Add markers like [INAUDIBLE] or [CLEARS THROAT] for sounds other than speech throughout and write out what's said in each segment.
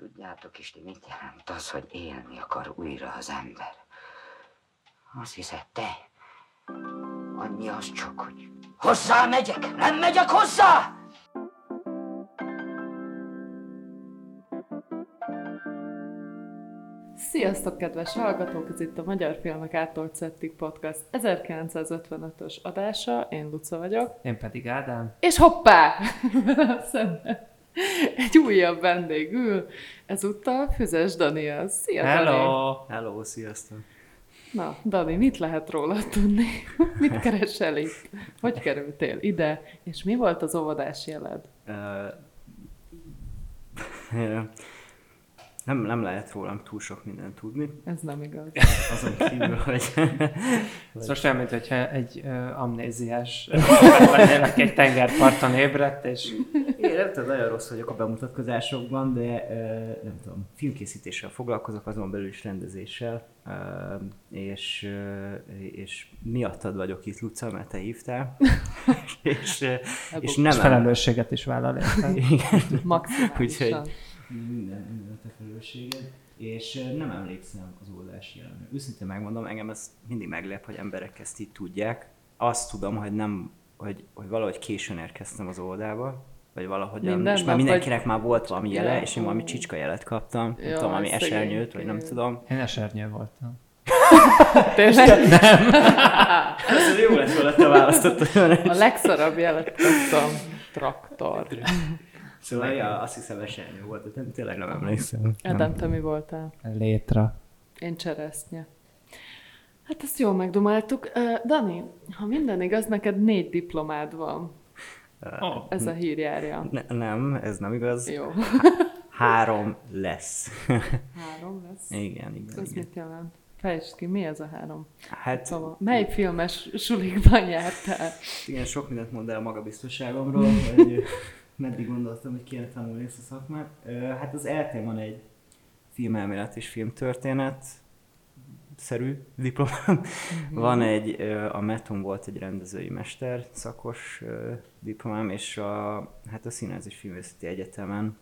Tudjátok is, ti mit jelent az, hogy élni akar újra az ember? Azt hiszed te? Annyi az csak, hogy hozzá megyek, nem megyek hozzá! Sziasztok, kedves hallgatók! Ez itt a Magyar Filmek Átolt Szettik Podcast 1955-ös adása. Én Luca vagyok. Én pedig Ádám. És hoppá! [LAUGHS] Szemben [LAUGHS] egy újabb vendég ül, ezúttal Füzes Daniel. Szia, Dani! Hello! Hello, sziasztok! Na, Dani, mit lehet róla tudni? [LAUGHS] mit keresel itt? Hogy kerültél ide? És mi volt az óvodás jeled? Uh, [LAUGHS] nem, nem lehet rólam túl sok mindent tudni. Ez nem igaz. Azon kívül, hogy... Ez most olyan, mintha egy uh, amnéziás lennének egy tengerparton ébredt, és... Én nem tudom, nagyon rossz vagyok a bemutatkozásokban, de nem tudom, filmkészítéssel foglalkozok, azon belül is rendezéssel, és, és miattad vagyok itt, Luca, mert te hívtál. [LAUGHS] és, uh, és nem... És felelősséget is vállal érte. [LAUGHS] Igen. Úgyhogy minden, minden a te felelősséged. És nem emlékszem az oldási jelenre. Őszintén megmondom, engem ez mindig meglep, hogy emberek ezt így tudják. Azt tudom, hogy nem, hogy, hogy valahogy későn érkeztem az oldába, vagy valahogy, Minden és már mindenkinek vagy- már volt valami jele, Ja, és én valami csicska jelet kaptam, nem Ja, tudom, valami esernyőt, vagy nem tudom. Én esernyő voltam. [LAUGHS] Tényleg? [LAUGHS] Ez jó lett volna, te választottad. A legszarabb jelet kaptam. Traktor. Szóval, ja, azt hiszem esernyő volt, de tényleg nem emlékszem. Ádám, te mi voltál? Létra. Én cseresznye. Hát ezt jól megdomáltuk. Dani, ha minden igaz, neked négy diplomád van. Oh. Ez a hír járja. Ne, nem, ez nem igaz. Jó. Három lesz. Három lesz. igen, igen, Ez igen. mit jelent? Fejtsd ki, mi ez a három? Hát Szóval, mely filmes sulikban jártál? igen, sok mindent mond el a magabiztosságomról, hogy meddig gondoltam, hogy kéne tanulni ezt a szakmát. Hát az eltén van egy filmelmélet és filmtörténet szerű diplomám. [LAUGHS] Van egy, a Meton volt egy rendezői mester szakos diplomám, és a, hát a Színház és Filmészeti Egyetemen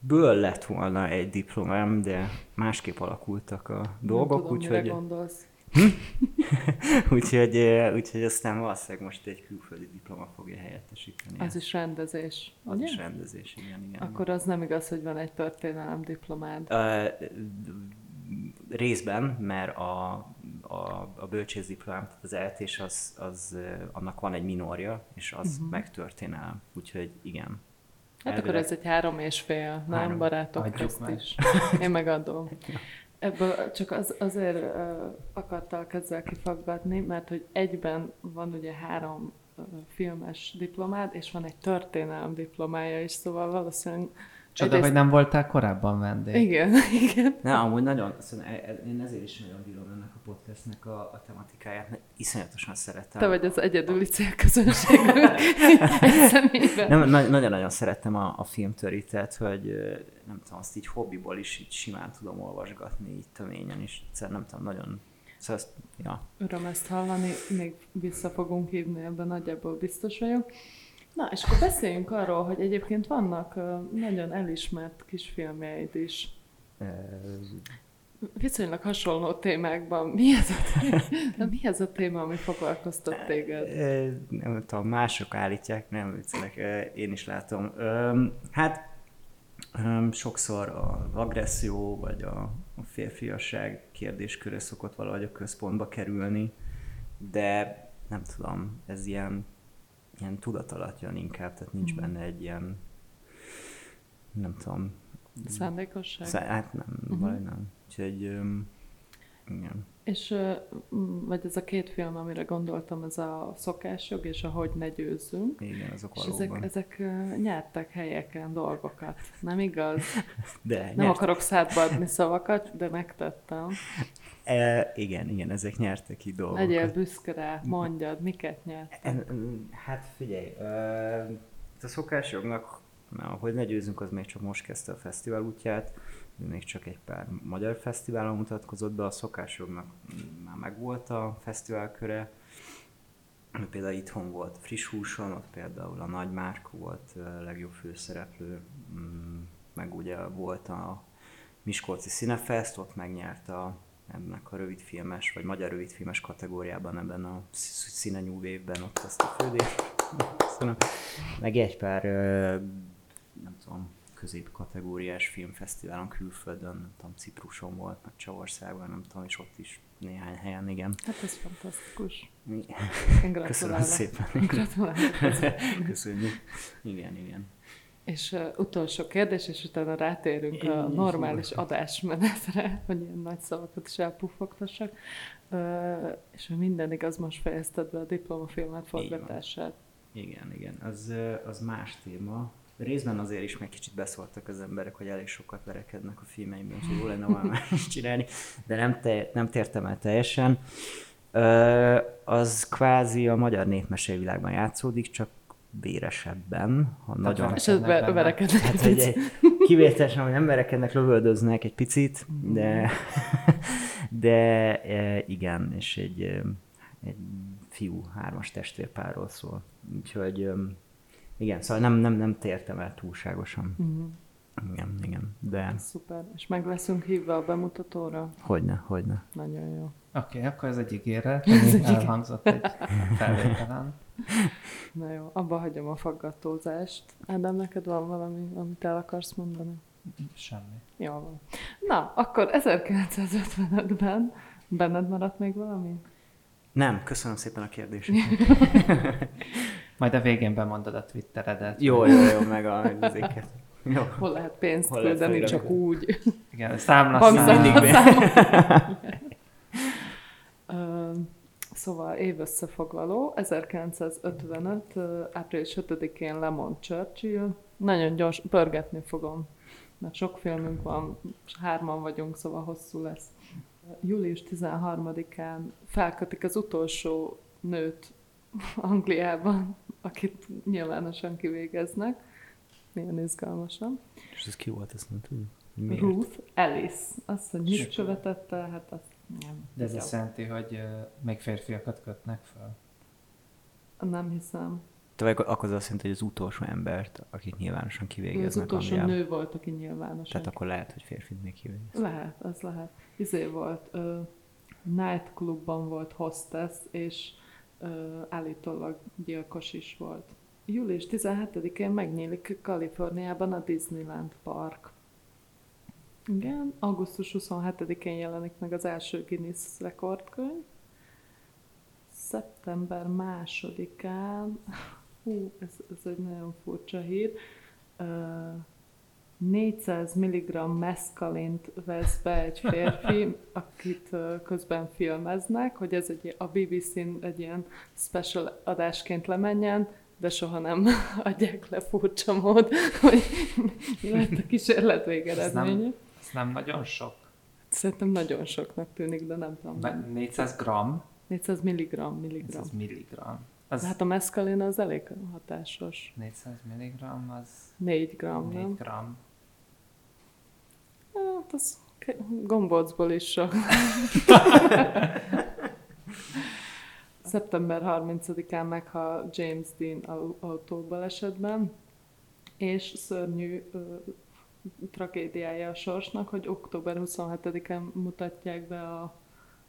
ből lett volna egy diplomám, de másképp alakultak a dolgok, tudom, úgyhogy... gondolsz. [LAUGHS] úgyhogy, úgyhogy aztán valószínűleg most egy külföldi diploma fogja helyettesíteni. Az is rendezés. az ugye? is rendezés, igen, igen. Akkor az nem igaz, hogy van egy történelem diplomád. Ö, részben, mert a, a, a bölcsészdiplomám, tehát az eltés, az, az, annak van egy minorja, és az uh-huh. megtörténelem. Úgyhogy igen. Hát akkor Elvileg- ez egy három és fél, nem Három. barátok Adjuk közt meg. is. [LAUGHS] Én megadom. [LAUGHS] Ebből csak az, azért uh, akartalak ezzel kifaggatni, mert hogy egyben van ugye három uh, filmes diplomád, és van egy történelem diplomája is, szóval valószínűleg... Csoda, egyrészt- hogy nem voltál korábban vendég. Igen, [LAUGHS] igen. Ne, amúgy nagyon, szóval e- e- én ezért is nagyon bírom ennek a podcastnek a, a tematikáját, mert iszonyatosan szeretem. Te vagy az egyedüli célközönségünk [LAUGHS] egy személyben. Nem, na- nagyon-nagyon szerettem a, a filmtörítet, hogy nem tudom, azt így hobbiból is így simán tudom olvasgatni, így töményen is. Egyszerűen nem tudom, nagyon... Szóval azt, ja. Öröm ezt hallani, még vissza fogunk hívni, ebben nagyjából biztos vagyok. Na, és akkor beszéljünk arról, hogy egyébként vannak nagyon elismert kisfilmjeid is. Viszonylag hasonló témákban. Mi ez a téma, [LAUGHS] mi ez a téma ami foglalkoztat téged? Nem tudom, mások állítják, nem viccelek, én is látom. Hát sokszor az agresszió vagy a, a férfiasság kérdésköre szokott valahogy a központba kerülni, de nem tudom, ez ilyen, ilyen tudat alatt jön inkább, tehát nincs benne egy ilyen, nem tudom, Szándékosság? Szá- hát nem, uh-huh. valahogy nem. Úgyhogy, öm, igen. És vagy ez a két film, amire gondoltam, ez a szokásjog és a Hogy ne győzzünk. Igen, azok És valóban. ezek, ezek nyertek helyeken dolgokat, nem igaz? [LAUGHS] De, Nem nyert, akarok szádba adni szavakat, de megtettem. E, igen, igen, ezek nyertek ki dolgokat. Legyél büszke rá, mondjad, miket nyert. E, Hát figyelj, a szokásjognak, na, hogy ne győzünk, az még csak most kezdte a fesztivál útját, még csak egy pár magyar fesztiválon mutatkozott be, a szokásjognak már megvolt a fesztivál köre, Például itthon volt Friss Húson, ott például a Nagy Márk volt ö, legjobb főszereplő, mm, meg ugye volt a Miskolci Cinefest, ott megnyerte a, ennek a rövidfilmes, vagy magyar rövidfilmes kategóriában ebben a Színe New Wave-ben ott azt a fődést. Köszönöm. Meg egy pár, nem tudom, középkategóriás filmfesztiválon külföldön, nem tudom, Cipruson volt, meg Csavországban, nem tudom, és ott is néhány helyen, igen. Hát ez fantasztikus. Én Köszönöm szépen. Gratulálok. Köszönjük. Igen, igen. És uh, utolsó kérdés, és utána rátérünk a Így normális adásmenetre, [LAUGHS] hogy ilyen nagy szavakat is elpuffogtassak. Uh, és hogy minden igaz, most fejezted be a diplomafilmet forgatását. Igen, igen. Az, az más téma. Részben azért is meg kicsit beszóltak az emberek, hogy elég sokat verekednek a filmeimben, úgyhogy jó lenne valami [LAUGHS] más csinálni, de nem, te, nem tértem el teljesen. Ö, az kvázi a magyar népmesévilágban játszódik, csak véresebben, ha nagyon... És verekednek Hát, egy egy, kivételesen, hogy nem verekednek, lövöldöznek egy picit, de, [LAUGHS] de e, igen, és egy, e, egy fiú hármas testvérpárról szól. Úgyhogy e, igen, szóval nem, nem, nem tértem el túlságosan. Mhm. Igen, igen, de Szuper. És meg leszünk hívva a bemutatóra. hogyne, hogyne. Nagyon jó. Oké, okay, akkor ez egy ígéret, ami elhangzott egy felvételen. Na jó, abba hagyom a faggatózást. Ádám, neked van valami, amit el akarsz mondani? Semmi. Jó van. Na, akkor 1955-ben benned maradt még valami? Nem, köszönöm szépen a kérdést. [LAUGHS] Majd a végén bemondod a Twitteredet. jó, jó, jó, meg a ezeket. Jó. Hol lehet pénzt Hol lehet küldeni, csak feliratni? úgy. Igen, számla Bankszámla. szám. mindig [LAUGHS] Szóval évösszefoglaló, 1955. ö, április 5-én Lemond Churchill. Nagyon gyors, pörgetni fogom, mert sok filmünk van, és hárman vagyunk, szóval hosszú lesz. Július 13-án felkötik az utolsó nőt Angliában, akit nyilvánosan kivégeznek. Milyen izgalmasan. És ez ki volt, ezt nem tudom. Miért? Ruth Ellis. Azt, hogy mit követette, hát azt nem. De ez azt jelenti, hogy uh, még férfiakat kötnek fel. Nem hiszem. Te vagy akkor az azt jelenti, hogy az utolsó embert, akit nyilvánosan Ő az kivégeznek utolsó Angliában. nő volt, aki nyilvánosan. Tehát akkor lehet, hogy férfit még kivégez. Lehet, az lehet. Izé volt, ö, nightclubban volt hostess, és ö, állítólag gyilkos is volt. Július 17-én megnyílik Kaliforniában a Disneyland Park. Igen, augusztus 27-én jelenik meg az első Guinness rekordkönyv. Szeptember másodikán, hú, ez, ez egy nagyon furcsa hír, ö, 400 mg meszkalint vesz be egy férfi, akit közben filmeznek, hogy ez egy, a BBC-n egy ilyen special adásként lemenjen, de soha nem [LAUGHS] adják le furcsa mód, hogy mi lett a kísérlet végeredménye. Ez nem nagyon sok. Szerintem nagyon soknak tűnik, de nem tudom. Be- 400 gram, 400 mg, milligram. 400 milligram. Az De hát a meszkalin az elég hatásos. 400 milligram, az 4 gram, 4 nem? gram. Hát az gombócból is sok. [LAUGHS] Szeptember 30-án meghal James Dean au- autóbalesetben, és szörnyű tragédiája a sorsnak, hogy október 27-án mutatják be a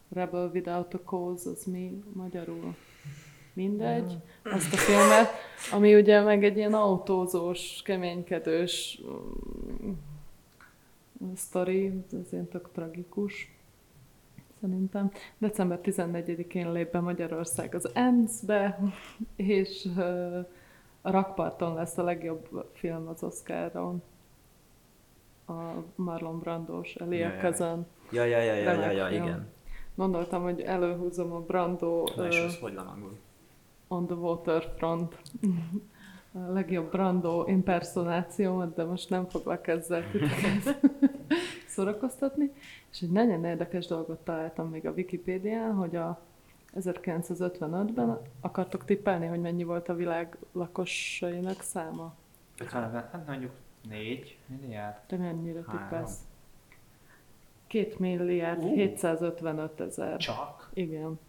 Rebel Without a Cause, az mi magyarul? Mindegy, azt a filmet, ami ugye meg egy ilyen autózós, keménykedős mm, sztori, ez ilyen tök tragikus, szerintem. December 14-én lép be Magyarország az ENSZ-be, és a Rakparton lesz a legjobb film az Oscaron. A Marlon Brandós, Elia Ja. Kazan. Ja, ja, ja, ja, ja, ja igen. Gondoltam, hogy előhúzom a Brando Na és az hogy angol? On the Waterfront. A legjobb Brando impersonációmat, de most nem foglak ezzel [LAUGHS] szórakoztatni. És egy nagyon érdekes dolgot találtam még a Wikipédián, hogy a 1955-ben akartok tippelni, hogy mennyi volt a világ lakosainak száma? 50, hát mondjuk 4 milliárd. Te mennyire Három. tippelsz? 2 milliárd Ú. 755 ezer. Csak. Igen.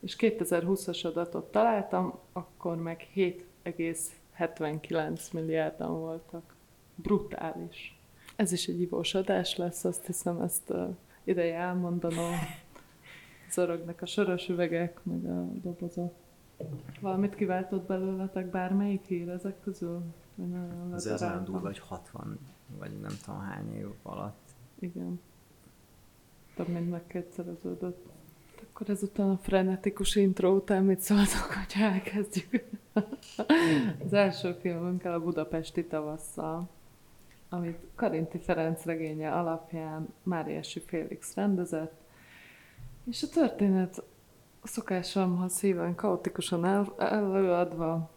És 2020-as adatot találtam, akkor meg 7,79 milliárdan voltak. Brutális. Ez is egy ivós adás lesz, azt hiszem, ezt uh, ideje elmondanom. [LAUGHS] Zorognak a sörös üvegek, meg a dobozok. Valamit kiváltott belőletek bármelyik hír ezek közül? Az az olyan durva, vagy 60, vagy nem tudom hány év alatt. Igen. Több mint megkétszereződött. Akkor ezután a frenetikus intro után mit szóltok, hogy elkezdjük? [LAUGHS] az első filmünkkel a Budapesti tavasszal, amit Karinti Ferenc regénye alapján Máriási Félix rendezett, és a történet szokásomhoz híven kaotikusan el, előadva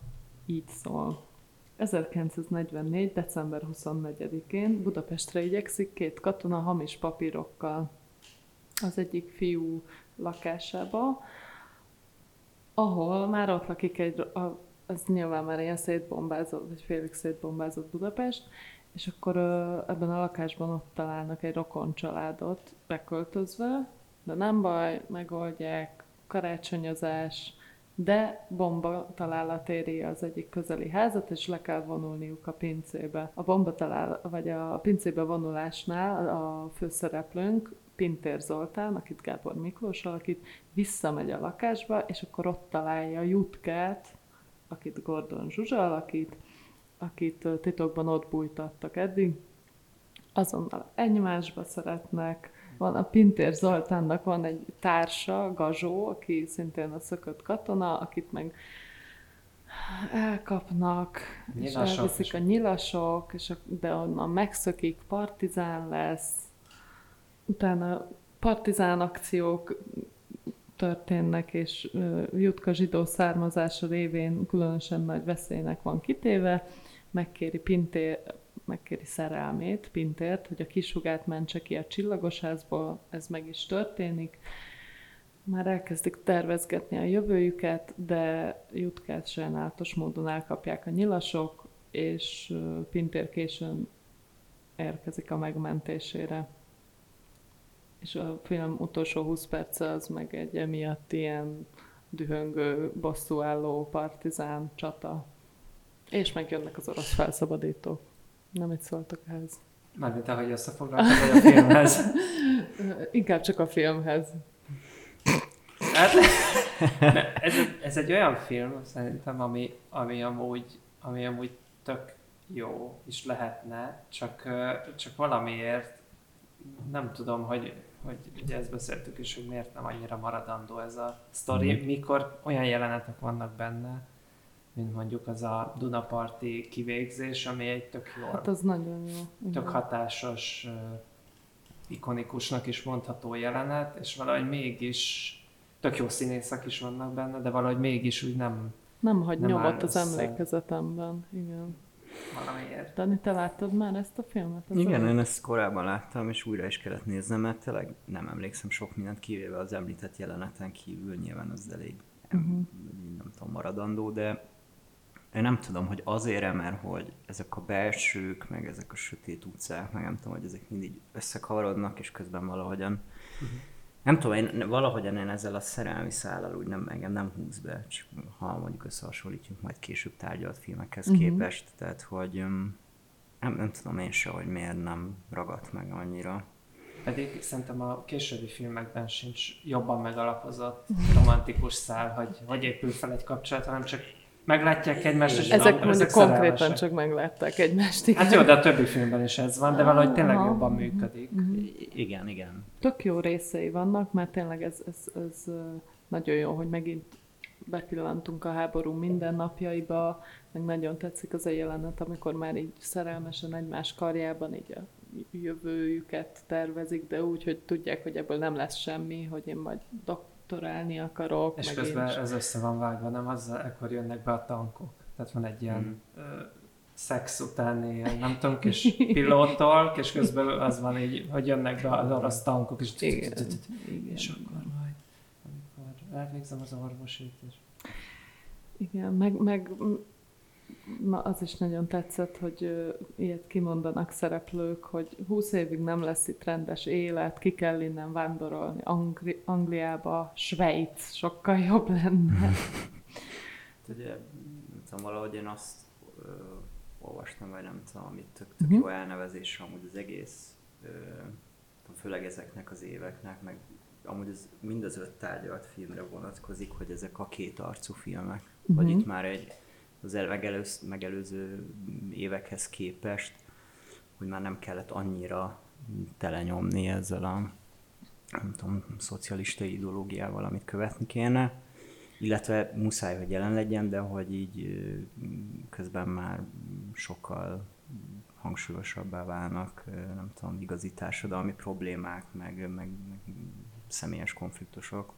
így szól. 1944. december 24-én Budapestre igyekszik két katona hamis papírokkal az egyik fiú lakásába, ahol már ott lakik egy, az nyilván már ilyen szétbombázott, vagy félig szétbombázott Budapest, és akkor ebben a lakásban ott találnak egy rokon családot beköltözve, de nem baj, megoldják, karácsonyozás, de bomba találat éri az egyik közeli házat, és le kell vonulniuk a pincébe. A bomba talál, vagy a pincébe vonulásnál a főszereplőnk Pintér Zoltán, akit Gábor Miklós alakít, visszamegy a lakásba, és akkor ott találja Jutkát, akit Gordon Zsuzsa alakít, akit titokban ott bújtattak eddig. Azonnal egymásba szeretnek, van a Pintér Zoltánnak van egy társa, Gazsó, aki szintén a szökött katona, akit meg elkapnak, nyilasok, és elviszik a nyilasok, és a, de onnan megszökik, partizán lesz, utána partizán akciók történnek, és Jutka zsidó származása révén különösen nagy veszélynek van kitéve, megkéri Pintér, megkéri szerelmét, Pintért, hogy a kisugát mentse ki a csillagosázból, ez meg is történik. Már elkezdik tervezgetni a jövőjüket, de Jutkát sajnálatos módon elkapják a nyilasok, és Pintér későn érkezik a megmentésére. És a film utolsó 20 perce az meg egy emiatt ilyen dühöngő, bosszúálló partizán csata. És megjönnek az orosz felszabadítók. Nem egy szóltak ehhez. Mármint ahogy összefoglaltad, vagy a filmhez? [LAUGHS] Inkább csak a filmhez. Hát, ez, ez egy olyan film, szerintem, ami, ami, amúgy, ami amúgy tök jó is lehetne, csak, csak valamiért nem tudom, hogy, hogy ugye ezt beszéltük is, hogy miért nem annyira maradandó ez a sztori, mm. mikor olyan jelenetek vannak benne, mint mondjuk az a Dunaparti kivégzés, ami egy tök jó. Hát az nagyon jó. Tök hatásos, ikonikusnak is mondható jelenet, és valahogy mégis tök jó színészek is vannak benne, de valahogy mégis úgy nem Nem hagy nem nyomot az össze. emlékezetemben, igen. Valamiért. Dani, te láttad már ezt a filmet? Az igen, a... én ezt korábban láttam, és újra is kellett néznem, mert tényleg nem emlékszem sok mindent kivéve az említett jeleneten kívül, nyilván az elég uh-huh. nem, nem tudom, maradandó, de én nem tudom, hogy azért mert hogy ezek a belsők, meg ezek a sötét utcák, meg nem tudom, hogy ezek mindig összekavarodnak, és közben valahogyan uh-huh. Nem tudom, én valahogyan én ezzel a szerelmi szállal úgy nem, engem nem húz be, csak ha mondjuk összehasonlítjuk majd később tárgyalt filmekhez uh-huh. képest, tehát hogy nem, nem tudom én se, hogy miért nem ragadt meg annyira. Pedig szerintem a későbbi filmekben sincs jobban megalapozott romantikus szál, hogy hogy épül fel egy kapcsolat, hanem csak meglátják egymást, és Ezek mondjuk ezek konkrétan csak meglátták egymást. Igen. Hát jó, de a többi filmben is ez van, de valahogy tényleg Aha. jobban működik. Uh-huh. Igen, igen. Tök jó részei vannak, mert tényleg ez, ez, ez nagyon jó, hogy megint bepillantunk a háború mindennapjaiba, meg nagyon tetszik az a jelenet, amikor már így szerelmesen egymás karjában így a jövőjüket tervezik, de úgy, hogy tudják, hogy ebből nem lesz semmi, hogy én majd dok- doktorálni akarok. És közben ez össze van vágva, nem? Az, ekkor jönnek be a tankok. Tehát van egy ilyen hmm. ö, szex utáni, ilyen, nem tudom, [LAUGHS] kis pilótolk, és közben az van így, hogy jönnek be az orosz tankok, és, igen, és akkor majd, amikor elvégzem az orvosit, és... Igen, meg, meg Na, az is nagyon tetszett, hogy ilyet kimondanak szereplők, hogy 20 évig nem lesz itt rendes élet, ki kell innen vándorolni Angli- Angliába, Svájc, sokkal jobb lenne. [LAUGHS] Ugye, tudom, valahogy én azt uh, olvastam, vagy nem tudom, amit tök, tök Mhm. jó elnevezés amúgy az egész, ö, főleg ezeknek az éveknek, meg amúgy ez mind az öt tárgyalt filmre vonatkozik, hogy ezek a két arcú filmek. Uh-huh. Vagy Mhm. itt már egy az el, megelőz, megelőző évekhez képest, hogy már nem kellett annyira telenyomni ezzel a nem tudom, szocialista ideológiával, amit követni kéne, illetve muszáj, hogy jelen legyen, de hogy így közben már sokkal hangsúlyosabbá válnak, nem tudom, igazi társadalmi problémák, meg, meg, meg személyes konfliktusok.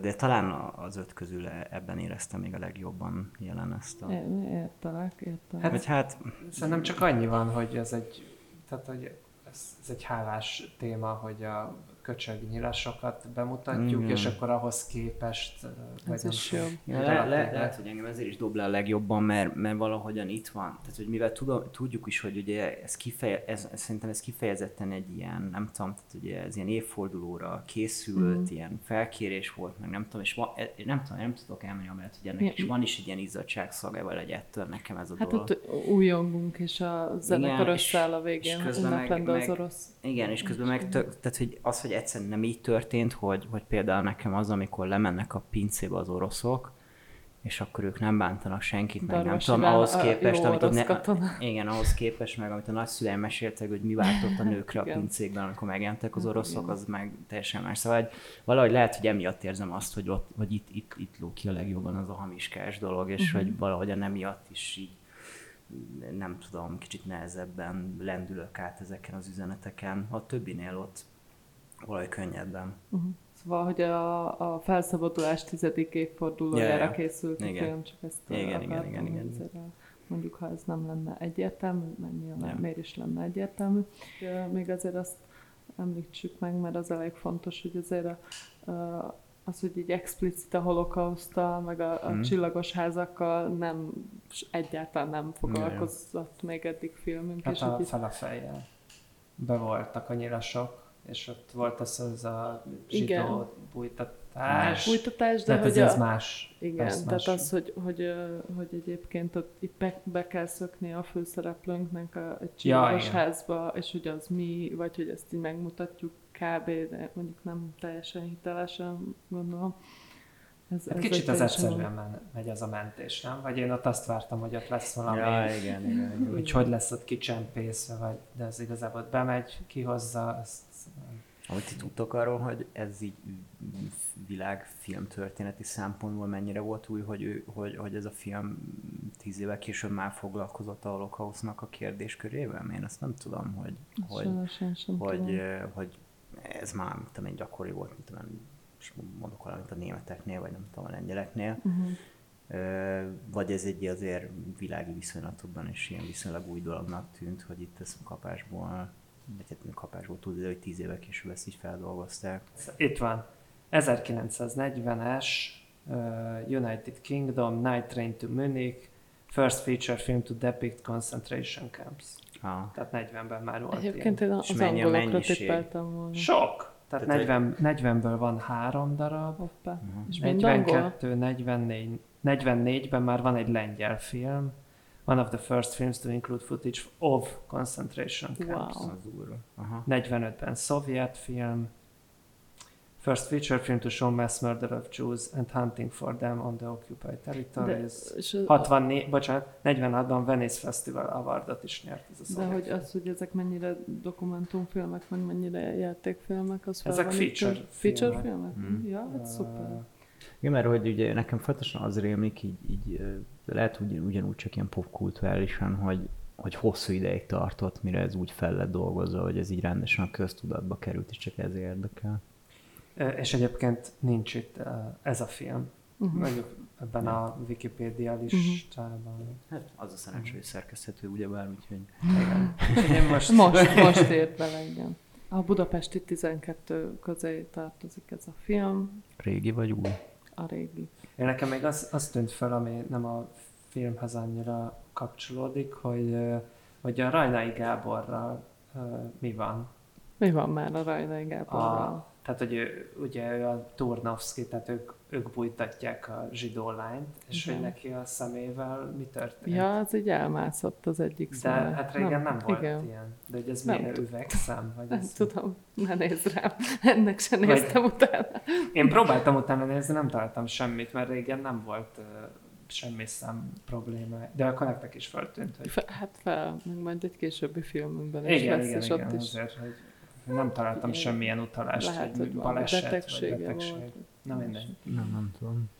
De talán az öt közül e- ebben éreztem még a legjobban jelen ezt a... Értelek, értelek. Hát- Vagy hát, Szerintem csak annyi van, hogy ez egy, tehát, hogy ez, ez egy hálás téma, hogy a köcsög nyilasokat bemutatjuk, Igen. és akkor ahhoz képest... vagy is jó. Ja, le, le, lehet, hogy engem ezért is dob le a legjobban, mert, mert valahogyan itt van. Tehát, hogy mivel tudom, tudjuk is, hogy ugye ez, kifeje, ez, szerintem ez kifejezetten egy ilyen, nem tudom, tehát ugye ez ilyen évfordulóra készült, mm. ilyen felkérés volt, meg nem tudom, és van, e- nem tudom, nem tudok elmenni amellett, hogy ennek Ja. is van is egy ilyen izzadságszaga, vagy egy ettől nekem ez a Hát dolog. ott újongunk, és a zenekar Igen, és- összeáll a és végén, közben meg- ünnependő az meg- orosz. Igen, és közben meg, tök, tehát hogy az, hogy egyszerűen nem így történt, hogy, hogy például nekem az, amikor lemennek a pincébe az oroszok, és akkor ők nem bántanak senkit, meg nem tudom, ahhoz a képest, amit ne, katona. igen, ahhoz képest, meg amit a nagyszüleim meséltek, hogy mi váltott a nőkre a pincékben, amikor megjelentek az Hát oroszok, az meg teljesen más. Szóval hogy valahogy lehet, hogy emiatt érzem azt, hogy ott, vagy itt, itt, itt ló ki a legjobban az a hamiskás dolog, és Mhm. hogy valahogy emiatt is így nem tudom, kicsit nehezebben lendülök át ezeken az üzeneteken. A többinél ott valahogy könnyebben. Uh-huh. Szóval, hogy a, a felszabadulás tizedik évfordulójára Ja, ja. készült a Igen. film, csak ezt Igen, igen, igen, igen. azért, uh, Mondjuk, ha ez nem lenne egyértelmű, mert nyilván Ja. miért is lenne egyértelmű. Még azért azt említsük meg, mert az elég fontos, hogy azért a, a, az, hogy így explicit a holokausztal, meg a, a Mhm. csillagos házakkal nem, egyáltalán nem foglalkozott még eddig filmünk. Hát és a hogy itt- fel a fejjel. Be voltak a nyilasok, és ott volt az, az a Igen. zsidó bújtatás. Fújtatás, de Tehát hogy ez, ez a, más. Igen, ez tehát más. az, hogy, hogy, hogy egyébként ott itt be, be kell szökni a főszereplőnknek a, egy csillagos igen. házba, és hogy az mi, vagy hogy ezt így megmutatjuk kb., de mondjuk nem teljesen hitelesen gondolom. Ez, Hát ez kicsit az egyszerűen men, megy az a mentés, nem? Vagy én ott azt vártam, hogy ott lesz valami, Ja, igen, igen. igen. hogy hogy lesz ott kicsempészve, vagy de az igazából ott bemegy, kihozza, azt Amit ti tudtok arról, hogy ez így világ filmtörténeti szempontból mennyire volt új, hogy, ő, hogy, hogy ez a film tíz évvel később már foglalkozott a holokausznak a kérdéskörével? Én ezt nem tudom, hogy, hogy, hogy, tudom. hogy, hogy ez már mit tudom én, gyakori volt, mint tudom, most mondok valamit a németeknél, vagy nem tudom, a lengyeleknél. Uh-huh. Vagy ez egy azért világi viszonylatokban is ilyen viszonylag új dolognak tűnt, hogy itt ezt kapásból, vagy hát kapásból tudod, hogy tíz éve később ezt így feldolgozták. Itt van. 1940-es uh, United Kingdom, Night Train to Munich, first feature film to depict concentration camps. Ah. Tehát 40-ben már volt Egyébként ilyen. én az angolokra tippeltem volna. Sok! Tehát Tehát, 40, 40-ből van három darab, Hoppá. Uh-huh. És mind angol? 42, 44, 44-ben már van egy lengyel film, one of the first films to include footage of concentration camps. Wow. Az úr. Aha. 45-ben szovjet film, first feature film to show mass murder of Jews and hunting for them on the occupied De, territories. és az- 64, bocsánat, 46-ban Venice Festival Awardot is nyert ez a De hogy film. az, hogy ezek mennyire dokumentumfilmek, meg mennyire játékfilmek, az Ezek feature itt? Feature filmek. filmek? Mhm. Ja, hát szuper. Ö, Igen, mert hogy ugye nekem folyamatosan az rémlik, így, így lehet ugyan, ugyanúgy csak ilyen popkulturálisan, hogy, hogy hosszú ideig tartott, mire ez úgy fel lett dolgozva, hogy ez így rendesen a köztudatba került, és csak ez érdekel. És egyébként nincs itt ez a film. Uh-huh. Mondjuk ebben a Wikipedia Mhm. listában. Hát az a szerencsé, hogy szerkeszthető ugyebár, úgyhogy Igen. [LAUGHS] Én most, Most, [LAUGHS] most ért bele, igen. A budapesti 12 közé tartozik ez a film, régi vagy új? a régi. Én nekem még az, az tűnt fel, ami nem a filmhez annyira kapcsolódik, hogy, hogy a Rajnai Gáborral mi van. Mi van már a Rajnai Gáborral? A, Tehát, hogy ő, ugye ő a Turnovszki, tehát ők, ők bújtatják a zsidó lányt, és Igen. hogy neki a szemével mi történt. Ja, az így elmászott az egyik De szeme. hát régen nem, nem volt igen. ilyen. De hogy ez Nem milyen tudom. üvegszem? Vagy Nem ez... tudom, ne nézd rám. Ennek sem Vagy- néztem utána. Én próbáltam utána nézni, nem találtam semmit, mert régen nem volt uh, semmi szem probléma. De akkor nektek is feltűnt, hogy hát fel, meg majd egy későbbi filmünkben is igen, lesz, igen, és igen, ott is azért, hogy nem találtam Igen. semmilyen utalást, lehet, hogy baleset betegsége vagy betegség. volt. Na mindegy. Nem, nem tudom.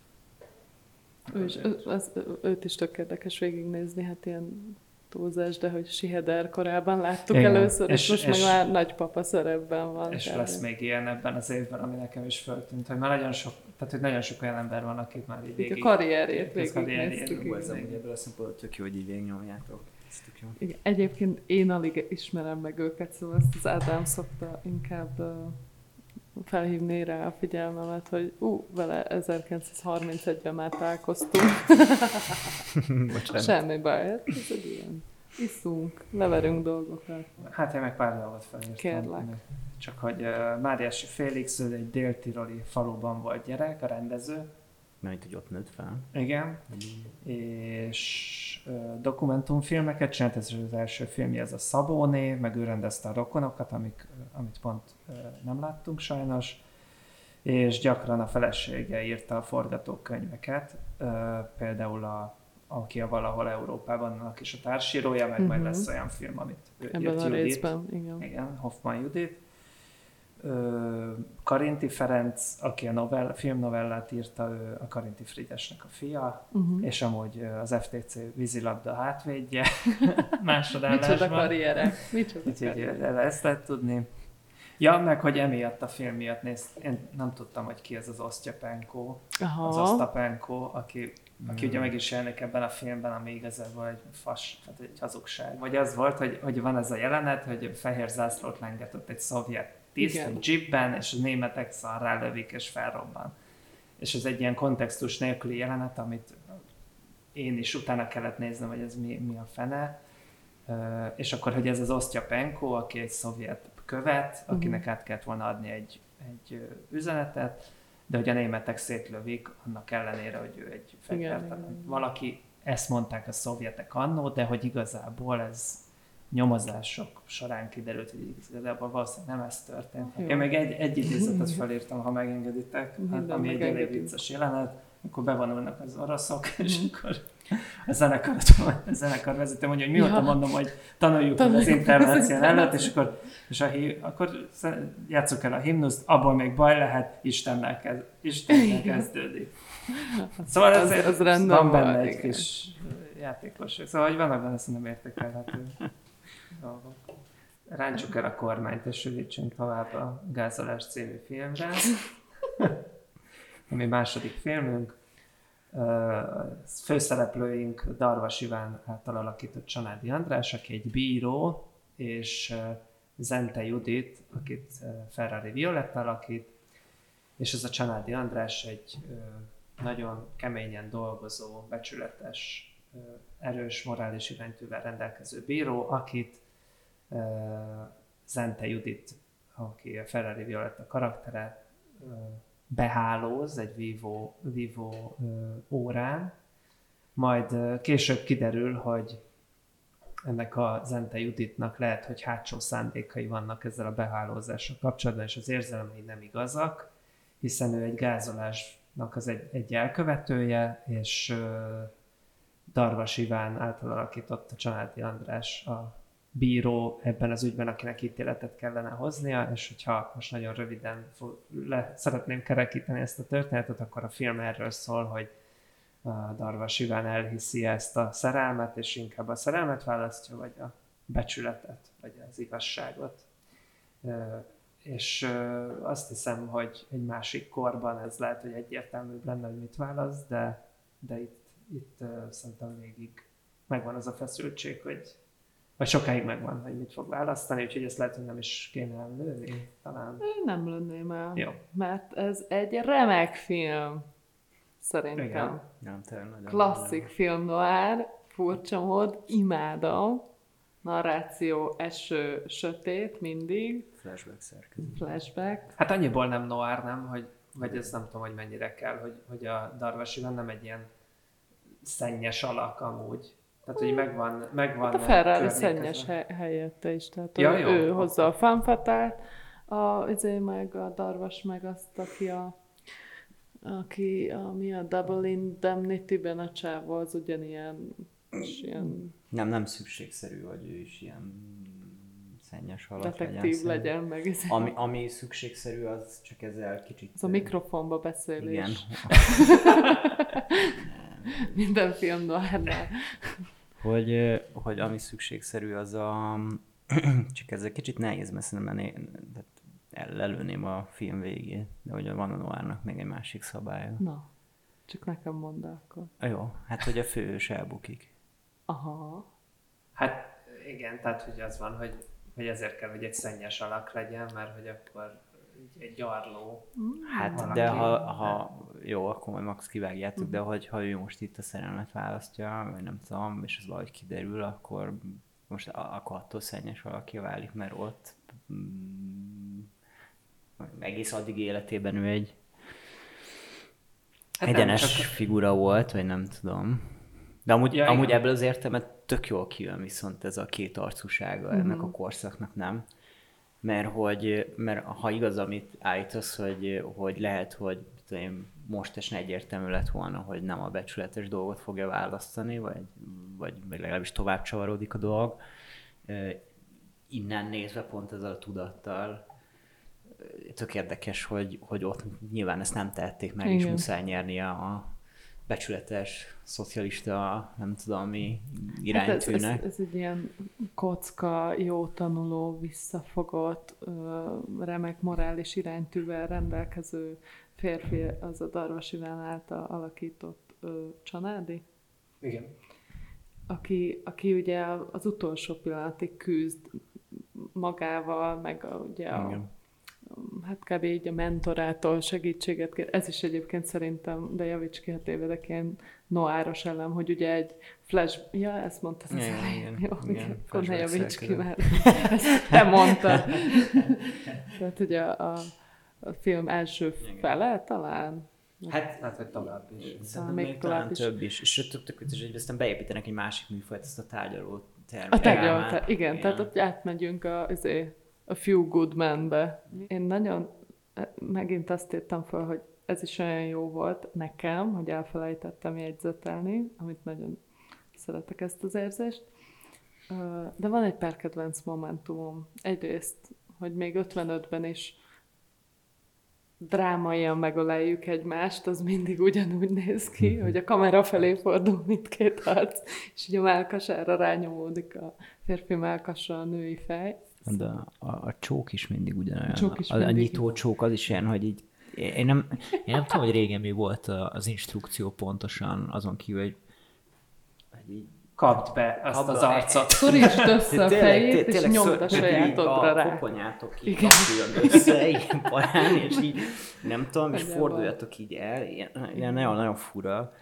Ő is, az, az, őt is tök érdekes végignézni, hát ilyen túlzás, de hogy Siheder korában láttuk Igen. először, és, És- most és- meg már nagypapa szerepben van. És kb. lesz még ilyen ebben az évben, ami nekem is föltűnt, hogy már nagyon sok, tehát hogy nagyon sok olyan ember van, akit már így végig... a karrierjét az karrierjét végignéztük. Jó, igen. ez ebből a szempontból tök jó, hogy így végignyomjátok. Ez tök jó. Igen. Egyébként én alig ismerem meg őket, szóval ezt az Ádám szokta inkább uh, felhívni rá a figyelmemet, hogy ú, vele 1931-ben már találkoztunk. [LAUGHS] Bocsánat. Semmi baj, hát ez egy ilyen. Iszunk, leverünk dolgokat. Hát én meg pár dolgot felírtam. Kérlek. Csak hogy uh, Máriási Félix, ő egy déltiroli faluban volt gyerek, a rendező. Mert hogy ott nőtt fel. Igen. És uh, dokumentumfilmeket csinált, ez az első filmje, ez a Szabóné, meg ő rendezte a rokonokat, amik, amit pont uh, nem láttunk sajnos. És gyakran a felesége írta a forgatókönyveket, uh, például a aki a valahol Európában annak is a társírója, meg uh-huh. majd Mhm. lesz olyan film, amit ő Ebben írt a Judit. részben, igen. Igen, Hoffman Judit. Karinti Ferenc, aki a novell, filmnovellát írta, ő a Karinti Frigyesnek a fia, Uh-huh. és amúgy az FTC vízilabda hátvédje [LAUGHS] Micsoda másodállásban. karrierek. Micsoda Úgyhogy karrierek. ö, ezt lehet tudni. Ja, meg hogy emiatt a film miatt néz, én nem tudtam, hogy ki ez az Osztyapenko, az Aha. Osztapenko, aki, aki ugye meg is jelenik ebben a filmben, ami igazából egy fas, tehát egy hazugság. Vagy az volt, hogy, hogy van ez a jelenet, hogy fehér zászlót lengetett egy szovjet tiszt egy jeepben, és a németek szarrá lövik, és felrobban. És ez egy ilyen kontextus nélküli jelenet, amit én is utána kellett néznem, hogy ez mi, mi a fene. És akkor, hogy ez az Osztyapenko, aki egy szovjet követ, akinek át kellett volna adni egy, egy üzenetet, de hogy a németek szétlövik, annak ellenére, hogy ő egy fegyvertelen. Valaki, ezt mondták a szovjetek annó, de hogy igazából ez nyomozások során kiderült, hogy igazából valószínűleg nem ez történt. Jó. Én még egy, egy idézetet felírtam, ha megengeditek, Mindent ami egy elég vicces jelenet, akkor bevonulnak az oroszok, és Mhm. akkor a zenekar, a zenekar vezető mondja, hogy mióta Ja. mondom, hogy tanuljuk Tanuljuk az intervención előtt, és akkor, és a akkor játsszuk el a himnuszt, abból még baj lehet, Istennel, kezd, Istennel kezdődik. Szóval Az- ez, az rendben van benne van, egy igen. kis játékosság. Szóval, hogy vannak benne szerintem értékelhető dolgok. Ráncsuk el a kormányt, és sűrítsünk tovább a Gázolás című filmre, ami második filmünk. Főszereplőink Darvas Iván által alakított Csanádi András, aki egy bíró, és Zente Judit, akit Ferrari Violetta alakít, és ez a Csanádi András egy nagyon keményen dolgozó, becsületes, erős morális iránytűvel rendelkező bíró, akit Zente Judit, aki a Ferrari Violetta karaktere, behálóz egy vívó, vívó órán, majd később kiderül, hogy ennek a Zente Juditnak lehet, hogy hátsó szándékai vannak ezzel a behálózással kapcsolatban, és az érzelmei nem igazak, hiszen ő egy gázolásnak az egy, egy elkövetője, és Darvas Iván által alakított a Csanádi András a bíró ebben az ügyben, akinek ítéletet kellene hoznia, és hogyha most nagyon röviden le, szeretném kerekíteni ezt a történetet, akkor a film erről szól, hogy a Darvas Iván elhiszi ezt a szerelmet, és inkább a szerelmet választja, vagy a becsületet, vagy az igazságot. Ö, És ö, azt hiszem, hogy egy másik korban ez lehet, hogy egyértelműbb lenne, hogy mit választ, de, de itt, itt szerintem végig megvan az a feszültség, hogy vagy sokáig megvan, hogy mit fog választani, úgyhogy ezt lehet, hogy nem is kéne előni, talán. Én nem lőném el, Jó. mert ez egy remek film. Szerintem. Igen. Nem, tényleg nagyon. Klasszik film noir, furcsa mód, imádom. narráció, eső, sötét mindig, Flashback szerkezet. flashback. Hát annyiból nem noir, nem? Hogy, vagy ez nem tudom, hogy mennyire kell, hogy, hogy a Darvasiban nem egy ilyen szennyes alak amúgy. Tehát, hogy megvan, megvan Hát a Ferrari szennyes hely, helyette is, tehát Ja, jó. ő hozza a fanfatát, a, izé meg a Darvas meg azt, aki a aki a, mi a Double Indemnity-ben a csávó, az ugyanilyen, és ilyen Nem, nem szükségszerű, hogy ő is ilyen szennyes halak detektív legyen. legyen, meg izé. Ami, ami szükségszerű, az csak ezzel kicsit... az a mikrofonba beszélés. Igen. [LAUGHS] Minden film noárnál. Hogy, hogy ami szükségszerű, az a... [CLEARS THROAT] csak ezzel kicsit nehéz, mert szerintem én tehát el- lelőném a film végét. De hogy van a Noárnak még egy másik szabálya. Na, csak nekem mondd akkor. Jó, hát hogy a főhős elbukik. Aha. Hát igen, tehát hogy az van, hogy, hogy ezért kell, hogy egy szennyes alak legyen, mert hogy akkor egy, egy gyarló. Hát, Valaki. de ha, ha jó, akkor majd max kivágjátok, de hogy ha ő most itt a szerelmet választja, vagy nem tudom, és ez valahogy kiderül, akkor most a- akkor attól szennyes valaki válik, mert ott mm, egész addig életében ő egy Hát hát nem, egyenes csak- figura volt, vagy nem tudom. De amúgy, Ja, amúgy igen. ebből az értelmet tök jól kijön viszont ez a két arcúsága ennek a korszaknak, nem? Mert hogy, mert ha igaz, amit állítasz, hogy, hogy lehet, hogy én, most esne egyértelmű lett volna, hogy nem a becsületes dolgot fogja választani, vagy, vagy, legalábbis tovább csavarodik a dolog. Innen nézve pont ezzel a tudattal tök érdekes, hogy, hogy ott nyilván ezt nem tehették meg, és Igen. muszáj nyernie a becsületes, szocialista, nem tudom mi Hát ez, ez, iránytűnek. ez egy ilyen kocka, jó tanuló, visszafogott, remek morális iránytűvel rendelkező férfi, az a Darvas Iván által alakított ö, Csanádi, Igen. aki, aki ugye az utolsó pillanatig küzd magával, meg a, ugye a, Igen. Hát kb. így a mentorától segítséget kér. Ez is egyébként szerintem, de javíts ki, ha tévedek, ilyen noáros elem, hogy ugye egy flash... Ja, ezt mondtad az Igen, elején. igen, Jó, igen, igen. Akkor ne javíts ki, mert ezt te mondtad. Tehát ugye a, a film első fele talán, Hát Hát, hogy tovább is. Szerintem még még, talán is. több is. És tök, tök, tök, hogy aztán beépítenek egy másik műfajt, ezt a tárgyaló termék. A tárgyaló, igen, tehát ott átmegyünk a, azért, a Few Good Men-be. Én nagyon, megint azt írtam fel, hogy ez is olyan jó volt nekem, hogy elfelejtettem jegyzetelni, amit nagyon szeretek ezt az érzést. De van egy pár kedvenc momentumom. Egyrészt, hogy még 55-ben is drámaian megöleljük egymást, az mindig ugyanúgy néz ki, hogy a kamera felé fordul mindkét arc, és ugye a melkasára rányomódik a férfi melkasra a női fej. De a, a, a csók is mindig ugyanolyan. A csók is a, a mindig. nyitó csók az is ilyen, hogy így én nem, én nem tudom, hogy régen mi volt a- az instrukció pontosan, azon kívül, hogy, hogy így Kapd be azt Kapd az arcot. [LAUGHS] Szorítsd össze a fejét, és nyomd a sajátodra a rá. koponyátok így Igen. össze, így parán, és így nem tudom, és forduljatok így el, ilyen, ilyen nagyon-nagyon fura.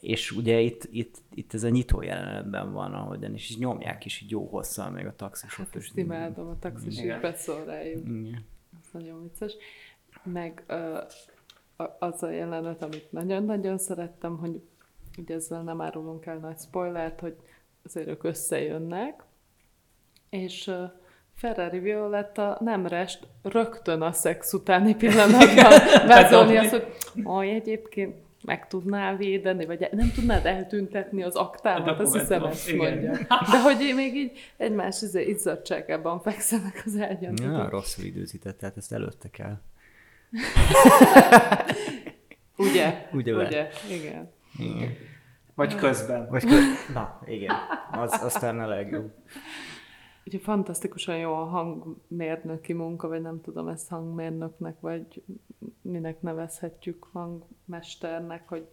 És ugye itt, itt, itt ez a nyitó jelenetben van, ahogyan, és így nyomják is így jó hosszan, meg a Hát taxisofőr. ezt imádom, a taxis így Igen. beszól rájuk. Igen. Ez nagyon vicces. Meg ö, az a jelenet, amit nagyon-nagyon szerettem, hogy ugye ezzel nem árulunk el nagy spoilert, hogy azért ők összejönnek, és ö, Ferrari Violetta nem rest rögtön a szex utáni pillanatban vázolni azt, hogy aj, egyébként meg tudnál védeni, vagy nem tudnád eltüntetni az aktámat, azt hiszem ezt igen. mondja. De hogy még így egymás izé, izzadságában fekszenek az ágyon. Ja, rosszul időzített, tehát ezt előtte kell. [LAUGHS] Ugye? Ugye be. Ugye? Igen. Igen. Vagy közben. Vagy kö- Na, igen. Az, aztán a legjobb. Ugye fantasztikusan jó a hangmérnöki munka, vagy nem tudom, ezt hangmérnöknek, vagy minek nevezhetjük hangmesternek, hogy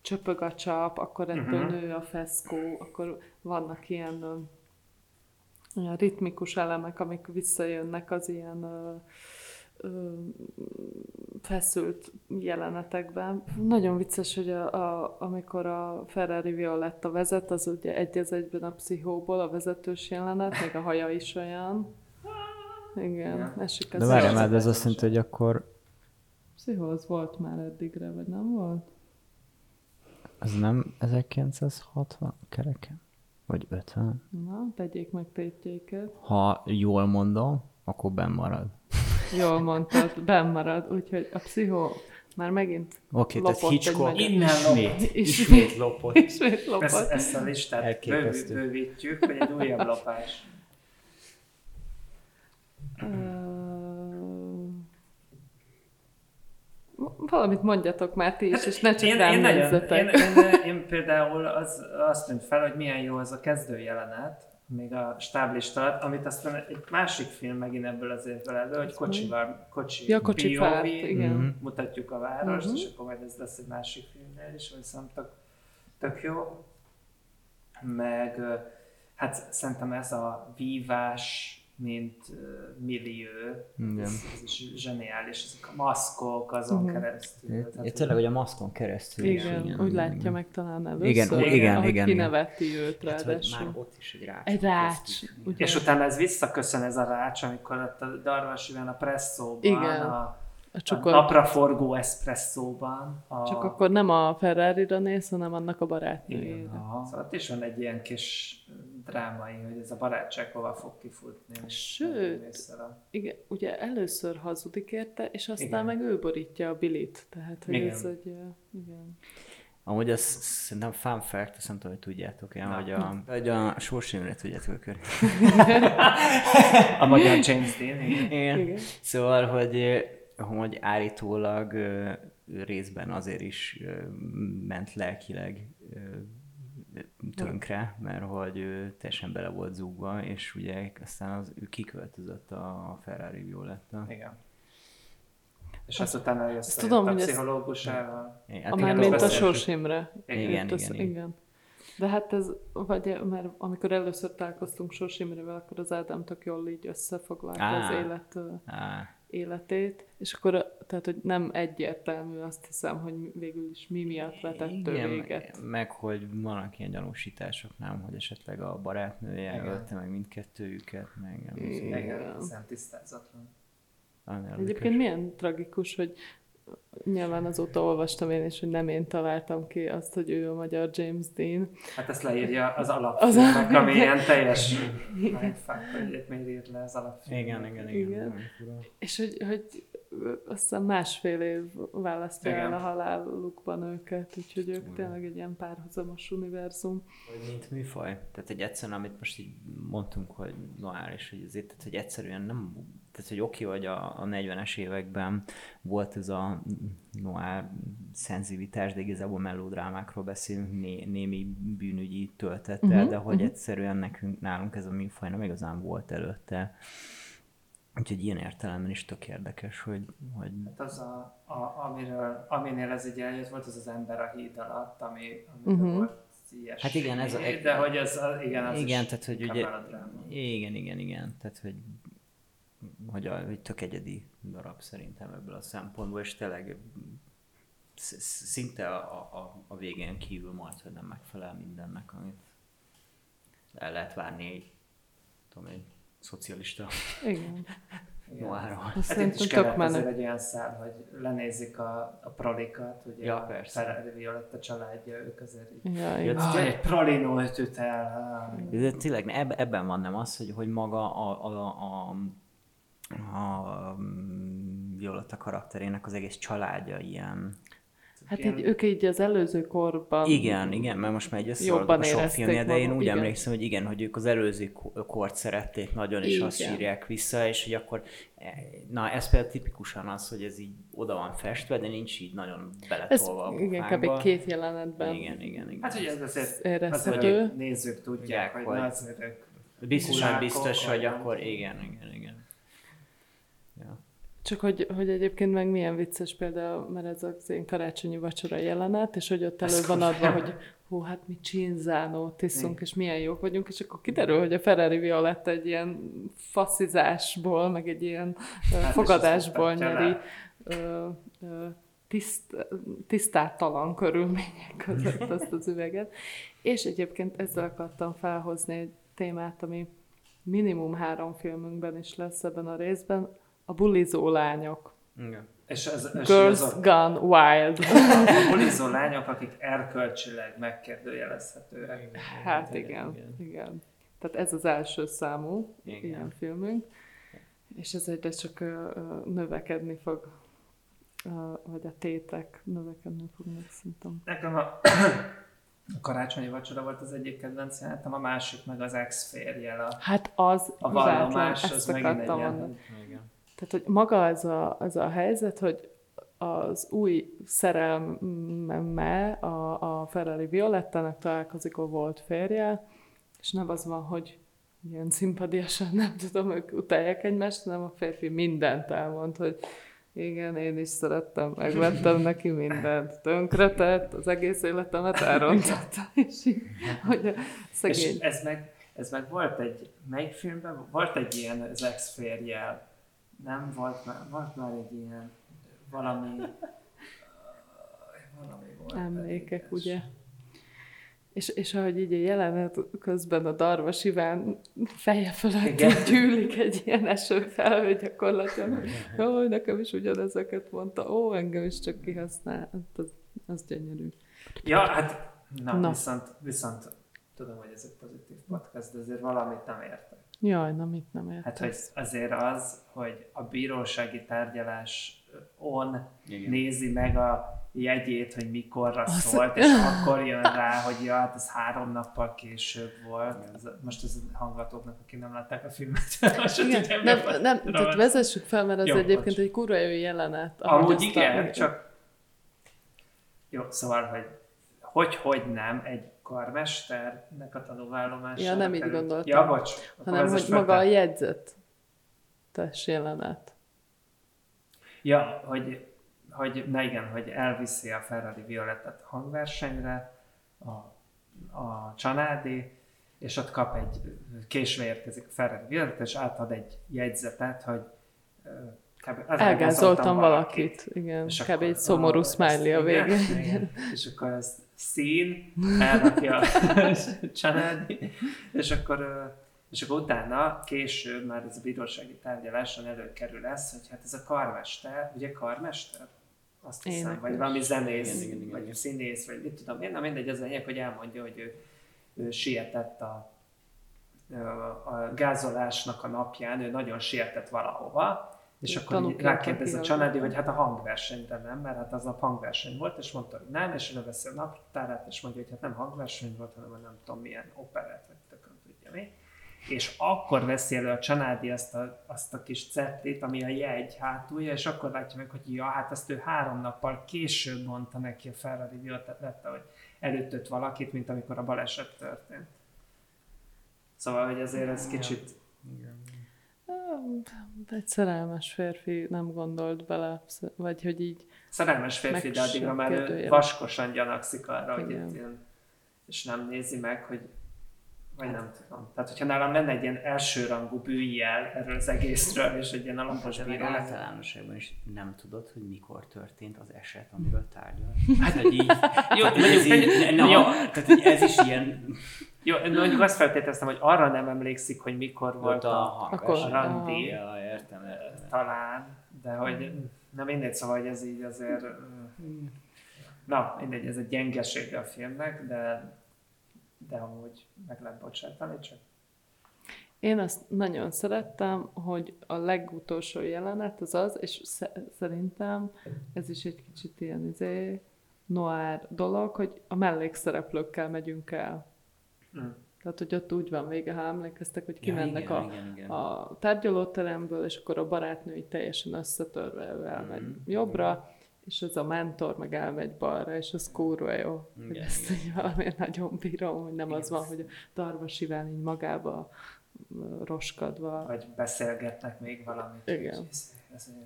csöpög a csap, akkor ettől Mhm. nő a feszkó, akkor vannak ilyen ö, olyan ritmikus elemek, amik visszajönnek az ilyen feszült jelenetekben. Nagyon vicces, hogy a, a, amikor a Ferrari Violetta vezet, az ugye egy az egyben a pszichóból a vezetős jelenet, meg a haja is olyan. Igen, Ja. esik az De várjál az- már, de ez azt jelenti, hogy akkor Pszichó az volt már eddigre, vagy nem volt? ez nem 1960 kereken? Vagy 50? Na, tegyék meg tétjéket. Ha jól mondom, akkor benn marad. Jól mondtad, benn marad, úgyhogy a pszichó már megint Oké, okay, tehát Hitchcock Innen ismét, lopott. ismét lopott. ismét lopott. Ezt, ezt a listát Elképesztő. bőv, bővítjük, hogy egy újabb lopás. Valamit mondjatok már ti is, és ne csak én, rám én, nagyon, én, én, én, például az, azt tűnt fel, hogy milyen jó az a kezdő jelenet, még a stáblista alatt, amit aztán egy másik film megint ebből az évből elő, hogy kocsival, kocsi, Ja, kocsi POV, fárt, igen. Mhm. mutatjuk a várost, Mhm. és akkor majd ez lesz egy másik filmnél is, hogy szerintem tök, tök jó. Meg hát szerintem ez a vívás, mint millió, Igen. ez, ez is zseniális, ezek a maszkok azon Mhm. keresztül. Ja, tehát, tényleg, hogy a maszkon keresztül is, Igen, úgy látja meg talán először. Igen, igen, igen, ahogy igen, kineveti őt Hát, hogy már ráadásul. ott is egy rács. Egy rács, ugye? És utána ez visszaköszön ez a rács, amikor ott a Darvasiben a presszóban, Igen. a, A a csukor, napraforgó eszpresszóban. A, csak akkor nem a Ferrari-ra néz, hanem annak a barátnőjére. Aha. Szóval ott is van egy ilyen kis drámai, hogy ez a barátság hova fog kifutni. Sőt. Igen, ugye először hazudik érte, és aztán Igen. meg ő borítja a bilit. Tehát, hogy Igen. ez egy... Igen. Amúgy az szerintem fun fact, azt nem tudom, hogy tudjátok Na. hogy a, hogy a sorsimre tudjátok körül. [LAUGHS] A magyar James Dean, igen. Igen. Igen. Szóval, hogy, hogy állítólag részben azért is ment lelkileg tönkre, mert hogy ő teljesen bele volt zúgva, és ugye aztán az, ő kiköltözött a Ferrari Violetta. igen. És azt utána jössz azt tudom, a pszichológusával. Hát A igen, mint a. Sors Imre. Igen, igen, az- igen. igen. De hát ez, vagy mert amikor először találkoztunk Sors Imrevel, akkor az Ádám tök jól így összefoglalta Á. az élet, Á, életét, és akkor, tehát, hogy nem egyértelmű, azt hiszem, hogy végül is mi miatt vetett igen, véget. meg hogy vannak ilyen gyanúsítások, nem, hogy esetleg a barátnője Igen. ölte meg mindkettőjüket, meg nem Igen. Igen, szent tisztázatlan. Egyébként milyen tragikus, hogy nyilván azóta olvastam én is, hogy nem én találtam ki azt, hogy ő a magyar James Dean. Hát ezt leírja az Az alapfilmek, a- ami ilyen [LAUGHS] teljes mindfuck, hogy miért írt le az alapfilm. Igen, igen, igen. Igen. És hogy, hogy azt hiszem másfél év választja Igen. el a halálukban őket, úgyhogy ők tényleg egy ilyen párhuzamos univerzum. Hogy mint műfaj. Tehát, hogy egyszerűen, amit most így mondtunk, hogy noir, és hogy azért, tehát, hogy egyszerűen nem, tehát, hogy oké, hogy a, a 40-es években volt ez a noir szenzivitás, de igazából melodrámákról beszélünk, né, némi bűnügyi töltettel, Mhm, de hogy mhm. egyszerűen nekünk, nálunk ez a műfaj nem igazán volt előtte. Úgyhogy ilyen értelemben is tök érdekes, hogy, hogy Hát az, a, a, amiről, aminél ez így eljött, volt az az ember a híd alatt, ami, ami uh-huh. volt ilyesmi. Hát igen, ez a- De hogy ez, a- igen, az Igen, is tehát, hogy ugye-. Igen, igen, igen. Tehát, hogy, hogy, a, hogy tök egyedi darab szerintem ebből a szempontból, és tényleg sz- sz- szinte a, a, a végén kívül majd, hogy nem megfelel mindennek, amit el lehet várni egy, tudom, egy szocialista Igen. Igen. noáról. Hát itt Szerintem is tök azért egy olyan szál, hogy lenézik a, a pralikat, ugye Ja, a persze. Ferrari Violetta családja, ők azért így, Ja, igen. ah, egy pralinót üt el. De tényleg eb, ebben van nem az, hogy, hogy maga a, a, a, a mm, Violetta karakterének az egész családja ilyen. Hát Ilyen- így, ők így az előző korban... Igen, igen, mert most már egy Jobban a sok filmje, de én úgy igen. emlékszem, hogy igen, hogy ők az előző ko- kort szerették nagyon, és azt Igen. sírják vissza, és hogy akkor, eh, na ez például tipikusan az, hogy ez így oda van festve, de nincs így nagyon Ez beletolva a igen, kb. két jelenetben Igen, igen, igen. Hát, hogy ez azért, azért érezhető. hogy nézők tudják, hogy hogy- Biztosan biztos, hogy akkor igen, igen, igen. Csak hogy, hogy egyébként meg milyen vicces például, mert ez az én karácsonyi vacsora jelenet, és hogy ott elő van adva, hogy hú, hát mi csinzánót iszunk, és milyen jók vagyunk, és akkor kiderül, hogy a Ferrari Violetta egy ilyen faszizásból, meg egy ilyen hát fogadásból nyeri ö, ö, tiszt, tisztátalan körülmények között azt az üveget. És egyébként ezzel akartam felhozni egy témát, ami minimum három filmünkben is lesz ebben a részben, a bulizó lányok. Igen. És ez, és Girls azok, Gone Wild. a bulizó lányok, akik erkölcsileg megkérdőjelezhetőek. Hát igen, igen, igen. Tehát ez az első számú Igen. ilyen filmünk, és ez egyre csak növekedni fog, vagy a tétek növekedni fognak szerintem. Nekem a, a karácsonyi vacsora volt az egyik kedvenc jelenetem, a másik meg az ex-férjel. A, Hát az a vallomás, az megint egy ilyen... Igen. Tehát, hogy maga ez a, ez a helyzet, hogy az új szerelme a, a Ferrari Violettának találkozik a volt férje, és nem az van, hogy ilyen szimpadiasan, [LAUGHS] nem tudom, ők utálják egymást, hanem a férfi mindent elmond, hogy igen, én is szerettem, megvettem neki mindent, tönkretett, az egész életemet elrontotta, [LAUGHS] és így, hogy a szegény. És ez meg, ez meg volt egy, melyik filmben? Volt egy ilyen az ex-férjel. Nem, volt már, volt már egy ilyen valami... valami volt Emlékek, érdekes. ugye? És, és ahogy így a jelenet közben a Darvas Iván feje fölött Igen. [LAUGHS] gyűlik egy ilyen esőfelhő gyakorlatilag. Jó, nekem is ugyanezeket mondta. Ó, engem is csak kihasznál. Hát Az, az gyönyörű. Ja, hát Na. na. Viszont, viszont tudom, hogy ez egy pozitív podcast, de azért valamit nem értek. Jaj, na mit nem értem. Hát, hogy azért az, hogy a bírósági tárgyalás on Igen. nézi meg a jegyét, hogy mikorra Az- szólt, és akkor jön rá, hogy ja, hát ez három nappal később volt. Ez, most ez a hallgatóknak, akik nem látták a filmet, [LAUGHS] most Igen, tudják, nem, nem, tudom, tehát vezessük fel, mert ez Jó, egyébként bocs. egy kurva jó jelenet. Amúgy igen, a- csak jó, szóval, hogy hogy, hogy nem egy karmesternek a tanulvállomására Ja, nem így került. gondoltam. Ja, bocs. Hanem hogy maga a jegyzet. Tess jelenet. Ja, hogy, hogy, na igen, hogy elviszi a Ferrari Violettet hangversenyre, a, a Csanádi, és ott kap egy, késve érkezik a Ferrari Violet, és átad egy jegyzetet, hogy. Elgázoltam valakit. Igen, És kb. egy szomorú smiley a végén. igen, igen. És akkor ez szín, elrakja a [LAUGHS] családi, és akkor, és akkor utána később már ez a bírósági tárgyaláson előkerül lesz, hogy hát ez a karmester, ugye karmester? Azt hiszem, Énekes. vagy valami zenész, Igen, igen, igen, vagy igen. színész, vagy mit tudom én, na mindegy, az a lényeg, hogy elmondja, hogy ő, ő sietett a, a gázolásnak a napján, ő nagyon sietett valahova, és akkor rákérdez a családi, hogy hát a hangversenyre nem, mert hát aznap hangverseny volt, és mondta, hogy nem, és leveszi a naptárát, és mondja, hogy hát nem hangverseny volt, hanem nem tudom milyen operett, vagy tökön tudja mi. És akkor veszi elő a családi azt a, azt a kis cetlit, ami a jegy hátulja, és akkor látja meg, hogy ja, hát azt ő három nappal később mondta neki a Ferrari Violetta, hogy elütött valakit, mint amikor a baleset történt. Szóval, hogy azért ez kicsit Igen. Egy szerelmes férfi nem gondolt bele, vagy hogy így Szerelmes férfi, de addigra már ő vaskosan gyanakszik arra, hogy itt ilyen, és nem nézi meg, hogy vagy nem tudom. Tehát, hogyha nálam lenne egy ilyen elsőrangú bűjjel erről az egészről, és egy ilyen alapos meg bíró. általánosságban is nem tudod, hogy mikor történt az eset, amiről tárgyal. Hát, hogy így, Jó, tehát, ez így, na, jó. tehát ez is ilyen Jó, mondjuk azt feltételeztem, hogy arra nem emlékszik, hogy mikor volt a a, randi. Ja, értem, értem. talán, de hogy na mindegy, szóval, hogy ez így azért... ö, Na, mindegy, ez egy gyengesége a filmnek, de, de amúgy meg lehet bocsátani, csak Én azt nagyon szerettem, hogy a legutolsó jelenet az az, és sze- szerintem ez is egy kicsit ilyen izé, noir dolog, hogy a mellékszereplőkkel megyünk el. Mm. Tehát, hogy ott úgy van vége, ha emlékeztek, hogy Ja, kimennek igen, a, igen, igen. a tárgyalóteremből, és akkor a barátnő így teljesen összetörve elmegy Mhm. jobbra, és ez a mentor meg elmegy balra, és az kurva jó. Hogy Igen, ezt igen. így valamiért nagyon bírom, hogy nem Igen, az van, hogy a Darvas Iván így magába roskadva, vagy beszélgetnek még valamit. Igen. hogy ez- Ezért.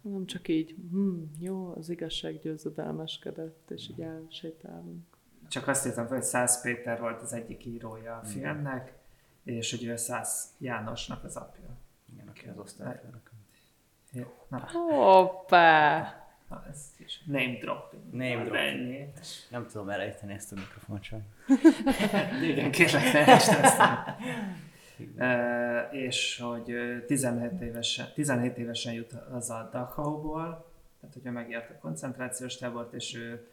nem csak így, hm, jó, az igazság győzedelmeskedett, és így elsétálunk. Csak azt írtam fel, hogy Szász Péter volt az egyik írója a filmnek, és hogy ő Szász Jánosnak az apja. Igen, aki az osztályfőnök. Na, Hoppá! na, ez is name dropping. Name dropping. Ennyi. Nem tudom elejteni ezt a mikrofont sem. [LAUGHS] Igen, kérlek, ne ezt. [LAUGHS] E, és hogy ö, 17 évesen, 17 évesen jut az a Dachauból, tehát hogyha megért a koncentrációs tábort, és ő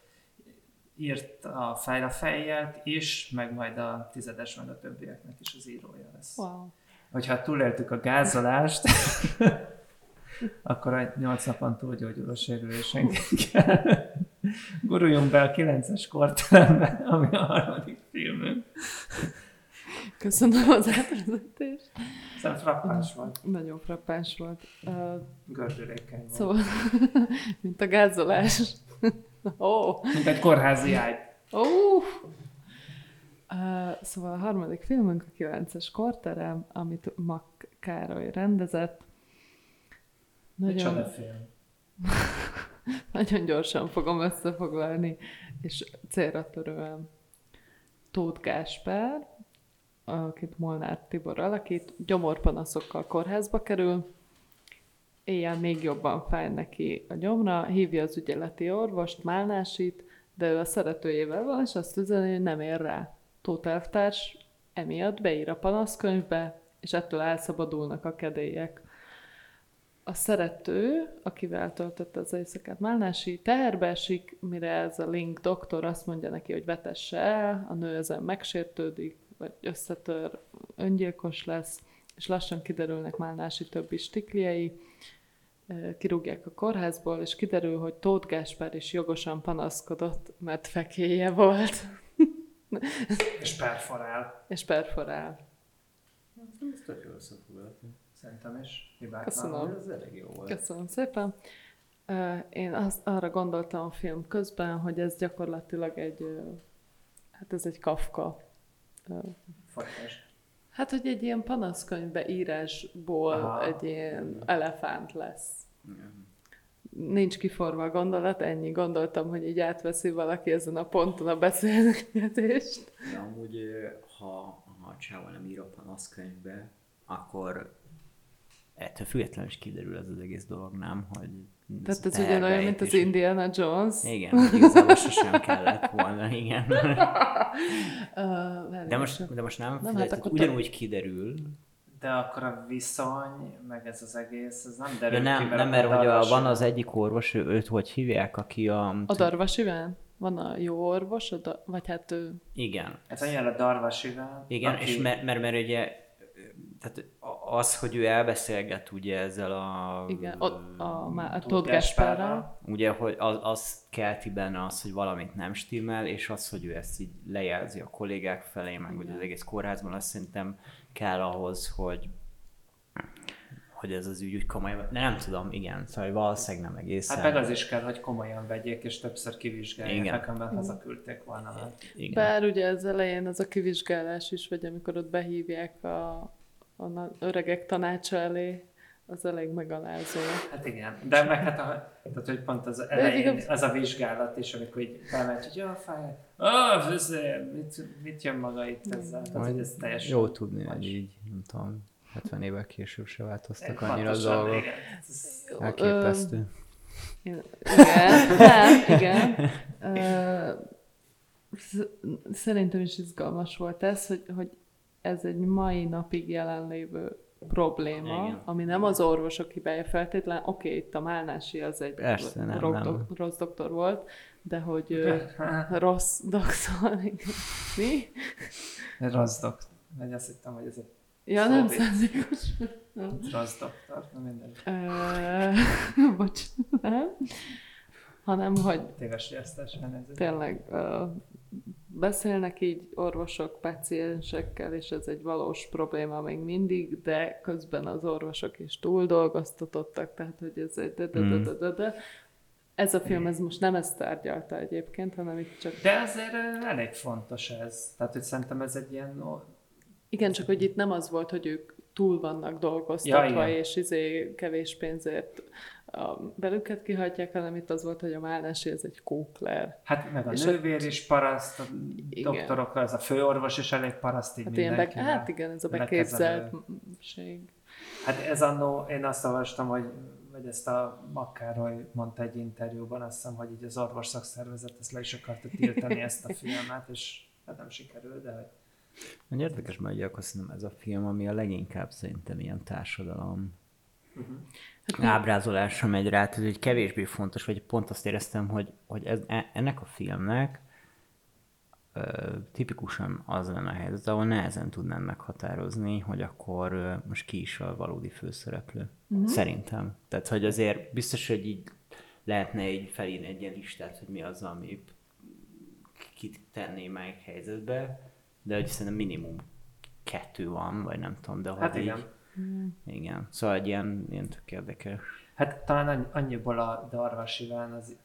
írt a Fejra fejjelt is, meg majd a tizedes, meg a többieknek is az írója lesz. Wow. Hogyha túléltük a gázolást, [LAUGHS] akkor egy 8 napon túlgyógyuló sérülésenkkel guruljunk be a 9-es korterembe, ami a harmadik filmünk. Köszönöm az átvezetést. Szerintem frappáns volt. Nagyon frappáns volt. Uh, Gördülékeny volt. szóval, [LAUGHS] mint a gázolás. Oh. Mint egy kórházi ágy. Uh. Uh, szóval a harmadik filmünk a 9-es korterem, amit Mak Károly rendezett. Micsoda Nagyon, film. [LAUGHS] nagyon gyorsan fogom összefoglalni, és célra törően Tóth Gáspár, akit Molnár Tibor alakít, gyomorpanaszokkal kórházba kerül, éjjel még jobban fáj neki a gyomra, hívja az ügyeleti orvost, Málnásit, de ő a szeretőjével van, és azt üzeni, hogy nem ér rá. Tóth elvtárs emiatt beír a panaszkönyvbe, és ettől elszabadulnak a kedélyek. A szerető, akivel töltötte az éjszakát Málnási, teherbe esik, mire ez a Link doktor azt mondja neki, hogy vetesse el, a nő ezen megsértődik, vagy összetör, öngyilkos lesz, és lassan kiderülnek Málnási többi stikliei, kirúgják a kórházból, és kiderül, hogy Tóth Gáspár is jogosan panaszkodott, mert fekéje volt, És perforál. és perforál. Ez tök jól összefoglalható. Szerintem is. Hibátlan. Köszönöm. Ez elég jó volt. Köszönöm szépen. Én azt, arra gondoltam a film közben, hogy ez gyakorlatilag egy, hát ez egy Kafka. Folytasd. Hát, hogy egy ilyen panaszkönyvbe írásból Aha. egy ilyen elefánt lesz. Igen. Nincs kiforva a gondolat, ennyi. Gondoltam, hogy így átveszi valaki ezen a ponton a beszélgetést. De amúgy, ö, ha, ha a csávó nem ír a panaszkönyvbe, akkor ettől függetlenül is kiderül ez az egész dolog, nem? Hogy Tehát ez ugyanolyan, mint az Indiana Jones. Igen, igazából sosem kellett volna, igen. [LAUGHS] Uh, De most, de most nem, Nem, hát akkor ugyanúgy kiderül. De akkor a viszony, meg ez az egész, ez nem De derül nem, ki, nem, mert hogy a, van az egyik orvos, őt hogy hívják, aki a... A Darvas Iván? Van a jó orvos, a da- vagy hát ő... Igen, Hát olyan a Darvas Iván. igen, aki- és mert, mert, mert ugye tehát az, hogy ő elbeszélget ugye ezzel a... Igen, ott a, má- a Tóth Gáspárral. Ugye, hogy az, az kelti benne az, hogy valamit nem stimmel, és az, hogy ő ezt így lejelzi a kollégák felé, meg hogy az egész kórházban, azt szerintem kell ahhoz, hogy hogy ez az ügy úgy komolyan, de nem tudom, igen, szóval valószínűleg nem egészen. Hát meg az is kell, hogy komolyan vegyék, és többször kivizsgálják, Igen. nekem mert hazaküldték volna. Igen. Bár ugye az elején az a kivizsgálás is, vagy amikor ott behívják a, a na- öregek tanácsa elé, az elég megalázó. Hát igen, de meg hát a, tehát, hogy pont az elején, az a vizsgálat is, amikor így bemegy, hogy ja, fáj, ah, ez, mit, mit jön maga itt ezzel? Tehát, hogy ez teljesen... Jó tudni, hogy így, nem tudom, 70 évvel később se változtak Pontosan, annyira a dolgok. igen. Elképesztő. Igen, nem, igen. Ö, sz- Szerintem is izgalmas volt ez, hogy, hogy ez egy mai napig jelenlévő probléma, Igen. ami nem az orvosok hibája feltétlen. Oké, okay, itt a Málnási az egy Persze, nem, rossz, nem. rossz doktor volt, de hogy ö, [LAUGHS] rossz doktor. [LAUGHS] Mi? Rossz doktor. Vagy azt hittem, hogy ez egy Ja, nem Szóval- szándékos. rossz doktor, nem minden. Ö, [LAUGHS] Bocs, nem. Hanem, hogy Téves riasztás tényleg ö, beszélnek így orvosok paciensekkel, és ez egy valós probléma még mindig, de közben az orvosok is túl dolgoztatottak, tehát hogy ez egy de, de, de, de, de, de. Ez a film, ez most nem ezt tárgyalta egyébként, hanem itt csak... De azért elég fontos ez. Tehát, hogy szerintem ez egy ilyen... Igen, csak hogy itt nem az volt, hogy ők túl vannak dolgoztatva, Ja, igen. és izé kevés pénzért a belüket kihagyják, hanem itt az volt, hogy a Málnási ez egy kókler. Hát meg a És nővér is paraszt, a Igen. doktorok, az a főorvos is elég paraszt így Hát, ilyen be, hát igen, ez a beképzeltség. Hát ez annó, én azt olvastam, hogy, vagy ezt a Makkároly mondta egy interjúban, azt hiszem, hogy így az orvos szakszervezet ezt le is akarta tiltani [LAUGHS] ezt a filmet, és hát nem sikerült, de hogy Hogy érdekes, mert ugye akkor szerintem ez a film, ami a leginkább szerintem ilyen társadalom Hát ábrázolásra megy rá, tehát hogy kevésbé fontos, vagy pont azt éreztem, hogy, hogy ez, e- ennek a filmnek ö, tipikusan az lenne a helyzet, ahol nehezen tudnám meghatározni, hogy akkor ö, most ki is a valódi főszereplő. Uh-huh. Szerintem. Tehát, hogy azért biztos, hogy így lehetne így felírni egy ilyen listát, hogy mi az, ami kit tenné melyik helyzetbe, de hogy szerintem minimum kettő van, vagy nem tudom, de hogy hát így, igen. igen. Szóval egy ilyen, ilyen tök érdekes. Hát talán annyi- annyiból a Darvas Iván az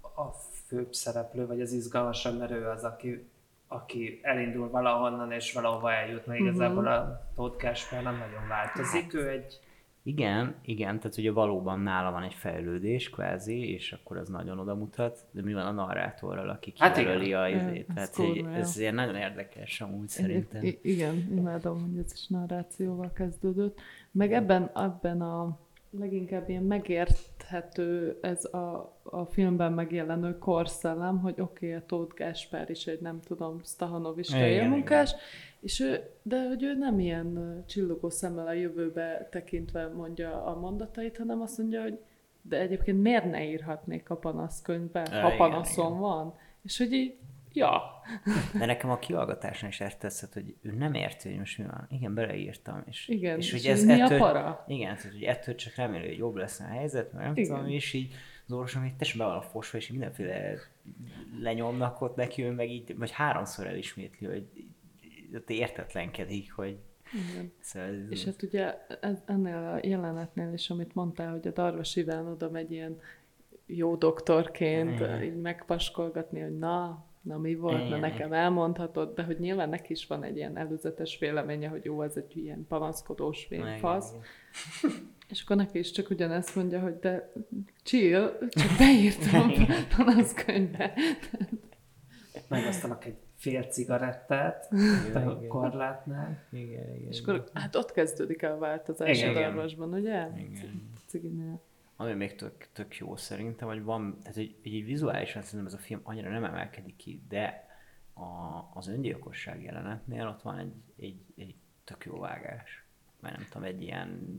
a főbb szereplő, vagy az izgalmasabb, mert ő az, aki, aki elindul valahonnan, és valahova eljut, mert igazából a Tóth Kásper nem nagyon változik. Ő egy Igen, igen, tehát ugye valóban nála van egy fejlődés kvázi, és akkor az nagyon oda mutat, de mi van a narrátorral, aki Hát kijelöli igen. a izét. ez Tehát hogy kurva jó. ez ilyen nagyon érdekes amúgy szerintem. I- igen, imádom, hogy ez is narrációval kezdődött. Meg ebben, ebben a leginkább ilyen megérthető ez a, a filmben megjelenő korszellem, hogy oké, okay, a Tóth Gáspár is egy, nem tudom, Stahanovista Igen, munkás, és ő, de hogy ő nem ilyen csillogó szemmel a jövőbe tekintve mondja a mondatait, hanem azt mondja, hogy de egyébként miért ne írhatnék a panaszkönyvbe, ha panaszom van? És hogy így, ja, De nekem a kihallgatáson is ezt tetszett, hogy ő nem érti, hogy most mi van. Igen, beleírtam. És, Igen, és, és hogy ez mi a ettől, para? Igen, tehát, hogy ettől csak remélő, hogy jobb lesz a helyzet, mert nem Igen. tudom, és így az orvosom, hogy tessék be van a fosva, és mindenféle lenyomnak ott neki, ő meg így, vagy háromszor elismétli, hogy ott értetlenkedik, hogy Igen. szóval ez, És hát ugye ez, ennél a jelenetnél is, amit mondtál, hogy a Darvas Iván oda megy ilyen jó doktorként Igen. így megpaskolgatni, hogy na, na mi volt, na nekem elmondhatod, de hogy nyilván neki is van egy ilyen előzetes véleménye, hogy jó, ez egy ilyen panaszkodós fasz. [LAUGHS] És akkor neki is csak ugyanezt mondja, hogy de chill, csak beírtam panaszkönyvbe. megosztanak egy fél cigarettát Igen, a igen. korlátnál. Igen, igen. És akkor hát ott kezdődik el a változás Igen, a. Darvasban, ugye? Igen. Ciginél. Ami még tök, tök jó szerintem, hogy van, tehát hogy így vizuálisan szerintem ez a film annyira nem emelkedik ki, de a, az öngyilkosság jelenetnél ott van egy, egy, egy tök jó vágás. Mert nem tudom, egy ilyen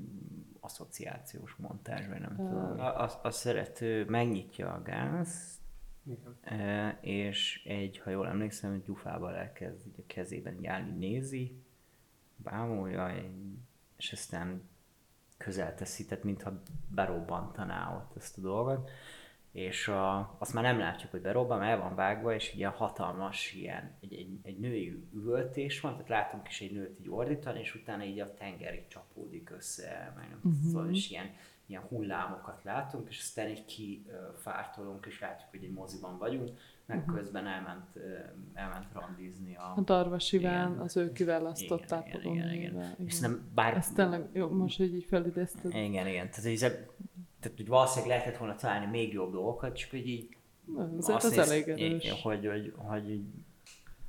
asszociációs montázs, vagy nem tudom. A, a, a szerető megnyitja a gázt, Igen. e, és egy, ha jól emlékszem, egy gyufával elkezd így a kezében állni, nézi, bámulja, egy- és aztán közel teszi, tehát mintha berobbantaná ott ezt a dolgot, és a, azt már nem látjuk, hogy berobban, el van vágva, és ilyen hatalmas ilyen, egy, egy, egy női üvöltés van, tehát látunk is egy nőt így ordítani, és utána így a tenger így csapódik össze, meg nem uh-huh. szóval, és ilyen, ilyen hullámokat látunk, és aztán így kifártolunk, és látjuk, hogy egy moziban vagyunk, meg uh-huh. közben elment, elment randizni a... A Darvas Iván, Igen. az ő kiválasztott Igen, igen, igen, igen. ápolónővel. És szerintem bár... Ez tényleg jó, most, hogy így felidézted. Igen, igen. Tehát, hogy, ez- tehát, hogy valószínűleg lehetett volna találni még jobb dolgokat, csak hogy így Azért az néz- elég erős. igen, Hogy, hogy, hogy így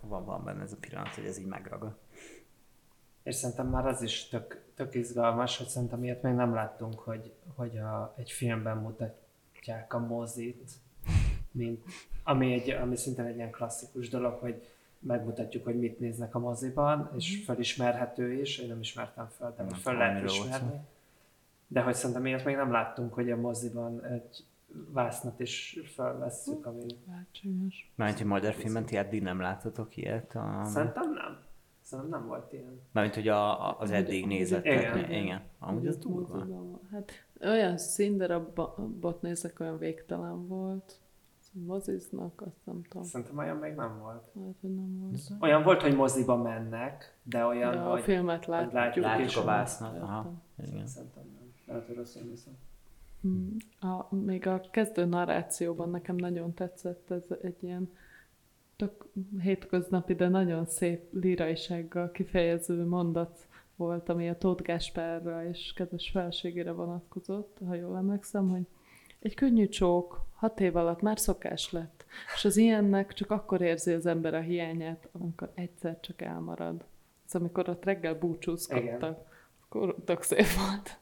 van, van benne ez a pillanat, hogy ez így megragad. És szerintem már az is tök, tök izgalmas, hogy szerintem ilyet még nem láttunk, hogy, hogy a, egy filmben mutatják a mozit, mint, ami, egy, ami szintén egy ilyen klasszikus dolog, hogy megmutatjuk, hogy mit néznek a moziban, és felismerhető is, én nem ismertem fel, de Nem fel lehet miről volt ismerni. De hogy szerintem ilyet még nem láttunk, hogy a moziban egy vásznat is felvesszük, ami... Lehetséges. Mármint, hogy magyar filmben ti eddig nem látotok ilyet? A... Szerintem nem. Szerintem nem volt ilyen. Mármint, hogy a, a, az eddig Amúgy- nézett. Igen. igen. igen. Amúgy az durva. Hát olyan színdarabot nézek, olyan végtelen volt. Moziznak, azt nem tudom. Szerintem olyan még nem volt. Lehet, hogy nem volt. Olyan volt, hogy moziba mennek, de olyan, De a hogy filmet látjuk. látjuk Látjuk is, a vásznat. Aha. Igen. Szerintem nem. Lehet, hogy rosszul hiszem. Hmm. A, még a kezdő narrációban nekem nagyon tetszett ez egy ilyen tök hétköznapi, de nagyon szép líraisággal kifejező mondat volt, ami a Tóth Gáspárra és kedves feleségére vonatkozott, ha jól emlékszem, hogy egy könnyű csók, hat év alatt már szokás lett, és az ilyennek csak akkor érzi az ember a hiányát, amikor egyszer csak elmarad. Ez amikor ott reggel búcsúzkodtak, akkor tök szép volt.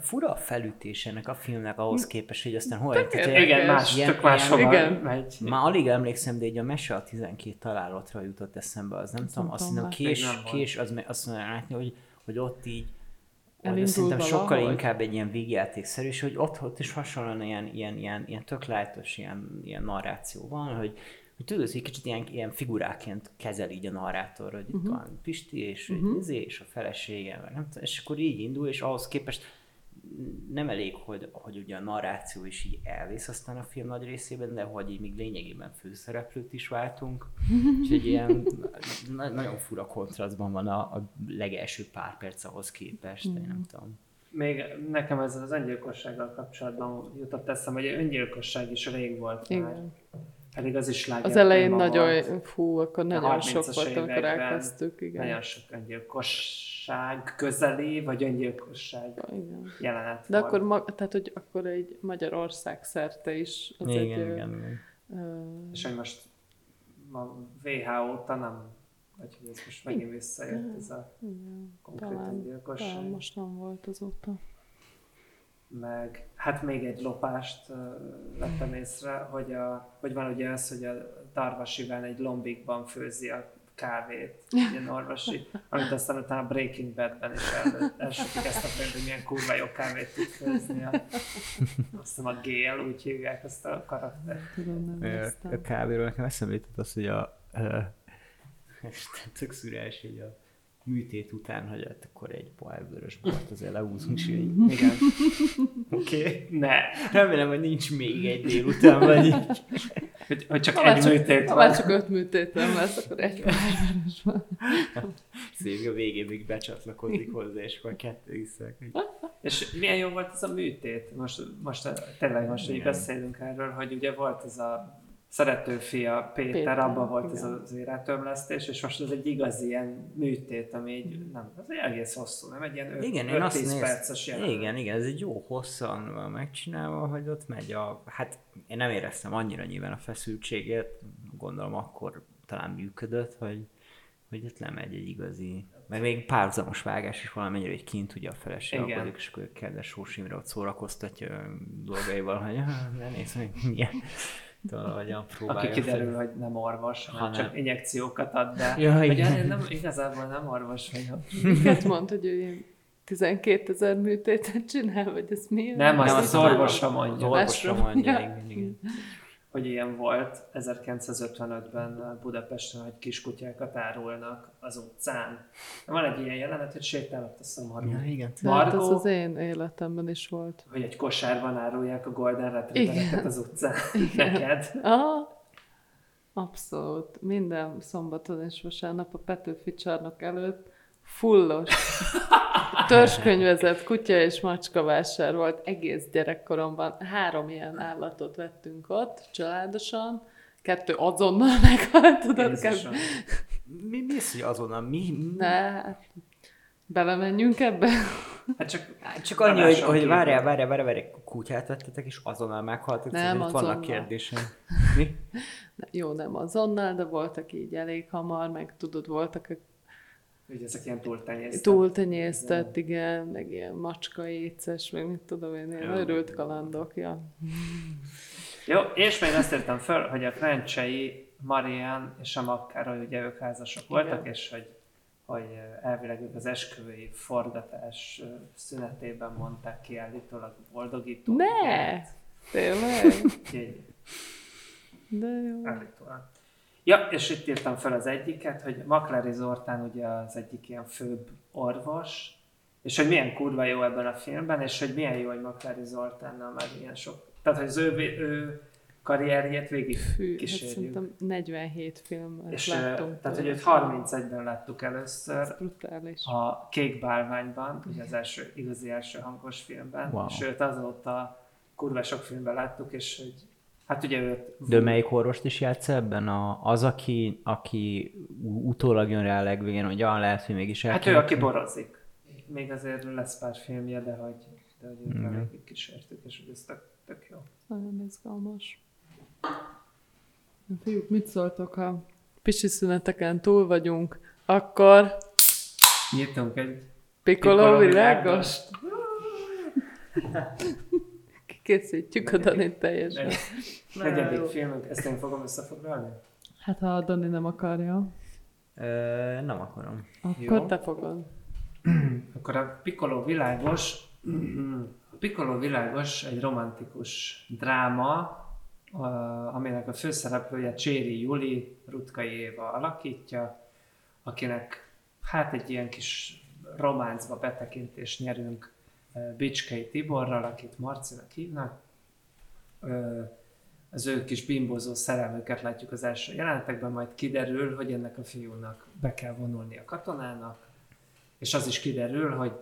Fura a felütés ennek a filmnek ahhoz képest, hogy aztán hol egy- érdekes. Igen, más, Ilyen- tök máshova Igen. megy. Már alig emlékszem, de egy a mese a 12 találatra jutott eszembe, az nem tudom, nem azt tudom hiszem már. kés, kés az, azt látni, hogy, hogy ott így Elindul szerintem sokkal valahogy. inkább egy ilyen végjátékszerű, és hogy ott, ott is hasonlóan ilyen, ilyen, ilyen, ilyen tök lájtos ilyen, ilyen narráció van, hogy, hogy tudod, hogy kicsit ilyen, ilyen figuráként kezel így a narrátor, hogy Mhm. itt van Pisti, és, uh-huh. és a felesége, meg nem tudom, és akkor így indul, és ahhoz képest nem elég, hogy, hogy ugye a narráció is így elvész aztán a film nagy részében, de hogy így még lényegében főszereplőt is váltunk. [LAUGHS] És egy ilyen na- nagyon fura kontrasztban van a, a legelső pár perc ahhoz képest, de én nem tudom. Még nekem ez az öngyilkossággal kapcsolatban jutott eszem, hogy öngyilkosság is rég volt már. Igen. Pedig az is sláger Az elején nagyon, volt. fú, akkor nagyon 30-as sok volt, amikor elkezdtük, igen. Nagyon sok öngyilkosság közeli, vagy öngyilkosság igen. jelenet De volt. akkor, ma, tehát, hogy akkor egy Magyarország szerte is az egy, Igen, ö, igen, igen. ö, És hogy most a WHO óta nem, vagy hogy ez most megint visszajött ez a igen, konkrét talán, öngyilkosság. talán most nem volt azóta. Meg hát még egy lopást uh, vettem észre, hogy, a, hogy van ugye az, hogy a Darvas Iván egy lombikban főzi a kávét, ilyen orvosi, amit aztán utána Breaking Badben is el, elsütik ezt a pénzt, hogy milyen kurva jó kávét tud főzni. A, azt hiszem a Gél, úgy hívják ezt a karaktert. Tudom, nem. A kávéról nekem eszembe jutott az, hogy a... ö, Isten, tök szürás, hogy a műtét után, hogy hát akkor egy pohárvörös bort azért leúzunk, és így, [LAUGHS] Igen. oké. Okay. Ne, Remélem, hogy nincs még egy délután, vagy így. hogy, hogy csak Ha egy csak, műtét ha van. már csak öt műtétem lesz, akkor egy pohárvörös van. Szép, a végén még becsatlakozik hozzá, és akkor kettő iszak. És milyen jó volt ez a műtét? Most, most tényleg most Igen. beszélünk erről, hogy ugye volt ez a szerető fia Péter, Péter, abban volt ez igen. az életömlesztés, és most ez egy igazi ilyen műtét, ami így, nem, ez egy egész hosszú, nem egy ilyen 5 Igen, én azt 10 néztem. perces jelenet. Igen, igen, ez egy jó hosszan van megcsinálva, hogy ott megy a... Hát én nem éreztem annyira nyilván a feszültséget, gondolom akkor talán működött, hogy, hogy ott lemegy egy igazi... Meg még párhuzamos vágás is valamennyire, hogy kint ugye a feleség Igen. alkodik, és akkor kedves Sós Imre ott szórakoztatja dolgaival, hogy "Ah, [LAUGHS] ne nézd meg, milyen... Valahogyan próbálja Aki kiderül, hogy nem orvos, hanem Hanem- csak injekciókat ad, de Ja, igen. nem, igazából nem orvos vagyok. Miket mond, hogy ő ilyen 12 ezer műtétet csinál, vagy ez mi? Nem, Nem, az az orvosra Az mondja, orvosra mondja, Ja. igen, igen. Hogy ilyen volt 1955-ben Budapesten, hogy kiskutyákat árulnak az utcán. Van egy ilyen jelenet, hogy sétálott a szomorú. Ja, igen. De hát ez Margó, az én életemben is volt. hogy egy kosárban árulják a Golden Retrievereket Igen. az utcán. [LAUGHS] Neked. Aha, abszolút. Minden szombaton és vasárnap a Petőfi csarnok előtt fullos [LAUGHS] törzskönyvezett kutya és macska vásár volt egész gyerekkoromban. Három ilyen állatot vettünk ott, családosan. Kettő azonnal [LAUGHS] meghalt, tudod, keb- Mi, mi hogy azonnal mi? mi- Ne, hát belemenjünk ebbe. Hát csak, Hát Csak annyi, hogy, hogy várjál, várjál, várjál, várjál, kutyát vettetek, és azonnal meghaltak, Nem, itt vannak azonnal. kérdésem. [LAUGHS] Mi? Jó, nem azonnal, de voltak így elég hamar, meg tudod, voltak hogy ezek ilyen túltenyésztett. túltenyésztett, igen, meg ilyen macska éces, meg mit tudom én, ilyen örült kalandok, ja. Jó, és még azt értem föl, hogy a Krencsei, Marian és a Makkároly, ugye ők házasok voltak, és hogy, hogy elvileg ők az esküvői forgatás szünetében mondták ki állítólag boldogító. Ne! Tényleg? De jó. állítólag. Ja, és itt írtam fel az egyiket, hogy Maklári Zoltán ugye az egyik ilyen főbb orvos, és hogy milyen kurva jó ebben a filmben, és hogy milyen jó, hogy Maklári Zoltánnal már ilyen sok. Tehát, hogy az ő, ő karrierjét végig Fű, hát kísérjük. szerintem 47 filmet És láttunk. tehát, hogy őt 31-ben láttuk először Ez brutális. a Kék Bálványban, ugye az első, igazi első hangos filmben, Wow. és őt azóta kurva sok filmben láttuk, és hogy Hát ugye őt... De melyik orvost is játsz ebben? A, az, aki, aki utólag jön rá a legvégén, hogy ah, lehet, hogy mégis el Hát ő, aki borozik. Még azért lesz pár filmje, de hogy, de hogy Mhm. elég kísértük, és hogy ez tök, tök jó. Nagyon izgalmas. Fiúk, mit szóltok, ha pisi szüneteken túl vagyunk, akkor Nyitunk egy... Piccolo Piccolo világos? [LAUGHS] Kikészítjük a Danit teljesen. Egy negyedik filmünk, ezt én fogom összefoglalni? Hát ha a Dani nem akarja, Ö, nem akarom. akkor Jó. te fogod. [CLEARS THROAT] Akkor a Piccolo világos, a Piccolo világos egy romantikus dráma, a- aminek a főszereplője Cséri Juli, Rutkai Éva alakítja, akinek hát egy ilyen kis románcba betekintést nyerünk Bicskei Tiborral, akit Marcinak hívnak. Az ő kis bimbózó szerelmüket látjuk az első jelenetekben, majd kiderül, hogy ennek a fiúnak be kell vonulni a katonának, és az is kiderül, hogy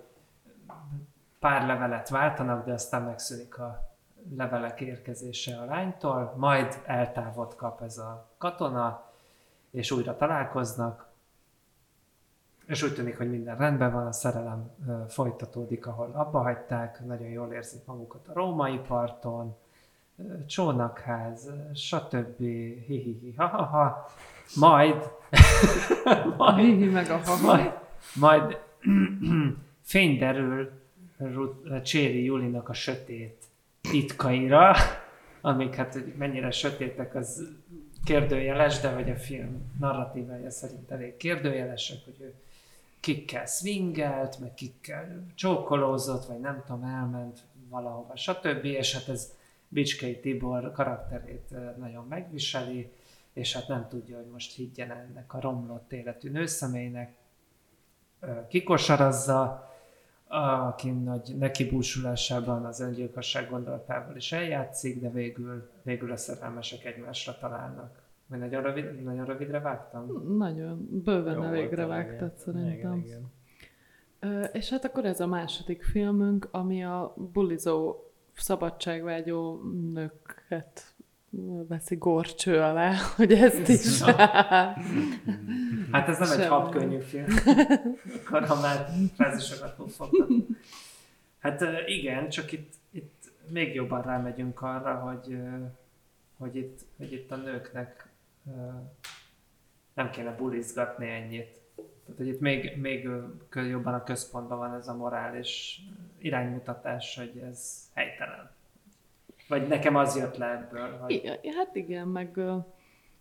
pár levelet váltanak, de aztán megszűnik a levelek érkezése a lánytól, majd eltávot kap ez a katona, és újra találkoznak, és úgy tűnik, hogy minden rendben van, a szerelem folytatódik, ahol abba hagyták, nagyon jól érzik magukat a római parton, csónakház, stb. Hi-hi-hi, ha-ha-ha. Majd, [LAUGHS] majd Hihi meg a haha. majd, majd [CLEARS THROAT] fény derül Cséri Julinak a sötét titkaira, amik hát hogy mennyire sötétek, az kérdőjeles, de hogy a film narratívája szerint elég kérdőjelesek, hogy ő kikkel swingelt, meg kikkel csókolózott, vagy nem tudom, elment valahova, stb. És hát ez Bicskei Tibor karakterét nagyon megviseli, és hát nem tudja, hogy most higgyen ennek a romlott életű nőszemélynek, kikosarazza, aki nagy nekibúsulásában az öngyilkosság gondolatával is eljátszik, de végül, végül a szerelmesek egymásra találnak. Vagy nagyon, rövid, nagyon rövidre vágtam? Nagyon bőven Jó elégre vágtad igen. szerintem. Igen, igen. Ö, és hát akkor ez a második filmünk, ami a bulizó szabadságvágyó nőket veszi gorcső alá, [LAUGHS] hogy ezt is. [LAUGHS] Hát ez nem egy Semmi. habkönnyű film. Akkor ha már frázisokat fog fogni. Hát igen, csak itt, itt még jobban rámegyünk arra, hogy, hogy, itt, hogy itt a nőknek nem kéne bulizgatni ennyit. Tehát, hogy itt még, még jobban a központban van ez a morális iránymutatás, hogy ez helytelen. Vagy nekem az jött le ebből, hogy I- Hát igen, meg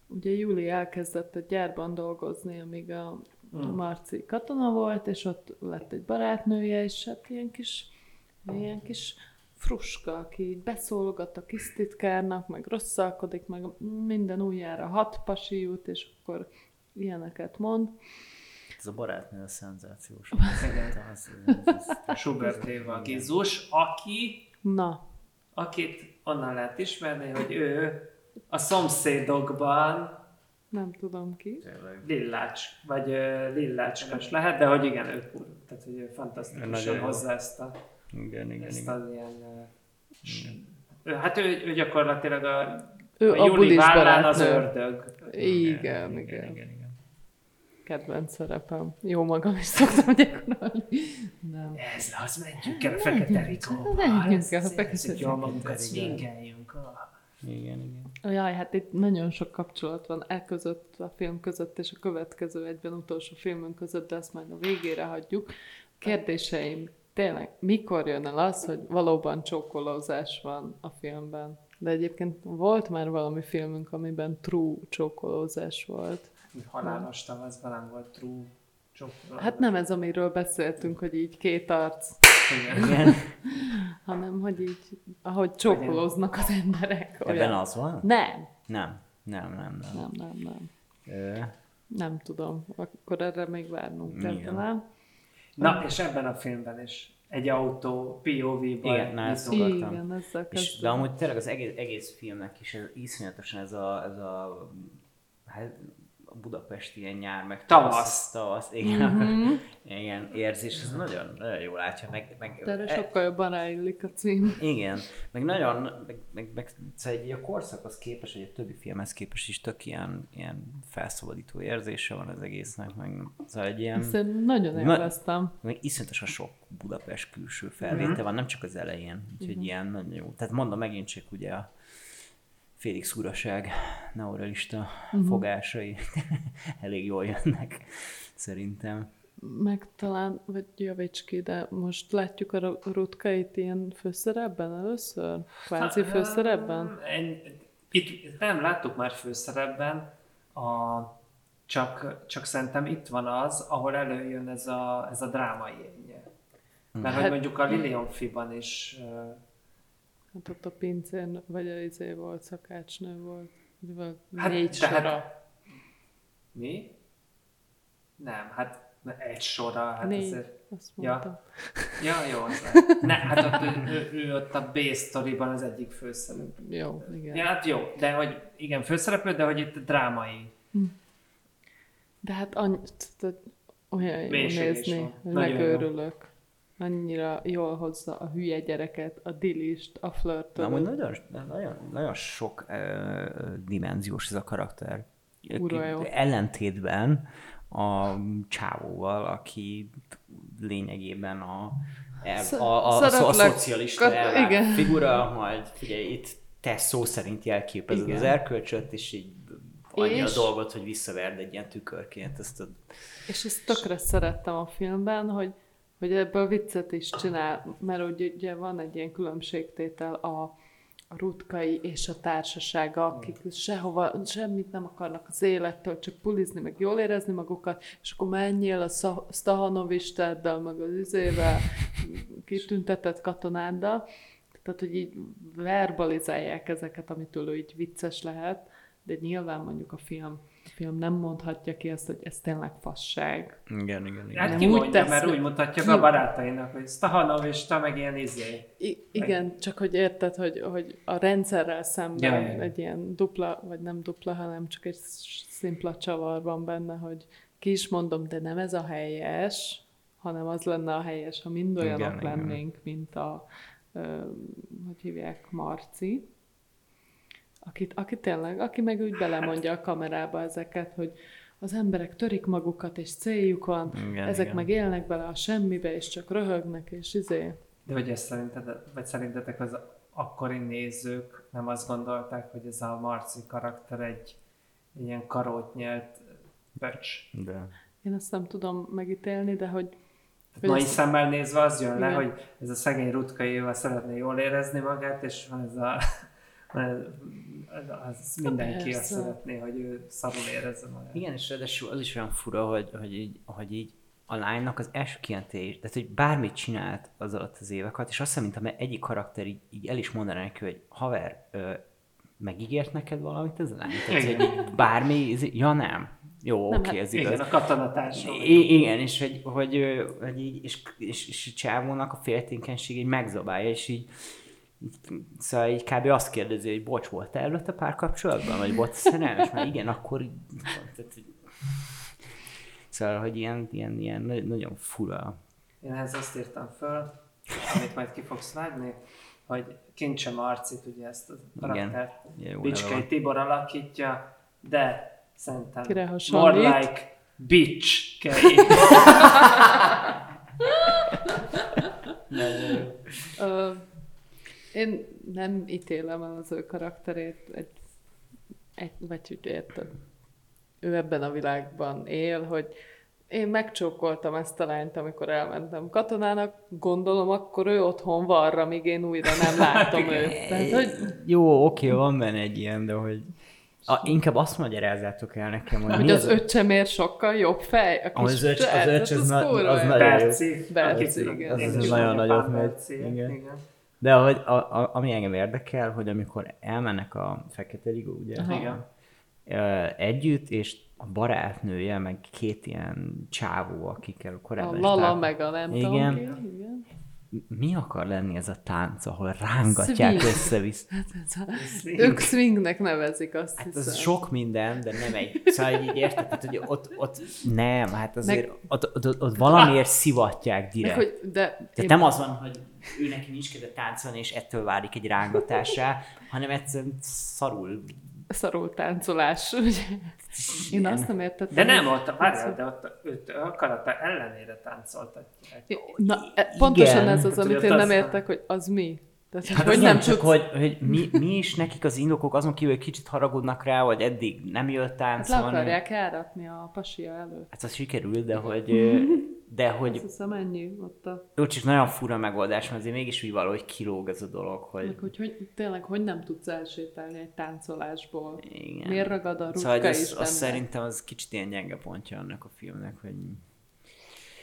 ugye Júli elkezdett a gyárban dolgozni, amíg a Mm. Marci katona volt, és ott lett egy barátnője, és hát ilyen kis, ilyen kis fruska, aki így beszólogat a kis titkárnak, meg rosszalkodik, meg minden újjára hat pasi jut, és akkor ilyeneket mond. Ez a barátnő a szenzációs. [LAUGHS] A Schubert Éva Gizus, aki Na, akit onnan lehet ismerni, hogy ő a szomszédokban nem tudom ki. tényleg. Lillács, vagy uh, Lillácskas lehet, de hogy igen, ő, tehát, hogy ő fantasztikusan hozza ezt, a, Igen, igen, ezt igen. az ilyen... Ő- hát ő, ő gyakorlatilag a, Ő a a bulis vállán az ördög. Igen, igen. igen, igen, igen. Kedvenc szerepem. Jó magam is szoktam gyakorolni. Nem. Ez az, menjünk el a fekete rikóba. menjünk el a fekete ez Jól magunkat rikóba. swingeljünk. ah. Igen, igen. Jaj, hát itt nagyon sok kapcsolat van e között, a film között és a következő egyben utolsó filmünk között, de azt majd a végére hagyjuk. Kérdéseim, tényleg, mikor jön el az, hogy valóban csókolózás van a filmben? De egyébként volt már valami filmünk, amiben true csókolózás volt. Halálos tavaszban nem volt true csókoló. Hát nem ez, amiről beszéltünk, hogy így két arc, Igen. igen. [LAUGHS] hanem hogy így, ahogy csókolóznak az emberek. Ebben az van? Nem, Nem. Nem, nem, nem. nem, nem, nem. Ö, Nem tudom. Akkor erre még várnunk kell talán. Na, és ebben a filmben is egy autó POV-ban Igen, na, ezt. Igen, És, de amúgy tényleg az egész, egész filmnek is ez, iszonyatosan ez a, ez a hát, budapesti ilyen nyár, meg Tavasz. tavasz igen, Mhm. [LAUGHS] igen, érzés, ez nagyon, nagyon jól látja, meg, meg De erre e- sokkal jobban ráillik a cím. igen, meg nagyon, meg, meg, meg szóval egy a korszakhoz képest, vagy a többi filmhez képest is tök ilyen, ilyen felszabadító érzése van az egésznek, meg szóval egy ilyen, én nagyon Na- élveztem. meg iszonyatosan sok Budapest külső felvétel van, nem csak az elején, úgyhogy ilyen nagyon jó. Tehát mondom megint csak ugye a Félix uraság, neorealista fogásai [LAUGHS] elég jól jönnek, szerintem. Meg talán, vagy javíts ki, de most látjuk a Ru- rutkait ilyen főszerepben először? Kvázi főszerepben? Itt nem láttuk már főszerepben, a, csak, csak szerintem itt van az, ahol előjön ez a, ez a drámai énje. Mert hogy Hát- mondjuk a Lilian Fiban is Hát ott a pincén, vagy a izé volt, szakácsnő volt. Vagy Hát, négy de hát- sora. mi? Nem, hát egy sorra, hát Négy. azért... Azt Ja. mondtam. Ja, jó, az. [LAUGHS] Ne, hát ott ő, ő, ő, ott a B-sztoriban az egyik főszereplő. Jó, igen. Ja, hát jó, de hogy igen, főszereplő, de hogy itt drámai. De hát annyi, tehát olyan jó nézni, hogy megőrülök. Annyira jól hozza a hülye gyereket, a dilist, a Na, flörtöt. amúgy nagyon, nagyon, nagyon sok uh, dimenziós ez a karakter. Jó. Ellentétben a csávóval, aki lényegében a, a, a, a, a, a szocialista Kat- igen. figura, majd figyelj, itt te szó szerint jelképezed Igen. az erkölcsöt, és így annyi És- a dolgot, hogy visszaverd egy ilyen tükörként ezt a... És ezt tökre szerettem a filmben, hogy, hogy ebből viccet is csinál, mert ugye, ugye van egy ilyen különbségtétel a, a rutkai és a társasága, akik sehova, semmit nem akarnak az élettől, csak pulizni, meg jól érezni magukat, és akkor menjél a Stahanovisteddel, meg az izével, kitüntetett katonáddal, tehát, hogy így verbalizálják ezeket, amitől így vicces lehet, de nyilván mondjuk a film, film nem mondhatja ki azt, hogy ez tényleg fasság. Igen, igen, igen. Hát ki úgy mondja, tesz, mert úgy mutatja ki- a barátainak, hogy Stahanov és te meg ilyen izé. I- igen, csak hogy érted, hogy, hogy a rendszerrel szemben Ja, egy ilyen dupla, vagy nem dupla, hanem csak egy szimpla csavar van benne, hogy ki is mondom, de nem ez a helyes, hanem az lenne a helyes, ha mind olyanok Igen, igen. lennénk, mint a, ö, hogy hívják, Marci, akit, aki tényleg, aki meg úgy belemondja a kamerába ezeket, hogy az emberek törik magukat, és céljuk van, Igen, ezek igen. meg élnek bele a semmibe, és csak röhögnek, és izé. De hogy ezt szerinted, vagy szerintetek az akkori nézők nem azt gondolták, hogy ez a Marci karakter egy ilyen karót nyelt pöcs. De. Én ezt nem tudom megítélni, de hogy... hogy Mai ezt- szemmel nézve az jön le, Igen. hogy ez a szegény rutkaival szeretné jól érezni magát, és van ez a az mindenki azt Persze. szeretné, hogy ő szarul érezze magát. Igen, és ráadásul az is olyan fura, hogy, hogy, így, hogy így a lánynak az első kijelentés, tehát hogy bármit csinált az alatt az évek alatt, és azt hiszem, mint egyik karakter így, így el is mondaná neki, hogy haver, ö, megígért neked valamit ez a lány? Tehát, hogy így bármi, ez- ja nem. Jó, Nem, oké, hát ez igaz. Igen, a katonatársam. I- igen, és hogy, hogy, hogy így, és, és, és a csávónak a féltékenység így megzabálja, és így Szóval így kb. azt kérdezi, hogy bocs, voltál előtte párkapcsolatban? Vagy volt szerelmes? Már igen, akkor így... Tehát, hogy- Szóval, hogy ilyen, ilyen, ilyen na- nagyon fura. Én ehhez azt írtam föl, amit majd ki fogsz vágni, hogy Kincse Marcit, ugye ezt a karaktert, Bicskei. Tibor alakítja, de szerintem Kire more like bitch Kei. Én nem ítélem el az ő karakterét, egy, egy, vagy hogy érted, ő ebben a világban él, hogy én megcsókoltam ezt a lányt, amikor elmentem katonának, gondolom, akkor ő otthon varra, míg én újra nem [LAUGHS] látom őt. Tehát, hogy Jó, oké, van benne egy ilyen, de hogy... A, inkább azt magyarázzátok el nekem, hogy, hogy mi az a- öccsemér sokkal jobb fej. A Az kis öcs- az öcs, az na- kurva az. Berci. Berci, Akit- igen. én Az is nagyon mondom, nagyot Pál megy. Berci, Igen. igen. De hogy a, a, ami engem érdekel, hogy amikor elmennek a Fekete Ligó, ugye? Aha. Igen. együtt, és a barátnője, meg két ilyen csávó, akikkel A korábban is Lala találkoztam. meg a nem Igen. tudom ki. Igen. mi akar lenni ez a tánc, ahol rángatják Swing. össze-vissza? [LAUGHS] Hát ez a, Swing. ők swingnek nevezik, azt Hát hiszem. ez sok minden, de nem egy. Szóval így érted, tehát, hogy ott, ott nem, hát azért Meg- ott, ott, ott, ott valamiért szivatják Meg, direkt. hogy, de Tehát nem az van, hogy ő neki nincs kedve táncolni, és ettől válik egy rángatásá, hanem egyszerűen szarul. szarul táncolás, ugye? Én azt nem értettem. De nem, hogy- ott, várjál, de ott őt akarata ellenére táncoltatják. Na, e- pontosan Igen. ez az, Hát, amit hogy én nem értek, hogy az mi. Tehát, Hát hogy igen, nem csak tudsz... hogy, hogy mi, mi, is nekik az indokok, azon kívül, hogy kicsit haragudnak rá, vagy eddig nem jött Hát le táncolni. akarják elrakni a pasia előtt. Hát az sikerült, de hogy, [LAUGHS] de hogy Azt hiszem ennyi ott a... jó, csak nagyon fura megoldás, mert azért mégis úgy valahogy kilóg ez a dolog, hogy Meg, hogy, hogy tényleg, hogy nem tudsz elsétálni egy táncolásból. igen. Miért ragad a rutka Szóval hogy is az, az szerintem az kicsit ilyen gyenge pontja annak a filmnek, hogy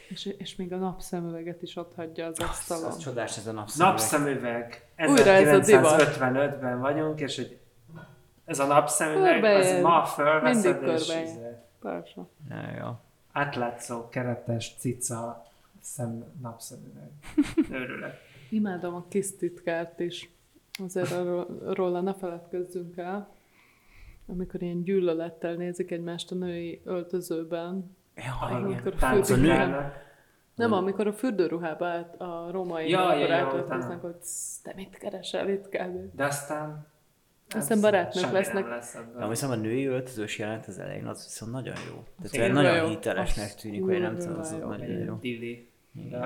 És, és még a napszemüveget is ott hagyja az az, asztalon. az csodás ez a napszemüveg. Napszemüveg. Újra ez a divat. 1955-ben vagyunk, és hogy ez a napszemüveg, az ma fölveszed, Mindig és izé, Persze. Ja, ja. Átlátszó, keretes, cica, szem, napszemüveg. [LAUGHS] Őrület. Imádom a kis titkárt is. Azért arról- róla ne feledkezzünk el. Amikor ilyen gyűlölettel nézik egymást a női öltözőben. Ja, Amikor igen. a Táncolnak. Nem, amikor a fürdőruhába át, a római Ja, ja, ja, utána. hogy "Sz, te mit keresel itt kb. De aztán... Aztán semmi lesznek. Lesz. De viszont a női öltözős jelent az elején, az viszont nagyon jó. Tehát Igen, olyan nagyon jó. hitelesnek tűnik, hogy nem tudom, az jó. nagyon jó. Dili.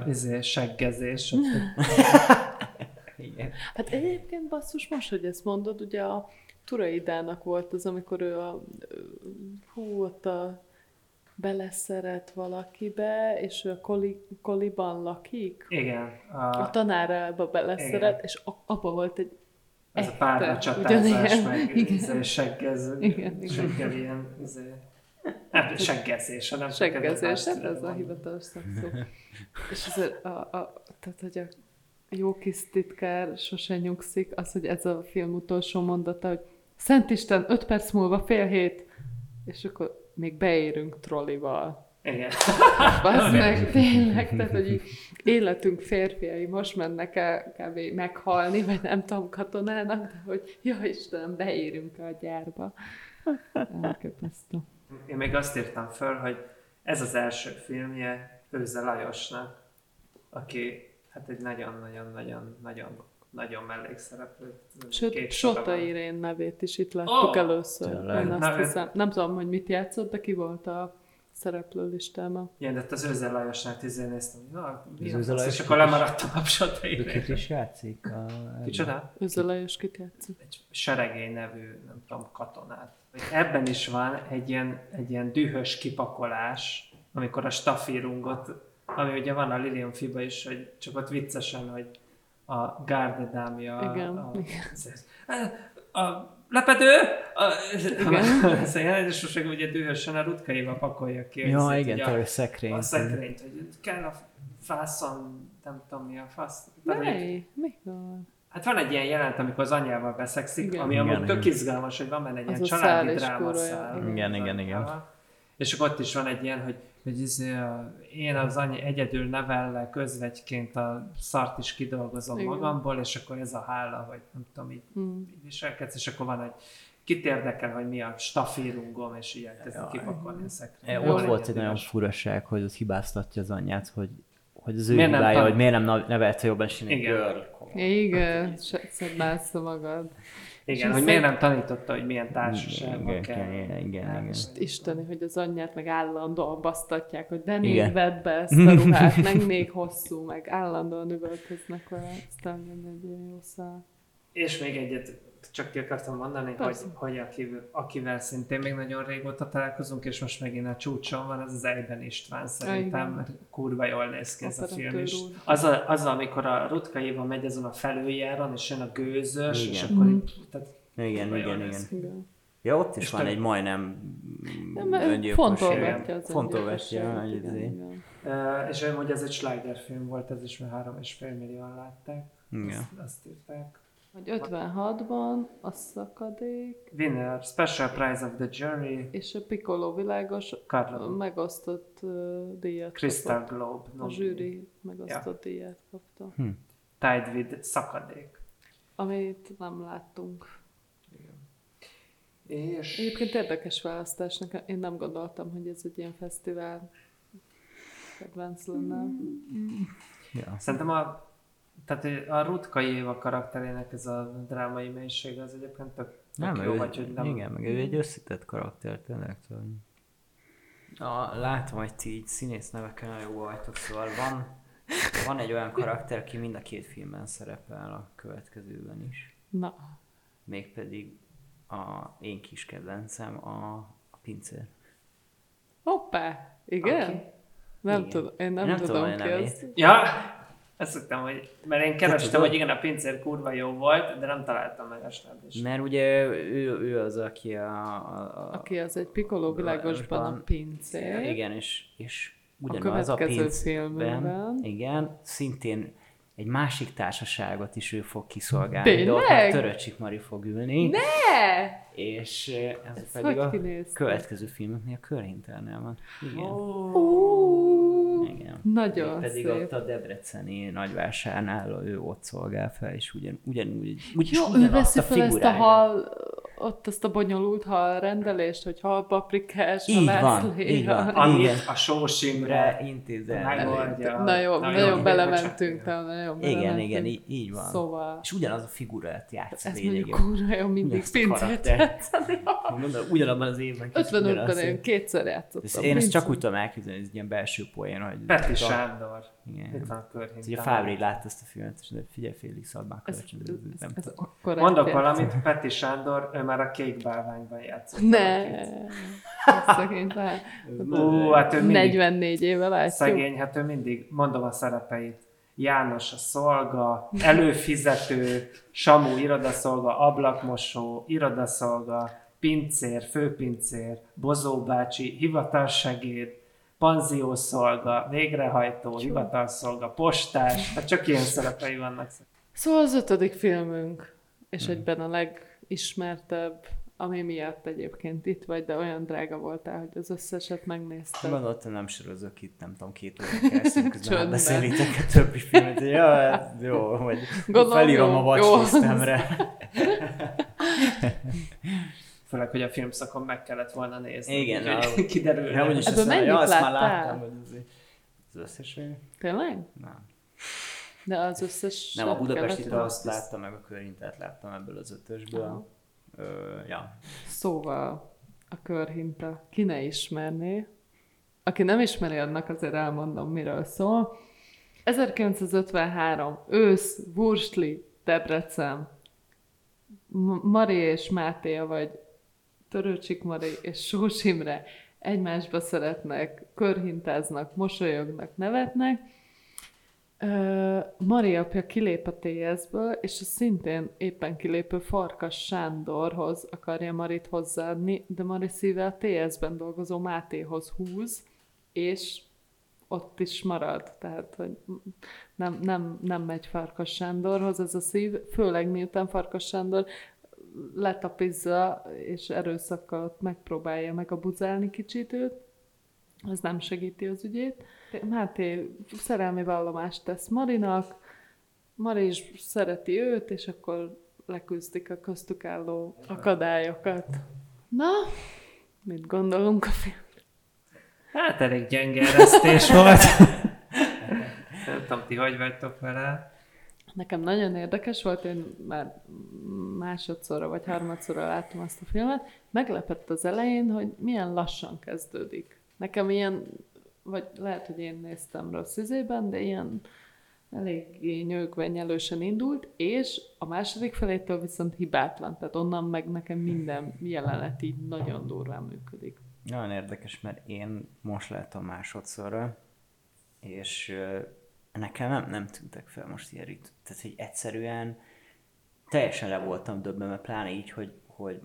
Izé, seggezés. [LAUGHS] Igen. Hát egyébként basszus, most, hogy ezt mondod, ugye a Turaidának volt az, amikor ő a, hú, ott a beleszeret valakibe, és ő a koli, koliban lakik. Igen. A A, tanárába beleszeret, és a- abba volt egy ez a párna csatázás, meg seggez, seggel ilyen, nem, seggezés, hanem Seggezés, hát ez a hivatalos szakszó. És azért a, a, tehát, hogy a jó kis titkár sose nyugszik, az, hogy ez a film utolsó mondata, hogy Szent Isten, öt perc múlva fél hét, és akkor még beérünk trollival. Igen. [LAUGHS] Bazd meg, tényleg, tehát, hogy így életünk férfiai most mennek el kb. meghalni, vagy nem tudom, katonának, de hogy ja Istenem, beérünk a gyárba. Elképesztő. Én még azt írtam föl, hogy ez az első filmje Őze Lajosnak, aki hát egy nagyon-nagyon-nagyon-nagyon nagyon mellékszereplő. Sőt, Sota. Irén nevét is itt láttuk Ó, először. Én azt hiszem. Nem tudom, hogy mit játszott, de ki volt a szereplő listában. Igen, de az Őze Lajosnál izé néztem, na, mi Az az, Lajos és akkor kit lemaradtam a Sota Őket Irénről. is játszik. A... Kicsoda? Özölejos kit játszott. egy seregély nevű, nem tudom, katonát. Ebben is van egy ilyen, egy ilyen dühös kipakolás, amikor a stafírungot, ami ugye van a Lilium Fiba is, hogy csak ott viccesen, hogy a gárdedámja, Igen, a, igen. a, a lepedő, Igen. [LAUGHS] ez a jelentőség, ugye dühösen a rutkaival pakolja ki. Ja, szét, igen, ugye te a, szekrény. a szekrényt, hogy kell a fászon, nem tudom mi a fasz. Tehát? Mikor? Hát van egy ilyen jelent, amikor az anyjával beszekszik, Igen. ami Igen, amúgy tök izgalmas, hogy van benne egy Az ilyen családi dráma igen. Igen, igen. És akkor ott is van egy ilyen, hogy, hogy izé, én az anyja egyedül nevellek közvegyként a szart is kidolgozom Igen. magamból, és akkor ez a hála, hogy nem tudom, így, Hmm. így viselkedsz, és akkor van egy kit érdekel, hogy mi a stafírungom, és így elkezdi Jaj. kipakolni a E, szekrénybe. ott volt egy nagyon furaság, hogy ott hibáztatja az anyját, hogy hogy az ő Miért nem hibája, hogy miért nem nevelte jobban, és Igen. girl. Igen, se- szedd másza magad. Igen, És hogy miért nem tanította, hogy milyen társaságban Igen, kell. igen, igen, igen. elmenni. Isteni, hogy az anyját meg állandóan basztatják, hogy de még vedd be [LAUGHS] ezt a ruhát, meg még hosszú, meg állandóan üvöltöznek vele, aztán jön egy jó szál. És még egyet csak ki akartam mondani, hogy, Persze. hogy akivel, akivel szintén még nagyon régóta találkozunk, és most megint a csúcson van, az az Ejben István szerintem, mert kurva jól néz ki ez a film is. Az, a, az amikor a Rutka Éva megy azon a felüljáron, és jön a gőzös, Igen. és akkor Mhm. így, tehát Igen, igen, igen. Igen. Ja, ott is És van te- egy majdnem öngyilkos. fontolgatja az Fontolgatja, izé. igen. És hogy ez egy Schleider film volt, ez is, mert három és fél millióan látták. Igen. Azt, azt írták. Hogy 56-ban a szakadék Winner, Special Prize of the Jury, és a Piccolo világos Carlo, megosztott uh, díjat Crystal kapott. Globe, A zsűri megosztott díjat kapta. Tide with Szakadék. Amit nem láttunk. És Egyébként érdekes választás. Nekem, én nem gondoltam, hogy ez egy ilyen fesztivál kedvenc lenne. Ja. szerintem a, tehát a Rutkai Éva karakterének ez a drámai mélység az egyébként tök, tök Nem, jó, ő, vagy hogy nem. igen, meg ő egy összetett karakter tényleg. Szóval. Na, látom, hogy ti így színész nevekkel nagyon jó vagytok, szóval van, van egy olyan karakter, aki mind a két filmben szerepel a következőben is. Na, Mégpedig a én kis kedvencem, a, a pincér. hoppá, igen? Aki? Nem Igen. tudom, én nem, Nem tudom, tudom a ki nevét. az. Ja, ezt tudtam, hogy, mert én kerestem, hogy igen, a pincér kurva jó volt, de nem találtam meg a stábis. Mert ugye ő, ő az, aki a... a, a Aki az egy Piccolo világosban a pincér. Igen, és, és A ugyanaz a, pincben, filmben. igen, szintén egy másik társaságot is ő fog kiszolgálni. Tényleg? De ott már Töröcsik Mari fog ülni. Ne! És eh, ez, Ez pedig a kinéz ki? következő filmeknél a körhinternel van. Igen. Ú, Igen. Nagyon pedig szép. ott a Debreceni nagyvásárnál ő ott szolgál fel, és ugyan, ugyanúgy, úgyis Jó, ő ugyanazt veszi a fel ezt a figuráját. hal, ott ezt a bonyolult hal rendelést, hogy hal paprikás, Így van, halászlé, így van. Amit a sósimre Re intézel. megoldja. Na jó, Na nagyon jó, belementünk, te nagyon Igen, belementünk. igen, így, így van. Szóval, És ugyanaz a figurát játszik ez mondjuk kurva jó mindig pincét. Mondom, ugyanabban az évben. kicsit 55-ben ugyanazt. én kétszer játszottam. Én ezt csak úgy tudom elképzelni, hogy ez ilyen belső poén, hogy... Peti. Sándor. Igen. Itt van a Ez körhintán. Ugye Fábri látta ezt a filmet, és figyelj Félix, add már Ez, kölcsön. ez, nem ez tudom. akkor Mondok valamit, Peti Sándor, ő már a kék bálványban játszott. Ne! [LAUGHS] Szegény lát. Ú, hát ő mindig 44 éve látjuk. szegény, hát ő mindig, mondom a szerepeit. János a szolga, előfizető, Samu irodaszolga, ablakmosó, irodaszolga, pincér, főpincér, Bozó bácsi, hivatalsegéd, panziószolga, végrehajtó, hivatalszolga, postás, tehát csak ilyen szerepei vannak. Szóval az ötödik filmünk, és Hmm. egyben a legismertebb, ami miatt egyébként itt vagy, de olyan drága voltál, hogy az összeset megnézted. Gondoltam, nem sorozok itt, nem tudom, két óra keresztül, közben beszélitek a többi filmet, ja, hát jó, hogy Gondolom, felírom jó, a watchlistemre. [LAUGHS] Főleg, hogy a filmszakon meg kellett volna nézni. Igen, úgyhogy [LAUGHS] kiderül. Ja, úgyis Ebből mennyit ja, azt már láttam, hogy az, az összesre. Tényleg? Nem. De az összes... Nem, a Budapesti azt láttam, meg a körhintát láttam ebből az ötösből. Aha. Ö, ja. Szóval a körhinta. Ki ne ismerné? Aki nem ismeri, annak azért elmondom, miről szól. 1953. Ősz, Wursli, Debrecen. Mari és Máté, vagy Törőcsik Mari és Sós Imre egymásba szeretnek, körhintáznak, mosolyognak, nevetnek. Ö, Mari apja kilép a TS-ből, és a szintén éppen kilépő Farkas Sándorhoz akarja Marit hozzáadni, de Mari szíve a TS-ben dolgozó Mátéhoz húz, és ott is marad. Tehát, hogy nem, nem, nem megy Farkas Sándorhoz ez a szív, főleg miután Farkas Sándor letapizza, és erőszakkal megpróbálja megabuzálni kicsit őt, ez nem segíti az ügyét. Máté szerelmi vallomást tesz Marinak, Mari is szereti őt, és akkor leküzdik a köztük álló akadályokat. Na, mit gondolunk a film? Hát elég gyenge eresztés volt. [LAUGHS] Nem tudom, ti hogy vagytok vele. Nekem nagyon érdekes volt, én már másodszorra vagy harmadszorra láttam azt a filmet. Meglepett az elején, hogy milyen lassan kezdődik. Nekem ilyen, vagy lehet, hogy én néztem rossz izében, de ilyen eléggé nyögvenyelősen indult, és a második felétől viszont hibátlan, tehát onnan meg nekem minden jelenet így nagyon durván működik. Nagyon érdekes, mert én most láttam másodszorra, és nekem nem, nem tűntek fel most ilyen rit. Tehát, hogy egyszerűen teljesen le voltam döbbenve, pláne így, hogy, hogy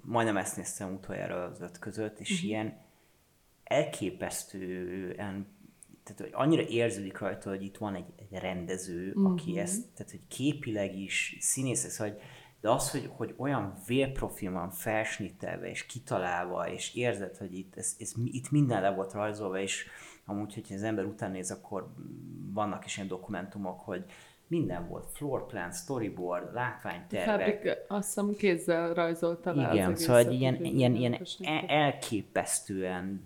majdnem ezt néztem utoljára az öt között, és Mhm. ilyen elképesztően tehát hogy annyira érződik rajta, hogy itt van egy, egy rendező, uh-huh. aki ezt, tehát hogy képileg is, színész, hogy de az, hogy, hogy olyan vérprofil van felsnittelve és kitalálva, és érzed, hogy itt, ez, ez, itt minden le volt rajzolva, és amúgy, hogyha az ember után néz, akkor vannak is ilyen dokumentumok, hogy minden volt, floor plan, storyboard, látványtervek. Fabrik azt hiszem kézzel rajzolta le Igen, az szóval egy ilyen, ilyen, ilyen e- elképesztően,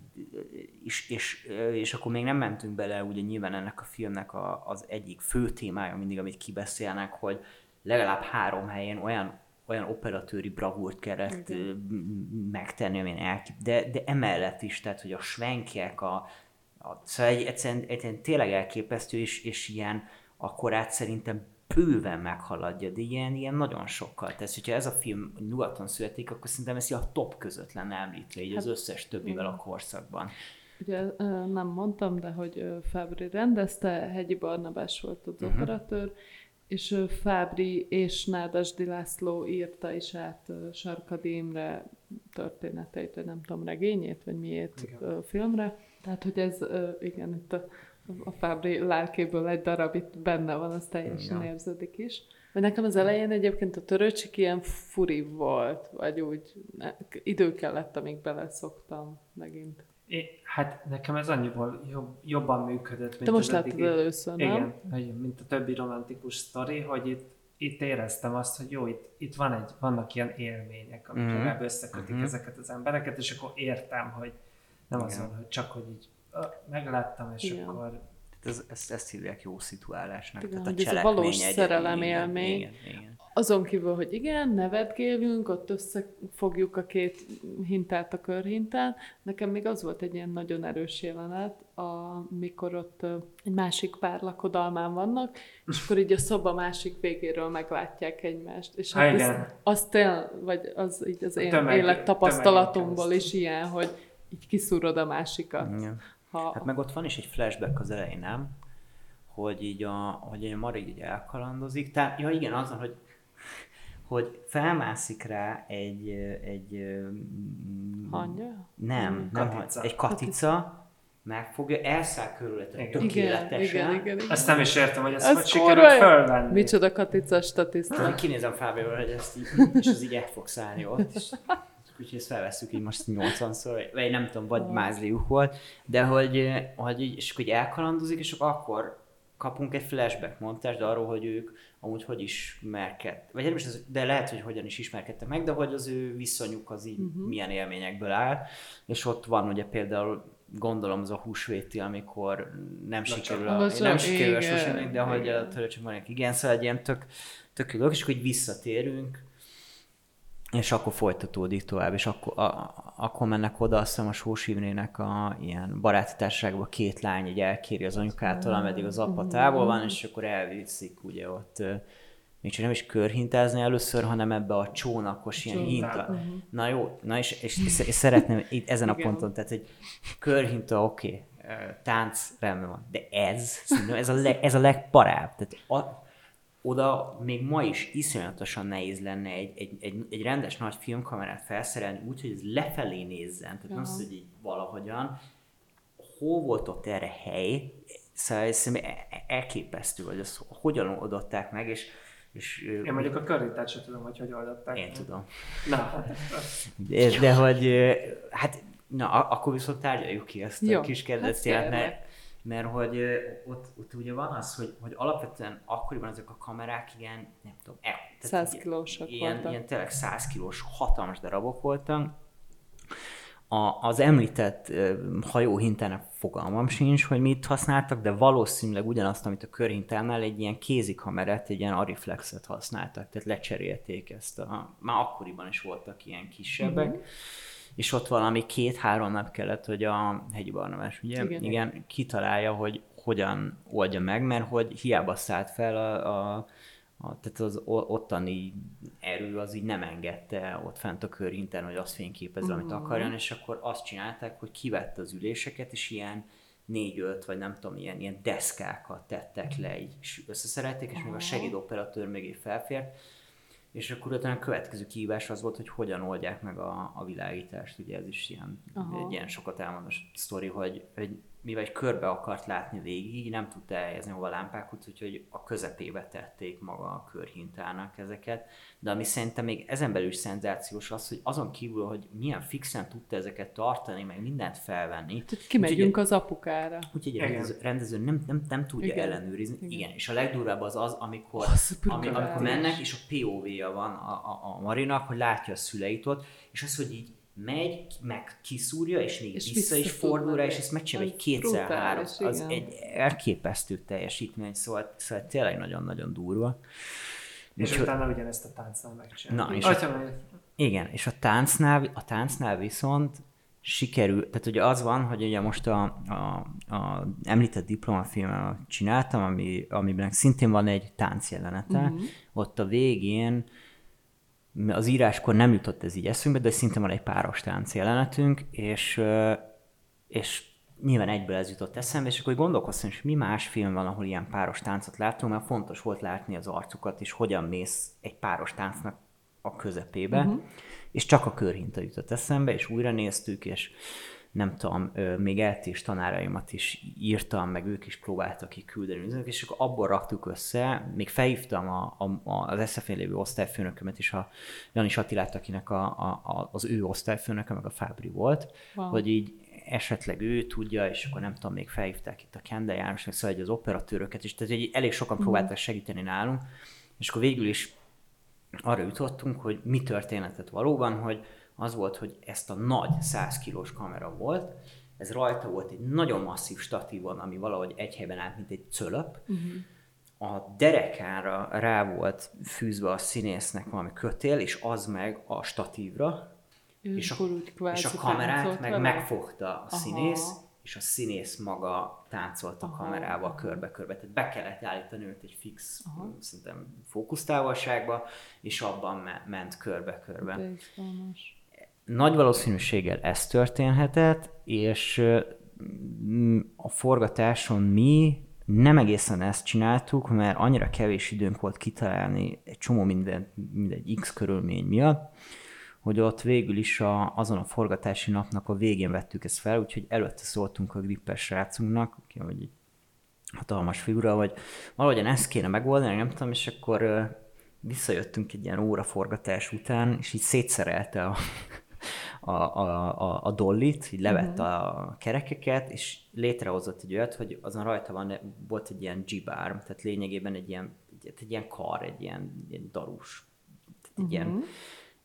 és, és, és akkor még nem mentünk bele, ugye nyilván ennek a filmnek a, az egyik fő témája mindig, amit kibeszélnek, hogy legalább három helyen olyan olyan operatőri bravúrt kellett m- megtenni, amilyen elkép... De, de emellett is, tehát, hogy a svenkek, a, szóval egy, egyszerűen, egyszerűen tényleg elképesztő, és, és ilyen a korát szerintem bőven meghaladja, de ilyen, ilyen nagyon sokkal. Tehát, hogyha ez a film nyugaton születik, akkor szerintem ez a top között lenne említve, így az összes többivel a korszakban. Ugye nem mondtam, de hogy Fábri rendezte, Hegyi Barnabás volt az Mhm. operatőr, és Fábri és Nádasdi László írta is át Sarkadi Imre történeteit, vagy nem tudom, regényét, vagy miért Igen. filmre. Tehát, hogy ez, igen, itt a, a Fábri lelkéből egy darab itt benne van, az teljesen Igen. érződik is. Vagy nekem az elején egyébként a törőcsik ilyen furi volt, vagy úgy ne, idő kellett, amíg beleszoktam megint. É, hát nekem ez annyiból jobb, jobban működött, mint Te most az láttad először, nem? Igen, hogy mint a többi romantikus sztori, hogy itt, itt éreztem azt, hogy jó, itt, itt van egy, vannak ilyen élmények, amik mm-hmm. legalább összekötik Mhm. ezeket az embereket, és akkor értem, hogy nem az csak, hogy így megláttam, és Igen. akkor Tehát ez, ezt, ezt hívják jó szituálásnak. Igen, Tehát hogy ez a valós egy- szerelem igen, élmény. Igen, igen. Azon kívül, hogy igen, nevetgélünk, ott összefogjuk a két hintát a körhintán. Nekem még az volt egy ilyen nagyon erős jelenet, amikor ott egy másik pár lakodalmán vannak, és akkor így a szoba másik végéről meglátják egymást. És Há, hát igen. ez, az tél, vagy az így az én tömeg- élettapasztalatomból is ilyen, hogy így kiszúrod a másikat. Igen. Ha, Hát meg ott van is egy flashback az elején, nem? Hogy így a, hogy a Mari így elkalandozik. Tehát, ja igen, azon, hogy hogy felmászik rá egy, egy mm, Hangya? nem, nem, Katica. egy katica, megfogja, elszáll körülötte tökéletesen. igen, igen, igen. azt nem is értem, hogy ezt Ez hogy sikerült fölvenni. Micsoda katica statiszta. Én kinézem Fábioról, hogy ezt így, és az így el fog szállni ott, és [LAUGHS] úgyhogy ezt felveszünk így most 80-szor, vagy nem tudom, vagy mázliuk volt, de hogy, hogy így, és akkor így elkalandozik, és akkor kapunk egy flashback montást arról, hogy ők amúgy hogy ismerkedtek, vagy nem is, ez- de lehet, hogy hogyan is ismerkedtek meg, de hogy az ő viszonyuk az így uh-huh. milyen élményekből áll, és ott van ugye például gondolom az a húsvéti, amikor nem sikerül a, Az nem sikerül a sosem, de hogy a igen. töröcsök mondják, igen, szóval egy ilyen tök, tök jó dolog, és akkor így visszatérünk, és akkor folytatódik tovább, és akkor, a, akkor mennek oda, azt hiszem a Sós Imrének a ilyen baráti társaságban két lány így elkéri az anyukától, ameddig az apa távol van, és akkor elviszik ugye ott, még csak nem is körhintázni először, hanem ebbe a csónakos ilyen hinta. Na jó, na és, és, és, és szeretném itt ezen a ponton, tehát egy körhinta oké, okay, tánc rendben van, de ez, szerintem ez a, leg, ez a legparább. Tehát a, oda még ma is iszonyatosan nehéz lenne egy, egy, egy, egy rendes nagy filmkamerát felszerelni úgy, hogy ez lefelé nézzen, tehát nem az, hogy így valahogyan. Hol volt ott erre hely? Szóval ez szerintem e- e- elképesztő, hogy azt hogyan oldották meg, és, és Én mondjuk a körítát sem tudom, hogy hogy oldották. én tudom. Na, hát, De, de hogy, hát, na, akkor viszont tárgyaljuk ki ezt Jó, a kis hát kedvencélet, kérlek. mert, mert hogy ott, ott ugye van az, hogy, hogy alapvetően akkoriban ezek a kamerák ilyen, nem tudom, e, tehát 100 ilyen- kilósak ilyen, voltak. ilyen tényleg 100 kilós hatalmas darabok voltak. A, az említett hajóhintának fogalmam sincs, hogy mit használtak, de valószínűleg ugyanazt, amit a körhintánál egy ilyen kézikamerát, egy ilyen Ariflexet használtak, tehát lecserélték ezt. A, már akkoriban is voltak ilyen kisebbek. Uh-huh. És ott valami két-három nap kellett, hogy a hegyi barnabás, ugye? Igen. Igen, kitalálja, hogy hogyan oldja meg, mert hogy hiába szállt fel a, a, a tehát az ottani erő az így nem engedte ott fent a körhinten, hogy azt fényképezze, amit akarjon, és akkor azt csinálták, hogy kivette az üléseket, és ilyen négy-öt, vagy nem tudom, ilyen, ilyen deszkákat tettek le, így és összeszerelték, és még a segédoperatőr mögé felfért, és akkor utána a következő kihívás az volt, hogy hogyan oldják meg a, a világítást. Ugye ez is ilyen, Aha. egy ilyen sokat elmondó sztori, hogy, hogy mivel körbe akart látni végig, nem tudta elhelyezni hova a lámpákat, úgyhogy a közepébe tették maga a körhintának ezeket. De ami szerintem még ezen belül is szenzációs az, hogy azon kívül, hogy milyen fixen tudta ezeket tartani, meg mindent felvenni. Tehát kimegyünk az apukára. Úgyhogy Igen. rendező, rendező nem, nem, nem tudja Igen. ellenőrizni. Igen. Igen. És a legdurvább az az, amikor, Az a ami, amikor mennek, és a POV-ja van a, a, a Marinak, hogy látja a szüleit ott, és az, hogy így megy, meg kiszúrja, és még És és vissza is fordul rá, és ezt megcsinálja egy Az kétszer-három. brutális, Az igen. egy elképesztő teljesítmény, szóval, szóval tényleg nagyon-nagyon durva. És Úgyhogy- utána ugyanezt a táncnál megcsinálni. Na, és Atya, meg- igen, és a táncnál, a táncnál viszont sikerül, tehát ugye az van, hogy ugye most a, a, a említett diplomafilmet csináltam, ami, amiben szintén van egy táncjelenete, uh-huh. ott a végén az íráskor nem jutott ez így eszünkbe, de szintén van egy páros tánc jelenetünk, és, és nyilván egyből ez jutott eszembe, és akkor gondolkoztam, hogy mi más film van, ahol ilyen páros táncot látunk, mert fontos volt látni az arcukat, és hogyan mész egy páros táncnak a közepébe, uh-huh. és csak a körhinta jutott eszembe, és újra néztük, és nem tudom, még eltés tanáraimat is írtam, meg ők is próbáltak ki küldeni üzenetet, és akkor abból raktuk össze, még felhívtam a, a, az SZF-én lévő osztályfőnökömet is, a Janis Attilát, akinek a, a, az ő osztályfőnöke, meg a Fábri volt, Wow. hogy így esetleg ő tudja, és akkor nem tudom, még felhívták itt a Kende János, meg szóval az operatőröket is, tehát hogy elég sokan próbáltak segíteni nálunk, és akkor végül is arra jutottunk, hogy mi történetet valóban, hogy az volt, hogy ezt a nagy 100 kilós kamera volt, ez rajta volt egy nagyon masszív statívon, ami valahogy egy helyben állt, mint egy cölöp. Uh-huh. A derekára rá volt fűzve a színésznek valami kötél, és az meg a statívra, És, és a, és a kamerát meg vele? megfogta a Aha. színész, és a színész maga táncolt a Aha, kamerával aha. körbe-körbe. Tehát be kellett állítani őt egy fix, szerintem fókusztávolságba, és abban me- ment körbe-körbe. De. Nagy valószínűséggel ez történhetett, és a forgatáson mi nem egészen ezt csináltuk, mert annyira kevés időnk volt kitalálni egy csomó minden, mindegy X körülmény miatt, hogy ott végül is a, azon a forgatási napnak a végén vettük ezt fel, úgyhogy előtte szóltunk a grippes srácunknak, aki hogy hatalmas figura, hogy valahogyan ezt kéne megoldani, nem tudom, és akkor visszajöttünk egy ilyen óra forgatás után, és így szétszerelte a, a, a, a, a dollit, így levette a kerekeket, és létrehozott egy olyat, hogy azon rajta van, volt egy ilyen G-bar, tehát lényegében egy ilyen, egy, egy ilyen kar, egy ilyen, egy darús, tehát egy ilyen,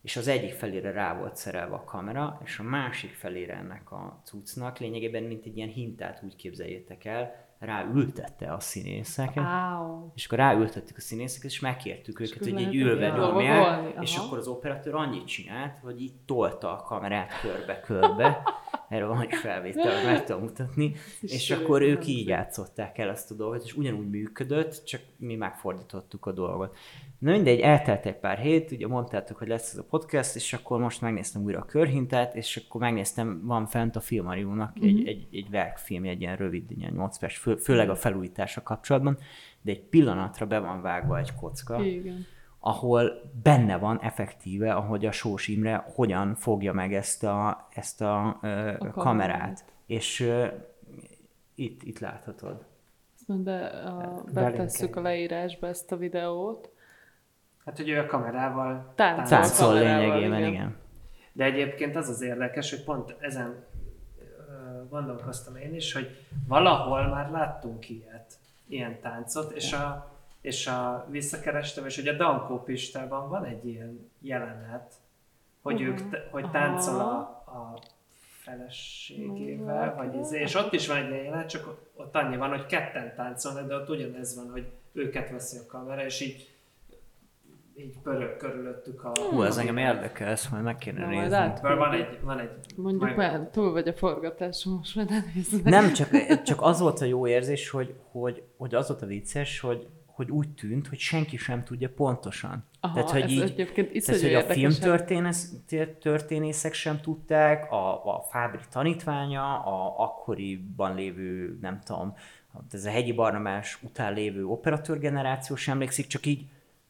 és az egyik felére rá volt szerelve a kamera, és a másik felére ennek a cuccnak lényegében, mint egy ilyen hintát úgy képzeljétek el, ráültette a színészeket, Áó. és akkor ráültettük a színészeket, és megkértük őket, akkor hogy lehet ülve egy nyomják, és akkor az operatőr annyit csinált, hogy így tolta a kamerát körbe-körbe, [LAUGHS] erről van is felvétel, meg tudom mutatni, és szép, akkor ők nagyon így játszották el ezt a dolgot, és ugyanúgy működött, csak mi megfordítottuk a dolgot. Na mindegy, eltelt egy pár hét, ugye mondtátok, hogy lesz ez a podcast, és akkor most megnéztem újra a körhintát, és akkor megnéztem, van fent a Filmariumnak Mhm. egy, egy, egy verkfilm, egy ilyen rövid, ilyen 8 perc, fő, főleg a felújítása kapcsolatban, de egy pillanatra be van vágva egy kocka, Igen. ahol benne van effektíve, ahogy a Sós Imre hogyan fogja meg ezt a, ezt a, ö, A kamerát. kamerát. És ö, itt, itt láthatod. Ezt majd be, a, betesszük a leírásba ezt a videót. Hát, hogy ő a kamerával Táncol. Táncol kamerával, lényegében, igen. igen. De egyébként az az érdekes, hogy pont ezen gondolkoztam én is, hogy valahol már láttunk ilyet, ilyen táncot, és a, és a visszakerestem, és hogy a Dankó Pistában van egy ilyen jelenet, hogy, ők, te- hogy táncol a, a feleségével, vagy izé, és ott is van egy jelenet, csak ott annyi van, hogy ketten táncolnak, de ott ugyanez van, hogy őket veszi a kamera, és így így pörög körülöttük a... Hú, ez engem érdekel, ezt majd meg kéne Na, nézni. át- van egy, van egy Mondjuk majd- már túl vagy a forgatáson, most már nem. Nem, csak, csak az volt a jó érzés, hogy, hogy, hogy az volt a vicces, hogy, hogy úgy tűnt, hogy senki sem tudja pontosan. Aha, tehát, hogy ez így, egyébként tehát, hogy a érdekes. filmtörténész, történészek sem tudták, a, a Fábri tanítványa, a akkoriban lévő, nem tudom, ez a hegyi barnamás után lévő operatőrgeneráció sem emlékszik, csak így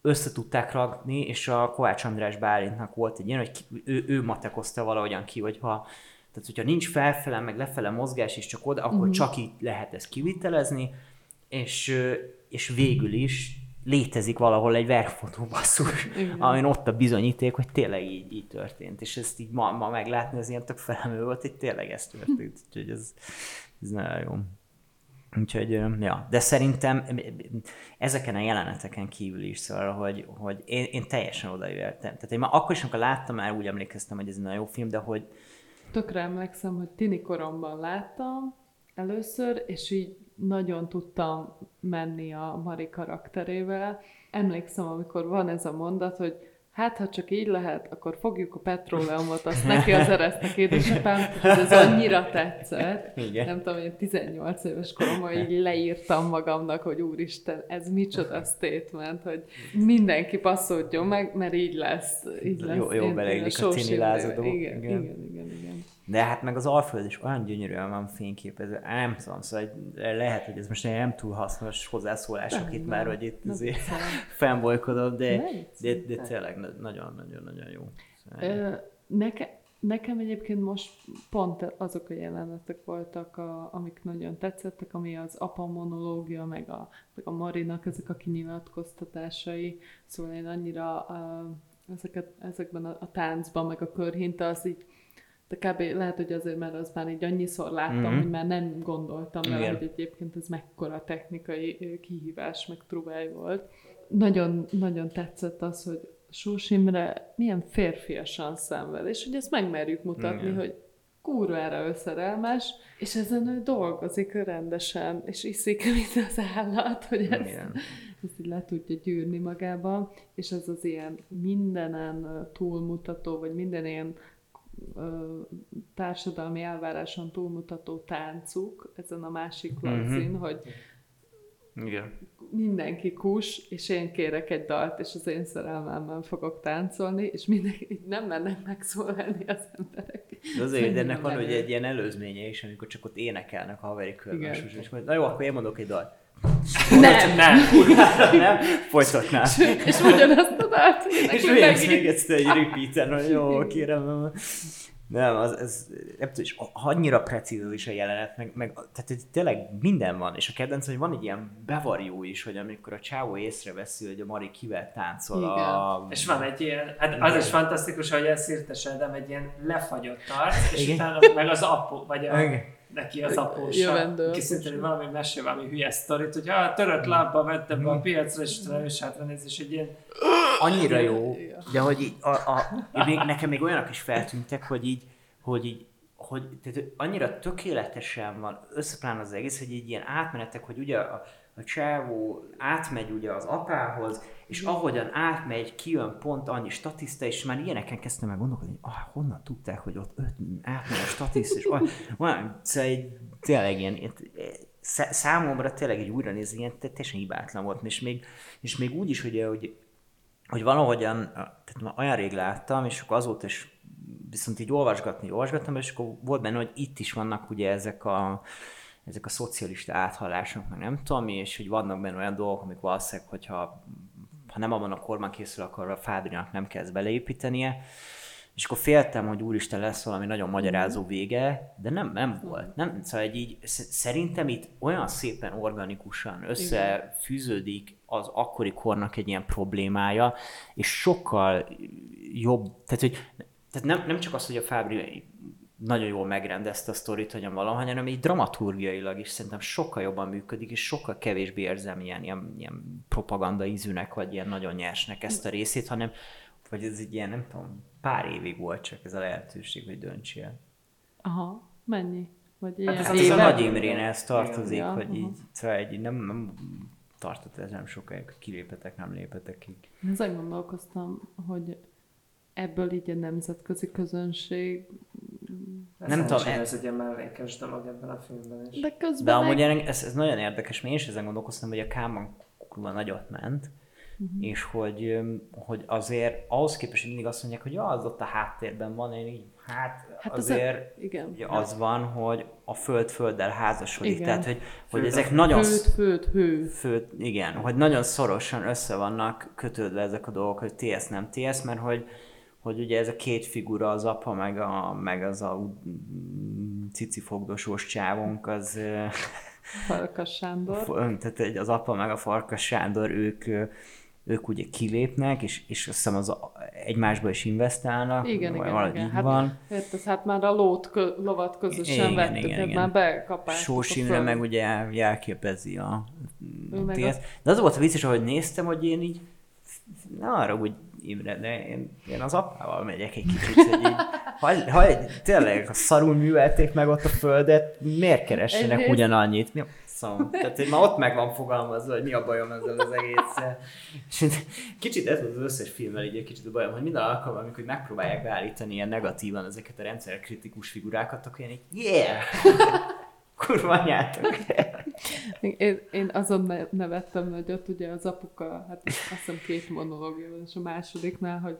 össze tudták ragni, és a Kovács András Bálintnak volt egy ilyen, hogy ki, ő, ő matekozta valahogyan ki, hogy ha Tehát, hogyha nincs felfele, meg lefele mozgás, és csak oda, akkor Mhm. csak így lehet ezt kivitelezni, és, és végül is létezik valahol egy verkfotó basszus, Igen. amin ott a bizonyíték, hogy tényleg így, így történt. És ezt így ma, ma meglátni, az ilyen tök felemő volt, hogy tényleg ez történt. Úgyhogy ez, ez nagyon jó. Úgyhogy, ja, de szerintem ezeken a jeleneteken kívül is szóval, hogy, hogy én, én teljesen odajöttem. Tehát én már akkor is, amikor láttam, már úgy emlékeztem, hogy ez egy nagyon jó film, de hogy Tökre emlékszem, hogy tini koromban láttam először, és így nagyon tudtam menni a Mari karakterével. Emlékszem, amikor van ez a mondat, hogy hát, ha csak így lehet, akkor fogjuk a petróleumot, azt neki az eresztek édesapám, hogy ez annyira tetszett. Igen. Nem tudom, én 18 éves koromban így leírtam magamnak, hogy úristen, ez micsoda statement, hogy mindenki passzoljon meg, mert így lesz. Így lesz. Jó- jó beleillik a Imre- lázadó. Igen, Igen. igen, igen, igen. De hát meg az Alföld is olyan gyönyörűen van fényképezve. Á, Nem tudom, szóval lehet, hogy ez most nem túl hasznos hozzászólások Nem, itt nem. már, hogy itt azért [LAUGHS] fanboykodom, de, de, viccelj. de tényleg na- nagyon-nagyon-nagyon jó. Szóval, Ö, Neke, nekem egyébként most pont azok a jelenetek voltak, a, amik nagyon tetszettek, ami az apa monológia, meg a, meg a Marinak ezek a kinyilatkoztatásai. Szóval én annyira uh, ezeket, ezekben a, a táncban, meg a körhinta, az így de kb. lehet, hogy azért, mert az már így annyiszor láttam, Mhm. mm-hmm. hogy már nem gondoltam vele, Igen. hogy egyébként ez mekkora technikai kihívás, meg truváj volt. Nagyon, nagyon tetszett az, hogy Sós Imre milyen férfiasan szenved, és hogy ezt megmerjük mutatni, Igen. hogy kurvára ő szerelmes, és ezen ő dolgozik rendesen, és iszik, [LAUGHS] mint az állat, hogy ezt, Igen. ezt így le tudja gyűrni magába, és ez az ilyen mindenen túlmutató, vagy minden ilyen ö, társadalmi elváráson túlmutató táncuk ezen a másik Mhm. lagzin, hogy Igen. mindenki kus, és én kérek egy dalt, és az én szerelmemmel fogok táncolni, és mindenki nem mennek megszólalni az emberek. De azért, de ennek van menő. egy ilyen előzménye is, amikor csak ott énekelnek a haveri körben, és majd, na jó, akkor én mondok egy dalt. Nem! Nem! Nem? Folytatnám. és ugyanazt a dalt És megint. még egyszer egy repeaten, hogy jó, kérem. Nem, az, ez, nem tudom, és annyira precíz az is a jelenet, meg, meg tehát ez tényleg minden van, és a kedvenc, hogy van egy ilyen bevarjú is, hogy amikor a csávó észreveszi, hogy a Mari kivel táncol a... És van egy ilyen, hát az is fantasztikus, hogy ez Szirtes Edem egy ilyen lefagyott arc, és Igen. utána meg az apó, vagy a, Igen. Neki az apósa, Jövendő aki szintén valami mesél, valami hülye sztorit, hogy ah, törött lábba vette be a piacra, és utána és egy ilyen annyira jó, de hogy így, a, a, még, nekem még olyanok is feltűntek, hogy így, hogy így, hogy tehát annyira tökéletesen van összeplán az egész, hogy így ilyen átmenetek, hogy ugye a, a csávó átmegy ugye az apához, és ahogyan átmegy, kijön pont annyi statiszta, és már ilyeneken kezdtem meg gondolkodni, hogy ah, honnan tudták, hogy ott öt átmegy a statiszta, és ah, van, szóval egy, tényleg ilyen, ilyen szá- számomra tényleg egy újra nézni, ilyen teljesen hibátlan volt, és még, és még úgy is, ugye, hogy hogy valahogyan, tehát már olyan rég láttam, és akkor azóta is viszont így olvasgatni, olvasgattam, és akkor volt benne, hogy itt is vannak ugye ezek a, ezek a szocialista áthallások, meg nem tudom mi, és hogy vannak benne olyan dolgok, amik valószínűleg, hogyha ha nem abban a korban készül, akkor a Fábrinak nem kezd beleépítenie, és akkor féltem, hogy úristen lesz valami nagyon magyarázó vége, de nem, nem volt. Nem, szóval egy így, sz- szerintem itt olyan szépen organikusan összefűződik az akkori kornak egy ilyen problémája, és sokkal jobb, tehát, hogy, tehát nem, nem csak az, hogy a Fábri nagyon jól megrendezte a sztorit, hogyan valahogy, hanem így dramaturgiailag is szerintem sokkal jobban működik, és sokkal kevésbé érzem ilyen, ilyen, ilyen propaganda ízűnek, vagy ilyen nagyon nyersnek ezt a részét, hanem vagy ez egy ilyen, nem tudom, pár évig volt csak ez a lehetőség, hogy döntsél. Aha, mennyi? Vagy ilyen ez Hát ez a éve? Nagy Imrénhez tartozik, Ja, hogy aha. így, szóval egy, nem, nem tartott ez nem sokáig, hogy kiléphetek, nem lépetek ki. Ezen gondolkoztam, hogy ebből így a nemzetközi közönség, Ez Nem tudom, Ez egy ilyen mellékes dolog ebben a filmben is. de közben De amúgy meg... ennek- ez, ez nagyon érdekes, én is ezen gondolkoztam, hogy a Kálmán kurva nagyot ment, uh-huh. és hogy, hogy azért ahhoz képest, hogy mindig azt mondják, hogy ja, az ott a háttérben van, én így, hát, Hát az azért a- igen. ugye az van, hogy a föld földdel házasodik, Igen. tehát hogy, hogy Föld ezek az- nagyon... Föld, föld, hő. Föld, igen, hogy nagyon szorosan össze vannak kötődve ezek a dolgok, hogy TS nem TS, mert hogy, hogy ugye ez a két figura, az apa, meg, a, meg az a mm, cicifogdosós csávonk, az Farkas Sándor. Tehát egy- az apa meg a Farkas Sándor, ők, ők ugye kilépnek, és, és azt hiszem az egymásba is investálnak, Igen, igen, valahogy igen. így Hát, van. Érted, hát már a lót, kö, lovat közösen Igen, vettük, igen, hát igen. már bekapáltuk Sós Imre meg ugye jelképezi a Ő meg TS. De az volt a vicces, ahogy néztem, hogy én így ne arra úgy Imre, de én, én az apával megyek egy kicsit, hogy így, ha, ha tényleg ha szarul művelték meg ott a földet, miért keressenek ugyanannyit? Mi a szom? Tehát, hogy már ott meg van fogalmazva, hogy mi a bajom ezzel az egésszel. És kicsit ez az összes filmmel így egy kicsit a bajom, hogy minden alkalommal, amikor megpróbálják beállítani ilyen negatívan ezeket a rendszerkritikus figurákat, akkor én így, yeah! Kurva anyátok! Én, én azon ne- nevettem nagyot, ugye az apuka, hát azt hiszem két monológia van, és a másodiknál, hogy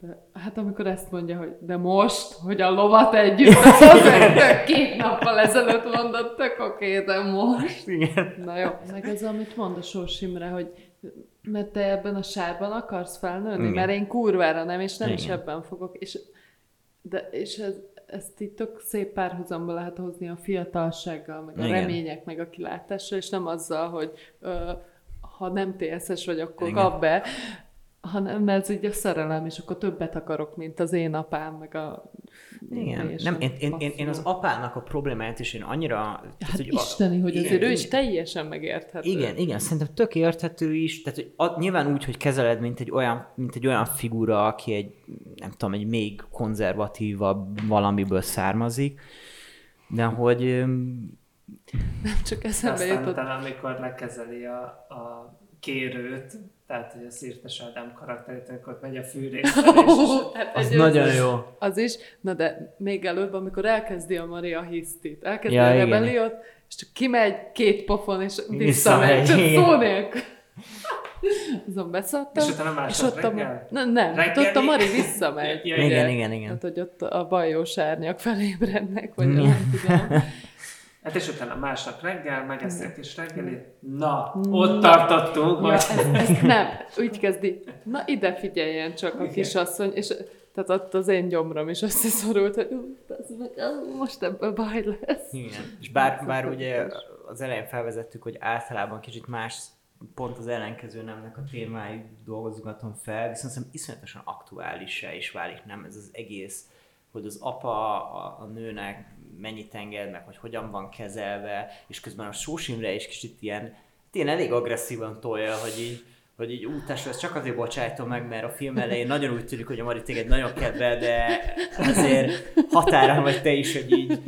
de, hát amikor ezt mondja, hogy de most, hogy a lovat együtt, [LAUGHS] az azért két nappal ezelőtt mondott, tök oké, de most. Igen. Na jó, meg ez, amit mond a Sós Imre, hogy mert te ebben a sárban akarsz felnőni, Igen. mert én kurvára nem, és nem is Igen. ebben fogok. És, de, és ez, ezt itt tök szép párhuzamba lehet hozni a fiatalsággal, meg a Igen. remények, meg a kilátással, és nem azzal, hogy ö, ha nem TSS vagy, akkor Igen. kap be, hanem ez így a szerelem, és akkor többet akarok, mint az én apám, meg a... Igen. Nem, én, én, én, én az apának a problémáját is én annyira... tehát, Hát hogy a- isteni, hogy igen, azért ő is teljesen megérthető. Igen, igen, szerintem tök érthető is, tehát hogy a, nyilván úgy, hogy kezeled, mint egy, olyan, mint egy olyan figura, aki egy, nem tudom, egy még konzervatívabb valamiből származik, de hogy öm, Csak eszembe Aztán jutott. utána, amikor lekezeli a, a kérőt, tehát hogy a Szirtes Ádám karakterét, amikor megy a fűrészre, [LAUGHS] és hát az nagyon összes- jó. Az is, na de még előbb, amikor elkezdi a Maria hisztit, elkezdi Ja, a igen. rebelliót, és csak kimegy két pofon, és Visszamegy, visszamegy, csak szó nélkül. Azon beszartam. És utána és ott a, reggel? nem, hát Reggeli? ott a Mari visszamegy. Ja. Igen, igen, igen. Tehát, hogy ott a bajós árnyak felébrednek, vagy nem tudom. [LAUGHS] Hát és utána másnap reggel, megeszik kis reggelit. Na, ott tartottunk, Ja, hogy ez, ez nem, úgy kezdi. Na ide figyeljen csak a kisasszony, és tehát ott az én gyomrom is összeszorult, hogy most ebből baj lesz. Igen. És bár, bár ugye az elején felvezettük, hogy általában kicsit más, pont az ellenkező nemnek a témái dolgozgatom fel, viszont szerintem iszonyatosan aktuálissá is válik, nem ez az egész, hogy az apa a, a nőnek mennyit enged, meg hogy hogyan van kezelve, és közben a Sós Imre is kicsit ilyen, ilyen elég agresszívan tolja, hogy így, hogy így ú, tesó, ezt csak azért bocsájtom meg, mert a film elején nagyon úgy tűnik, hogy a Mari téged nagyon kedvel, de azért határán vagy te is, hogy így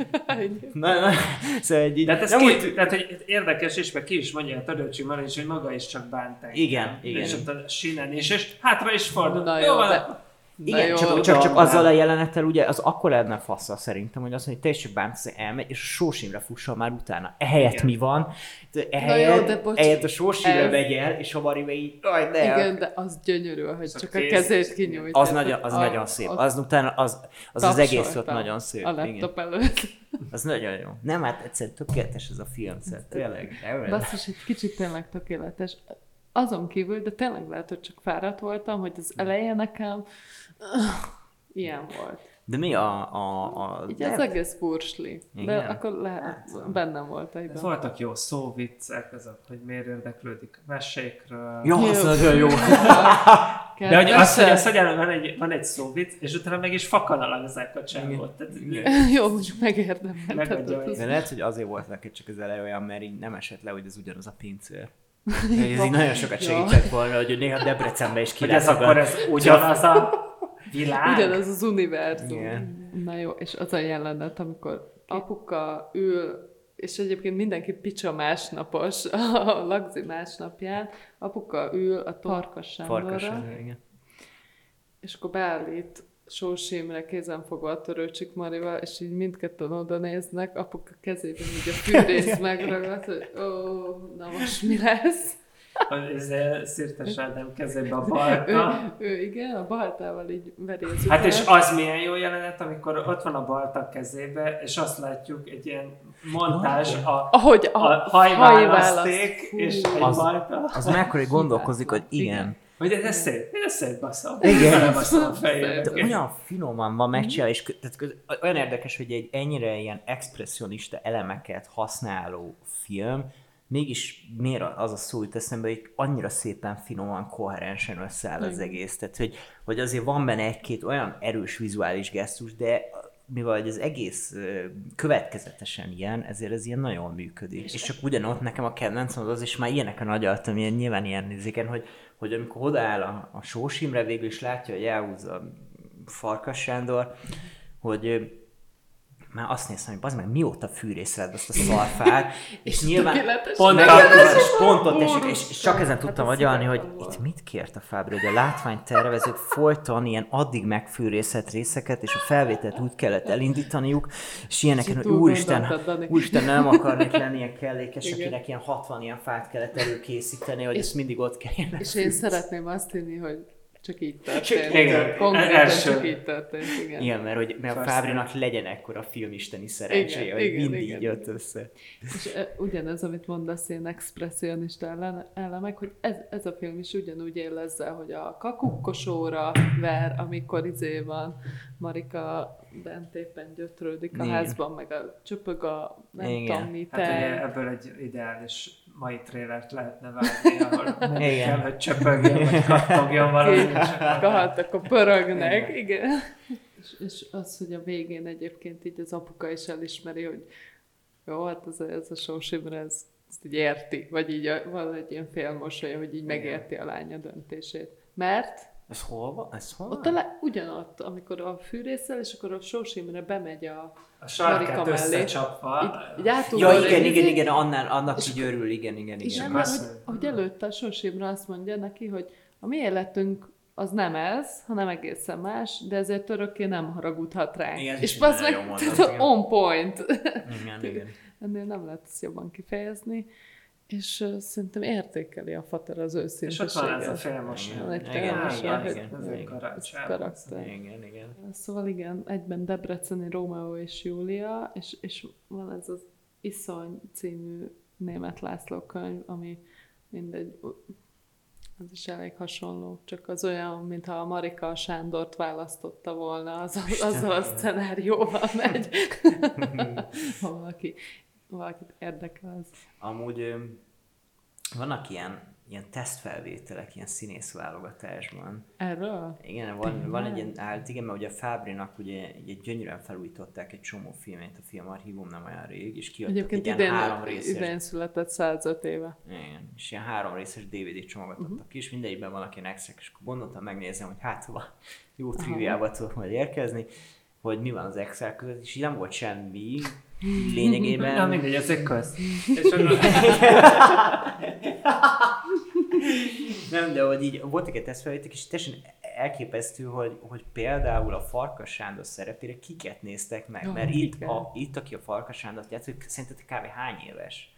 Na, na, szóval egy így, de hát ez nem két, úgy, tehát, hogy érdekes, és meg ki is mondja a Törőcsi Mari is, hogy maga is csak bánt engem. Igen, igen. És ott a sínen is, és hátra is fordul. Na jó, van, de... Igen, jó, csak, csak, csak azzal a jelenettel ugye az akkor lenne fassa szerintem, hogy azt mondja, hogy te is csak bántasz, elmegy, és a Sós Imre fusson már utána. Ehelyett Igen. mi van? De jó, Ehelyett, de bocs, ehelyett a Sós Imre ez- megy el, és a Mari meg így, aj, ne, Igen, de az gyönyörű, hogy a csak a kezét kinyújt. az, nagyon, az a- nagyon szép. Az utána, az, az, az egész ott nagyon szép. A Igen. laptop előtt. Az nagyon jó. Nem, hát egyszerűen tökéletes ez a film, szóval tényleg. Basszus, egy kicsit tényleg tökéletes. Azon kívül, de tényleg lehet, hogy csak fáradt voltam, hogy az eleje nekem [LAUGHS] ilyen volt. De mi a... a, a Így az egész fursli. De Igen. akkor lehet, bennem volt egyben. voltak jó szóviccek, azok, hogy miért érdeklődik a mesékről. Az Jó. nagyon jó. [LAUGHS] De hogy azt, hogy azt, hogy van egy, van egy szóvic, és utána meg is fakanalazzák a csávot. Jó, mondjuk az- De lehet, hogy azért volt neki csak az eleje olyan, mert így nem esett le, hogy ez ugyanaz a pincér. [LAUGHS] Ez így nagyon sokat segített volna, hogy néha Debrecenbe is hogy ez akkor ez ugyanaz a világ. Ugyanaz az univerzum. Igen. Na jó, és az a jelenet, amikor apuka ül, és egyébként mindenki picsa másnapos a lagzi másnapján, apuka ül a Farkas Sándorra, Farkas, igen. és akkor beállít Sós Imre kézenfogva a törőcsik Marival, és így mindketten oda néznek, apuka kezében így a fűrész [LAUGHS] megragad, hogy ó, na most mi lesz? Ez Szirtes Ádám kezébe a Ő, balta. ő igen, a baltával így veri az Hát és az milyen jó jelenet, amikor ott van a balta kezébe, és azt látjuk egy ilyen montázs, a, Ahogy a, a hajválaszt. hajválaszték, Hú. és egy Az- balta. Az mekkora gondolkozik, hogy igen, Hogy ez szép, ez szép bassza. Igen. Fejébe. De olyan finoman van megcsinálva, és tehát köz- olyan érdekes, hogy egy ennyire ilyen expressionista elemeket használó film, mégis miért az a szó jut eszembe, hogy annyira szépen finoman, koherensen összeáll az egész. Tehát, hogy, hogy azért van benne egy-két olyan erős vizuális gesztus, de mivel az egész következetesen ilyen, ezért ez ilyen nagyon működik. És, és csak ugyanott nekem a kedvencem az az, és már ilyeneken agyaltam, ilyen, nyilván ilyen nézéken, hogy, hogy amikor odaáll a, a Sós Imre, végül is látja, hogy elhúzza Farkas Sándor, hogy már azt néztem, hogy bazd meg, mióta fűrészred azt a szarfát, [LAUGHS] és nyilván tökéletes. Pont és pont ott esik, és, és csak ezen Hát tudtam ez agyalni, hogy itt mit kért a Fábri, hogy a látványtervezők folyton ilyen addig megfűrészett részeket, és a felvételt úgy kellett elindítaniuk, és ilyeneken, hogy úristen, úristen, nem akarnék lenni ilyen kellékes, Igen. akinek ilyen 60 ilyen fát kellett előkészíteni, hogy ezt mindig ott kelljen. És én szeretném azt hinni, hogy csak így Csak történt. igen, Konkrétan első. csak így történt, igen. Igen, mert, hogy, mert a First Fábrinak legyen ekkora filmisteni szerencséje, Igen, hogy igen, mindig igen. jött össze. És e, ugyanez, amit mondasz, ilyen expressionista ellen, elemek, hogy ez, ez a film is ugyanúgy él ezzel, hogy a kakukkosóra ver, amikor izé van, Marika bent éppen gyötrődik a Igen. házban, meg a csöpög a nem Igen. tudom mi, Hát ugye ebből egy ideális mai trélert lehetne vágni, ahol [LAUGHS] nem Igen. kell, hogy csöpögjön, vagy kattogjon valami. csak- [LAUGHS] Kahat, akkor pörögnek, Igen. igen. És, és az, hogy a végén egyébként így az apuka is elismeri, hogy jó, hát ez, a- ez a Sós Imre, ez, ezt így érti, vagy így a, van egy ilyen félmosolya, hogy így megérti a lánya döntését. Mert Ez hol van? Ez hol ott a van? le, ugyanott, amikor a fűrészel, és akkor a Sós Imre bemegy a... A sarkát összecsapva. Így, így Ja, egy igen, izét, igen, igen, annál, annak így örül, igen, igen, És igen. Azt mert hogy, hogy előtte a Sós Imre azt mondja neki, hogy a mi életünk az nem ez, hanem egészen más, de ezért örökké nem haragudhat ránk. Igen, és az meg tehát igen. on point. Igen, [LAUGHS] igen. Ennél nem lehet ezt jobban kifejezni, és uh, szerintem értékeli a fater az És ott van ez a egy Igen, igen, hogy- igen, Ez egy igen. Ez karácsony. karakter. Igen, igen. Szóval igen, egyben Debreceni Rómeó és Júlia, és, és van ez az Iszony című német László könyv, ami mindegy, az is elég hasonló, csak az olyan, mintha a Marika a Sándort választotta volna, az, azzal a szenárióval megy. [LAUGHS] ha valaki, valakit érdekel, az Amúgy vannak ilyen, ilyen tesztfelvételek, ilyen színészválogatásban. erről? Igen, van, van egy ilyen állt, igen, mert ugye a Fábrinak ugye, ugye gyönyörűen felújították egy csomó filmét, a filmarchívum nem olyan rég, és kiadtak Egyébként egy ilyen idén, három részes, idén született 105 éve. igen, és ilyen három részes DVD csomagot Mhm. adtak ki, és mindegyikben ilyen extra és akkor gondoltam, megnézem, hogy hát hova jó triviába tudok majd érkezni, hogy mi van az extra között, és így nem volt semmi lényegében. Na mindegy, ez egy köz. És akkor- [LAUGHS] Nem, de hogy így voltak egy tesztfelvétek, és teljesen elképesztő, hogy, hogy például a Farkas Sándor szerepére kiket néztek meg, mert itt, a, itt, aki a Farkas Sándor játszik, szerinted kb. hány éves?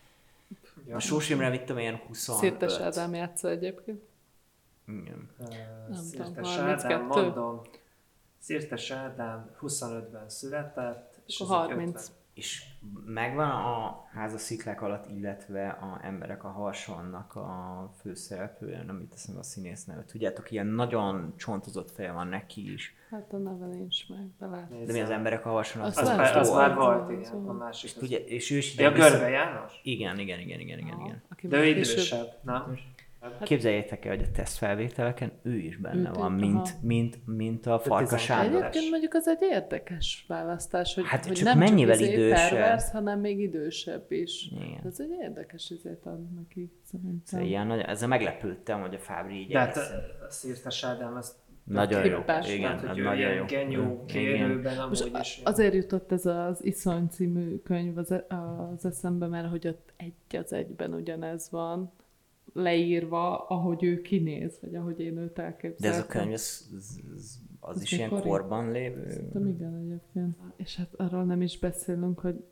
Ja. A Sós Imre, mit tudom, ilyen 25. Szirtes Ádám játsza egyébként. Igen. Tudom, Szirtes 32. Ádám, mondom. Szirtes Ádám 25-ben született, és Akkor ez így 30. 50. És megvan a házas sziklák alatt, illetve a emberek a harsonnak a főszereplője, nem itt teszem a színész nevet. Tudjátok, ilyen nagyon csontozott feje van neki is. Hát a neve nincs meg, de lehet. De mi az emberek a harson? Azt Az, nem már, az már volt, Az igen, a másik. az- Ugye, és ő is ide vissza- Görbe János? Igen, igen, igen, igen, igen, igen. Aki De ő idősebb, nem? Képzeljétek el, hogy a tesztfelvételeken ő is benne van, mint, mint, mint a Farkas 12. Sándor. Egyébként mondjuk az egy érdekes választás, hogy, Hát hogy csak nem mennyivel csak izé idősebb? pervers, hanem még idősebb is. Igen. Ez egy érdekes izét ad neki, szerintem. Szóval ilyen nagy, ezzel meglepődtem, hogy a Fábri így De hát a- Szirtes Ádám, az Nagyon jó. Igen, tehát, hogy ő nagyon jó. genyó kérőben amúgy is. azért jutott ez az Iszony című könyv az, az eszembe, mert hogy ott egy az egyben ugyanez van leírva, ahogy ő kinéz, vagy ahogy én őt De elképzeltem. ez a könyv, ez, ez, ez, az Ez is ilyen korban lévő? Szerintem igen egyébként. És hát arról nem is beszélünk, hogy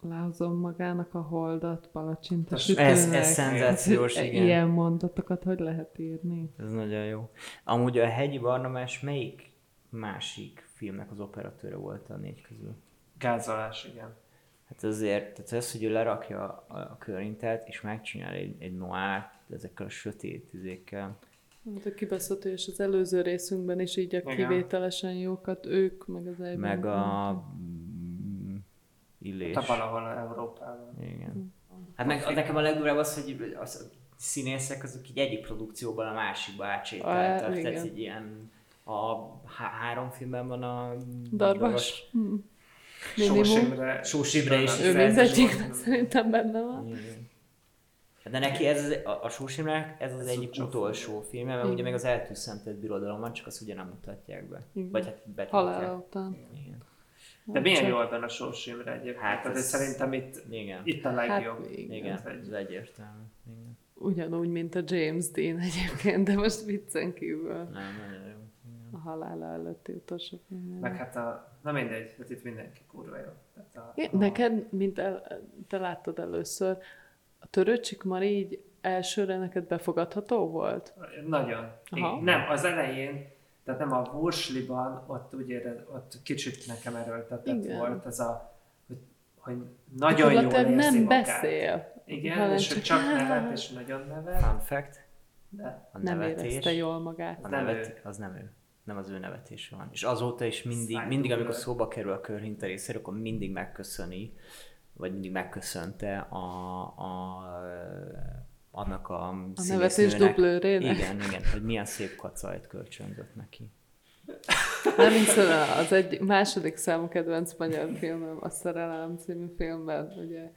lehozom magának a holdat palacsinta Ez- sütőnek. Ez, ez szenzációs, igen. Ilyen mondatokat hogy lehet írni? Ez nagyon jó. Amúgy a Hegyi Barnabás melyik másik filmnek az operatőre volt a négy közül? Gázolás, igen. Hát azért, tehát az, hogy ő lerakja a, a körintet, és megcsinál egy, egy noárt ezekkel a sötét izékkel, Hát a kibaszott és az előző részünkben is így a Igen. kivételesen jókat, ők, meg az egyben. Meg a mm, illés. Te valahol Európában. Igen. Hát meg, nekem a legdurább az, hogy az, a színészek azok így egyik produkcióban a másikba átsétáltak. Tehát egy ilyen a há- három filmben van a Darvas. Hm. Minimum. Sós Imre. Sós Imre is. Ő mindegyiknek szerintem benne van. Igen. De neki ez az, a, a Sós ez az Ez egyik csak- utolsó film, mert ugye Igen. még az eltűszentett birodalom van, csak azt ugye nem mutatják be. Igen. Vagy hát betiltják. Halála után. Igen. De milyen Csak- jó benne a Sós Imre egyébként. Hát Hát, ez- ez... szerintem itt, Igen. itt a legjobb. Hát, igen. Igen, Ez ez egyértelmű. Igen. Ugyanúgy, mint a James Dean egyébként, de most viccen kívül. Nem, nagyon jó. Igen. A halála előtti utolsó film. Meg hát a, na mindegy, hát itt mindenki kurva jó. Tehát a, Igen, Neked, mint el, te láttad először, a törőcsik már így elsőre neked befogadható volt? Nagyon. Aha. Igen. Nem, az elején, tehát nem a Wursliban, ott úgy érez, ott kicsit nekem erőltetett Igen. volt ez a, hogy, hogy nagyon jól érzi nem magát. beszél. Igen, hanem és hogy csak nevet, és nagyon nevet, Fun fact, de a Nem nevetés, érezte jól magát. a nevet, az nem ő. Nem az ő nevetése van. És azóta is mindig, mindig amikor szóba kerül a körhinta részéről, akkor mindig megköszöni, vagy mindig megköszönte a, a, annak a, A nevetés dublőrének. Igen, igen, hogy milyen szép kacajt kölcsönzött neki. [LAUGHS] Nem hiszem, az egy második számú kedvenc magyar filmem, a Szerelem című filmben, ugye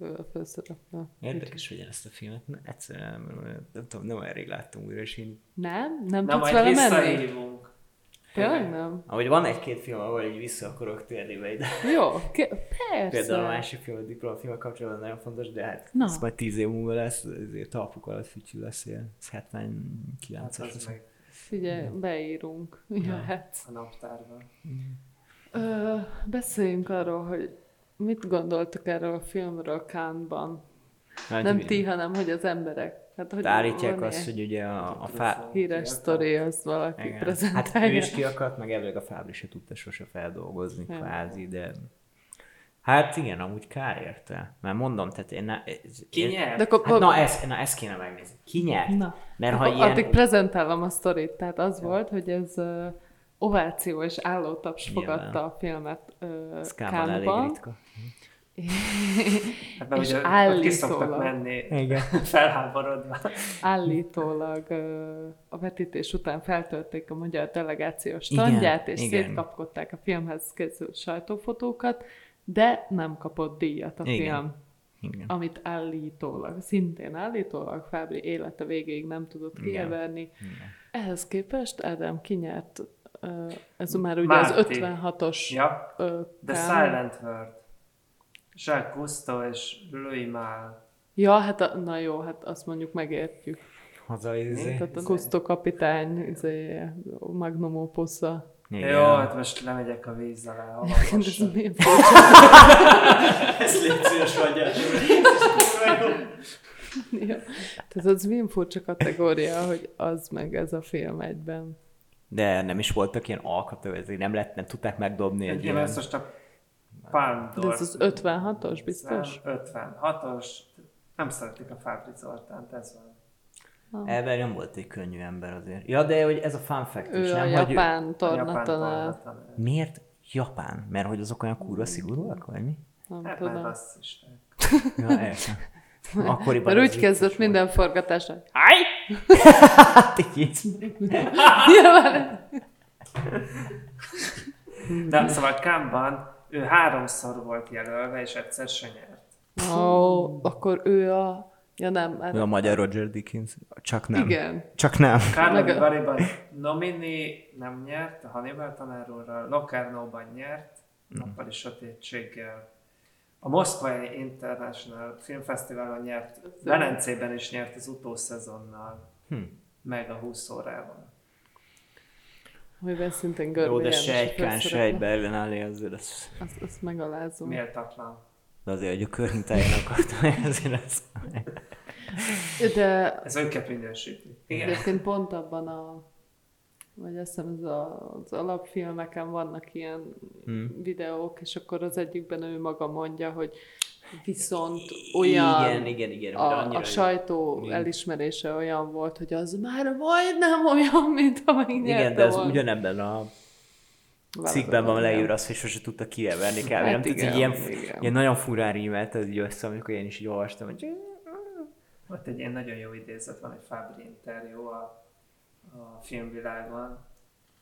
ő a főszereplő. Érdekes, hogy én ezt a filmet ne- egyszerűen nem, nem tudom, nem olyan rég láttam újra, és én Nem? Nem na tudsz vele menni? Tényleg nem? Ahogy van egy-két film, ahol így vissza akarok térni be ide. Jó, ke- persze. Például a másik film, a diplomafilmek kapcsolatban nagyon fontos, de hát Na. ez majd tíz év múlva lesz, ezért talpuk alatt fütyű lesz ilyen. Ez Hát 79-es az lesz. meg Figyelj, beírunk. Jöhet. a naptárban. Ö, beszéljünk arról, hogy mit gondoltak erről a filmről. Hát, Nem ugye, ti, hanem hogy az emberek. Hát, hogy Állítják azt, hogy ugye a, a fá... Híres sztori, az valaki Igen. Hát ő prezentálja. is kiakadt, meg elvileg a Fábri se tudta sose feldolgozni Ja. kvázi, de... Hát igen, amúgy kár érte. Mert mondom, tehát én... Ne, ez, Ki nyert? De akkor, Hát na, ezt, na, ezt kéne megnézni. Ki nyert? Na, Mert ha ilyen... addig prezentálom a sztorit. Tehát az volt, hogy ez uh, ováció és állótaps fogadta a filmet uh, elég ritka. [LAUGHS] Mert És ugye állítólag- menni Igen. [LAUGHS] felháborodva. Állítólag a vetítés után feltörték a magyar delegációs Igen, standját, és igen. szétkapkodták a filmhez készült sajtófotókat, de nem kapott díjat a Igen. film, Igen. amit állítólag, szintén állítólag Fábri élete végéig nem tudott kieverni. Ehhez képest Ádám kinyert, ez már ugye Márti. az 56-os Ja, The. Silent Word. Jacques Cousteau és Louis Malle. Ja, hát a, na jó, hát azt mondjuk megértjük. Haza izé. Tehát a Kusztó kapitány, izé, Magnum opusza. Igen. Jó, hát most lemegyek a víz alá, [LAUGHS] Ez milyen [LAUGHS] Ezt légy szíves vagyok. Ja. Tehát az milyen furcsa kategória, hogy az meg ez a film egyben. De nem is voltak ilyen alkatok, ezért nem, lett, nem tudták megdobni egy Egy ilyen... ezt most a Palm De ez az 56-os biztos? 56-os. Nem szeretik a Fábri Zoltánt, ez van. Elben nem volt egy könnyű ember azért. Ja, de hogy ez a fun fact is, Ő a nem? Hogy japán A japán tornatanár. tornatanár. Miért Japán? Mert hogy azok olyan kurva szigorúak, vagy mi? Nem Hát mert tudom. rasszisták. Ja, értem. Akkoriban Mert úgy kezdett minden forgatásra. volt. Így. Nyilván. De szóval Kámban ő háromszor volt jelölve, és egyszer se nyert. Ó, akkor ő a... Ja nem. Ő a magyar Roger Dickens. Csak nem. Igen. Csak nem. A- Bariban Nomini nem nyert, a Hannibal tanárulra, Locarno-ban nyert, nappali sötétséggel. A Moszkvai International Film Fesztiválon nyert, Velencében is nyert az utószezonnal, Hm. meg a 20 órával. Amiben szintén Jó, Görbe de János a sejtkán sejtbe ellen állé azért ez... Azt, azt megalázom. Méltatlan. De azért, hogy a körhintáján akartam, ezért ez... De Ez őket minősíti. Igen. Egyébként pont abban a, vagy azt hiszem ez a, az alapfilmeken vannak ilyen Hmm. videók, és akkor az egyikben ő maga mondja, hogy viszont olyan Igen, igen, igen. a, a sajtó Igen. elismerése olyan volt, hogy az már majdnem olyan, mint amelyik Igen, nyerte de ez volna. ugyanebben a cikkben van leírva, azt, hogy sose tudta kiverni kb. Hát nem? Igen, hogy ilyen, igen. ilyen nagyon furán rímelt ez így össze, amikor én is így olvastam, hogy Ott egy ilyen nagyon jó idézet van, egy Fabri interjú a, a filmvilágon,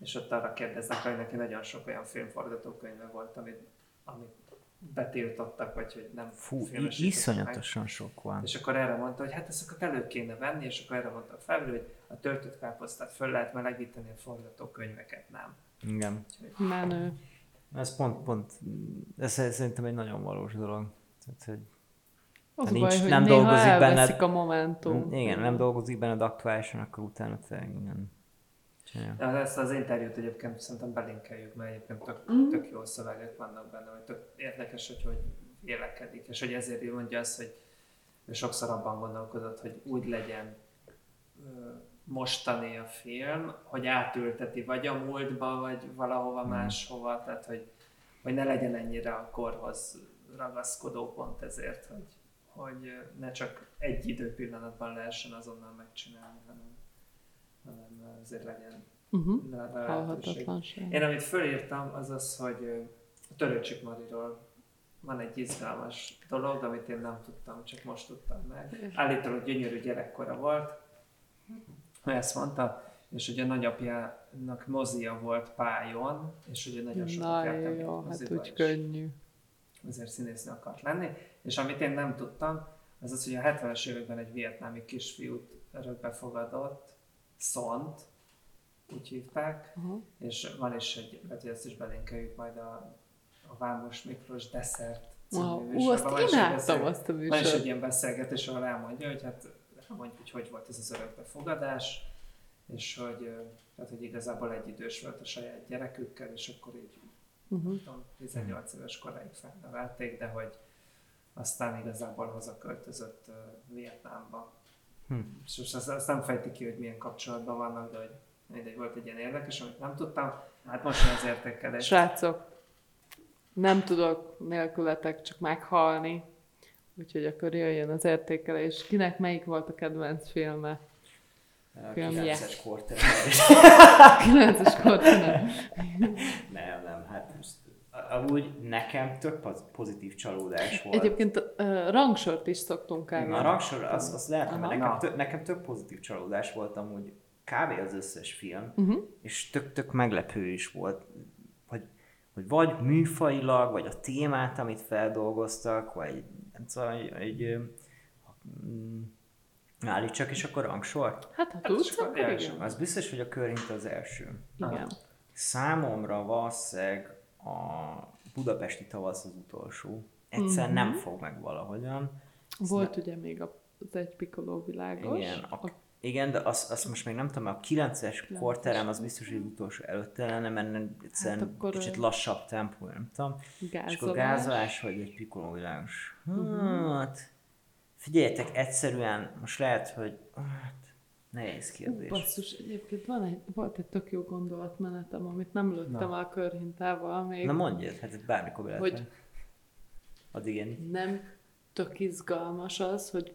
és ott arra kérdeznek, hogy neki nagyon sok olyan filmforgatókönyve volt, amit, amit betiltottak, vagy hogy nem fú, i- filmesítettek meg. iszonyatosan sok van. És akkor erre mondta, hogy hát ezeket elő kéne venni, és akkor erre mondta a Fabri, hogy a töltött káposztát föl lehet melegíteni, a forgatókönyveket nem. Igen. Menő. Ez pont, pont, ez szerintem egy nagyon valós dolog. Tehát, hogy Az Ha nincs- baj, hogy nem dolgozik benned- a momentum. igen, nem dolgozik benned aktuálisan, akkor utána. Csinálja. De ezt az interjút egyébként szerintem belinkeljük, mert egyébként tök, Mhm. tök jó szövegek vannak benne, hogy tök érdekes, hogy hogy vélekedik, és hogy ezért mondja azt, hogy sokszor abban gondolkodott, hogy úgy legyen mostani a film, hogy átülteti vagy a múltba, vagy valahova máshova, tehát hogy, hogy ne legyen ennyire a korhoz ragaszkodó pont ezért, hogy, hogy ne csak egy időpillanatban lehessen azonnal megcsinálni, hanem, hanem azért legyen Uh-huh. le- lehetőség. Én amit fölírtam, az az, hogy a Törőcsik Mariról van egy izgalmas dolog, amit én nem tudtam, csak most tudtam meg. Állítólag gyönyörű gyerekkora volt, ezt mondta, és ugye a nagyapjának mozia volt pályón, és ugye nagyon sokat Na járt jó, hát úgy és könnyű. ezért színésznő akart lenni. És amit én nem tudtam, az az, hogy a 70-es években egy vietnámi kisfiút örökbefogadott, Szont, úgy hívták, Aha. és van is egy, lehet, hogy ezt is belinkeljük majd a, a Vámos Miklós Desszert című Wow. Ú, műsorban. azt egy imádtam azt a Van is egy műsort. ilyen beszélgetés, ahol elmondja, hogy hát elmondja, hogy hogy volt ez az örökbefogadás, és hogy, tehát, hogy igazából egy idős volt a saját gyerekükkel, és akkor így Uh-huh. tudom, 18 éves koráig felnevelték, de hogy aztán igazából hazaköltözött uh, Vietnámba. Hm. És most azt, azt nem fejti ki, hogy milyen kapcsolatban vannak, de hogy mindegy volt egy ilyen érdekes, amit nem tudtam. Hát most jön az értékelés. Srácok, nem tudok nélkületek csak meghalni, úgyhogy akkor jöjjön az értékelés. Kinek melyik volt a kedvenc filme? A Filmje. 9-es korter. 9-es kortinál. nem, nem, amúgy nekem tök poz- pozitív csalódás volt. Egyébként uh, rangsort is szoktunk el. A rangsor, az, az lehet, mert nekem, Na. tök, nekem tök pozitív csalódás volt amúgy kb. az összes film, Uh-huh. és tök-tök meglepő is volt, hogy, hogy vagy műfajilag, vagy a témát, amit feldolgoztak, vagy nem tudom, egy, egy állítsak is akkor rangsort. Hát ha tudsz, csak akkor első. igen. Az biztos, hogy a körint az első. Igen. Számomra valószínűleg a budapesti tavasz az utolsó. Egyszer Mhm. nem fog meg valahogyan. Volt ugye még a- az egy pikoló világos. Igen, a, igen, de azt, azt most még nem tudom, a 9-es korterem az biztos, hogy az utolsó előtte lenne, mert egyszerűen Hát akkor, kicsit lassabb tempó, nem tudom. És akkor Gázolás. gázolás vagy egy pikoló világos. Mhm. Hát, figyeljetek, egyszerűen most lehet, hogy hát, nehéz Ú, kérdés. basszus, egyébként van egy, volt egy tök jó gondolatmenetem, amit nem lőttem Na. el körhintával még. Na mondjad, hát ez bármikor lehet. Hogy-. Addig én. nem tök izgalmas az, hogy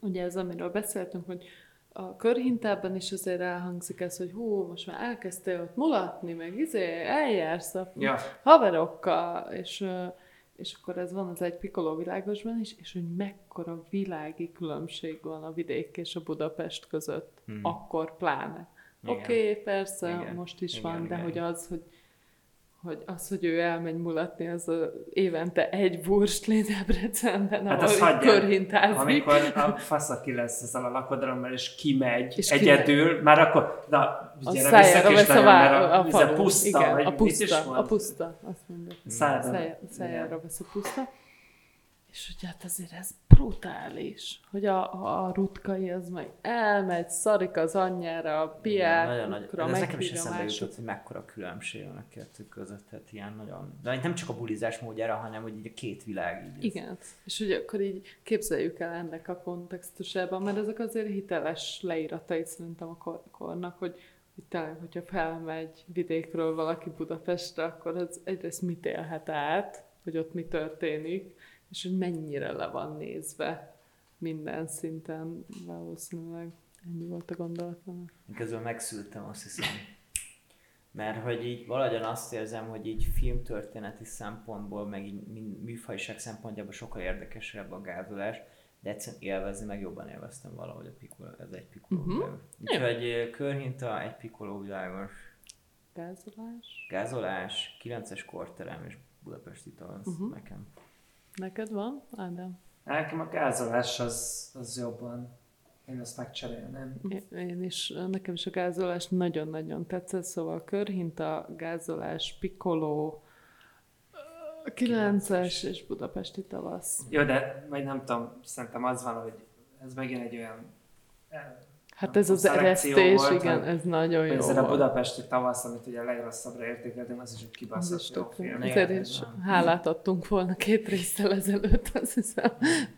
ugye ez, amiről beszéltünk, hogy a körhintában is azért elhangzik ez, hogy hú, most már elkezdtél ott mulatni, meg izé, eljársz a Ja, haverokkal, és, ö, és akkor ez van az egy pikoló világosban is, és hogy mekkora világi különbség van a vidék és a Budapest között, Hmm. akkor pláne. Oké, okay, persze, Igen. most is Igen, van, de igen. hogy az, hogy hogy az, hogy ő elmegy mulatni, az a évente egy Wurstli Debrecenben, Hát ahol hagyjál. körhintázik. amikor a [LAUGHS] fasz, aki lesz ezzel a lakodalommal, és kimegy És egyedül, már akkor, na, a gyere szájára vissza, vesz a, kislány, vá- mert a, a, a puszta, Igen, vagy a puszta, a puszta, azt mondja. Szájára- szájára vesz a puszta. És ugye hát azért ez brutális, hogy a, a, rutkai az meg elmegy, szarik az anyjára, a piákra, Ez nekem is eszembe jutott, hogy mekkora különbség van a kettő között. Tehát ilyen nagyon... De nem csak a bulizás módjára, hanem hogy így a két világ így. Igen, és ugye akkor így képzeljük el ennek a kontextusában, mert ezek azért hiteles leíratai szerintem a kor- kornak, hogy, hogy tényleg, hogyha felmegy vidékről valaki Budapestre, akkor az egyrészt mit élhet át, hogy ott mi történik, és hogy mennyire le van nézve minden szinten, valószínűleg ennyi volt a gondolatom. Közben megszültem, azt hiszem. Mert hogy így valahogyan azt érzem, hogy így filmtörténeti szempontból, meg így műfajiság szempontjából sokkal érdekesebb a gázolás, de egyszerűen élvezni, meg jobban élveztem valahogy a piccolo, ez egy piccolo Mhm. uh-huh. Úgyhogy körhinta, egy piccolo világos Gázolás? gázolás, 9-es korterem és budapesti Mhm. uh-huh. nekem. Neked van, Ádám? Nekem a gázolás az, az jobban. Én ezt megcserélném. Én- is, nekem is a gázolás nagyon-nagyon tetszett, szóval körhinta, gázolás, pikoló, 9-es és budapesti tavasz. Jó, de vagy nem tudom, szerintem az van, hogy ez megint egy olyan Hát ez az eresztés, volt, igen, ez nagyon jó ezzel a budapesti tavasz, amit ugye a legrosszabbra értékeltünk, az is egy kibaszott jó film. Ezért is hálát adtunk volna két résztel ezelőtt, azt hiszem.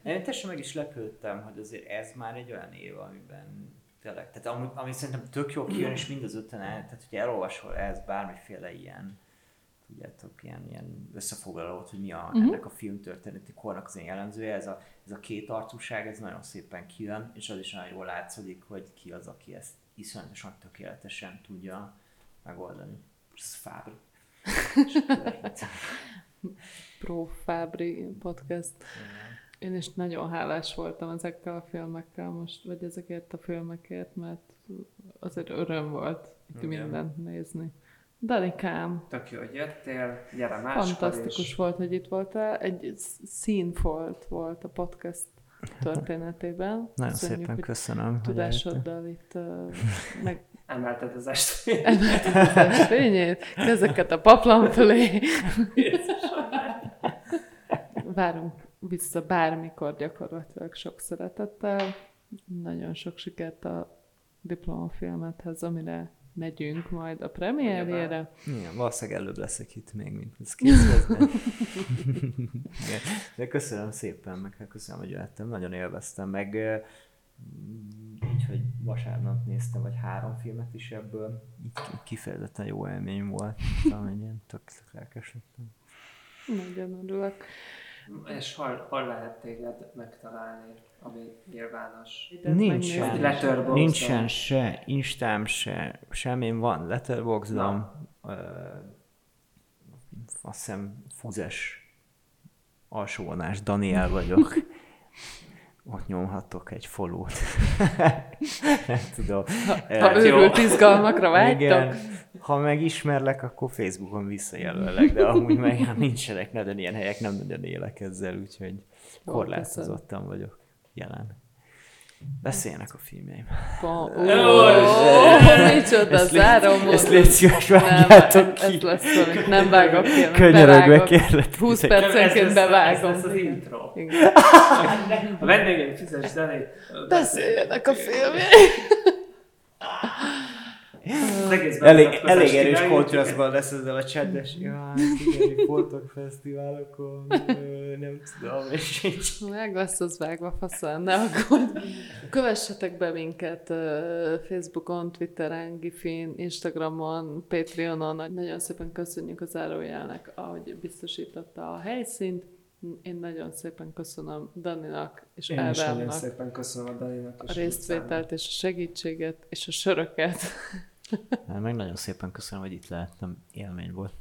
Én teljesen meg is lepődtem, hogy azért ez már egy olyan év, amiben tényleg, tehát ami, ami szerintem tök jó kijön, és mind az öten el, tehát hogy elolvasol ez bármiféle ilyen, tudjátok, ilyen, ilyen összefoglalót, hogy mi a, uh-huh. ennek a filmtörténeti kornak az én jellemzője, ez a, ez a két arcúság, ez nagyon szépen kijön, és az is nagyon jól látszik, hogy ki az, aki ezt iszonyatosan tökéletesen tudja megoldani. Ez Fábri. Pro Fabri podcast. Én is nagyon hálás voltam ezekkel a filmekkel most, vagy ezekért a filmekért, mert azért öröm volt itt mindent nézni. Danikám, Tök jó, hogy jöttél, gyere máskor fantasztikus is. volt, hogy itt voltál. Egy színfolt volt a podcast történetében. [LAUGHS] Nagyon Köszönjük, szépen köszönöm. hogy Tudásoddal itt uh, meg [LAUGHS] Emelted az estét. emelted az estfényét, kezeket a paplan fölé. [LAUGHS] Várunk vissza bármikor gyakorlatilag sok szeretettel. Nagyon sok sikert a diplomafilmethez, amire megyünk majd a premierjére. Igen, valószínűleg előbb leszek itt még, mint ez. Igen. De köszönöm szépen, meg hát köszönöm, hogy jöttem, nagyon élveztem, meg így, hogy vasárnap néztem, vagy három filmet is ebből, így ki- kifejezetten jó élmény volt, amennyien tök, tök lelkes lettem. Nagyon örülök. És hol, hol lehet téged megtalálni, ami nyilvános? Nincsen. Letterboxdon. Nincsen se Instám, se semmim van, Letterboxdom, ö, azt hiszem Fuzes alsóvonás Daniel vagyok. [LAUGHS] Ott nyomhatok egy folót. [LAUGHS] Nem tudom. Ha Ö, őrült izgalmakra [LAUGHS] vágytok, Igen. Ha megismerlek, akkor Facebookon visszajelöllek, de amúgy meg hát nincsenek nagyon ilyen helyek, nem nagyon élek ezzel, úgyhogy Jó, korlátozottan vagyok jelen. Beszéljenek a filmjeim. Ó, micsoda, Ezt zárom Ezt légy szíves, vágjátok ez ki. lesz, amit nem vágok ki, Könyörögve kérlek. 20 titeket. Ez percenként bevágom. ez az intro. A vendégem fizes zenét. Beszéljenek a filmjeim. Az egész Elég, elég erős kontrasztban lesz ezzel a csendes. [LAUGHS] Jaj, igen, voltak fesztiválokon, nem tudom, és így. Meg lesz az vágva faszán, ne aggódj. Kövessetek be minket Facebookon, Twitteren, Gifin, Instagramon, Patreonon. Nagyon szépen köszönjük az zárójelnek, ahogy biztosította a helyszínt. Én nagyon szépen köszönöm Daninak és Én is nagyon Ádámnak szépen köszönöm a Dalinak. a résztvételt és a segítséget és a söröket. Meg nagyon szépen köszönöm, hogy itt lehettem, élmény volt.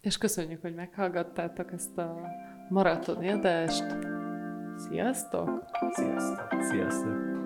És köszönjük, hogy meghallgattátok ezt a maratoni adást. Sziasztok! Sziasztok! Sziasztok!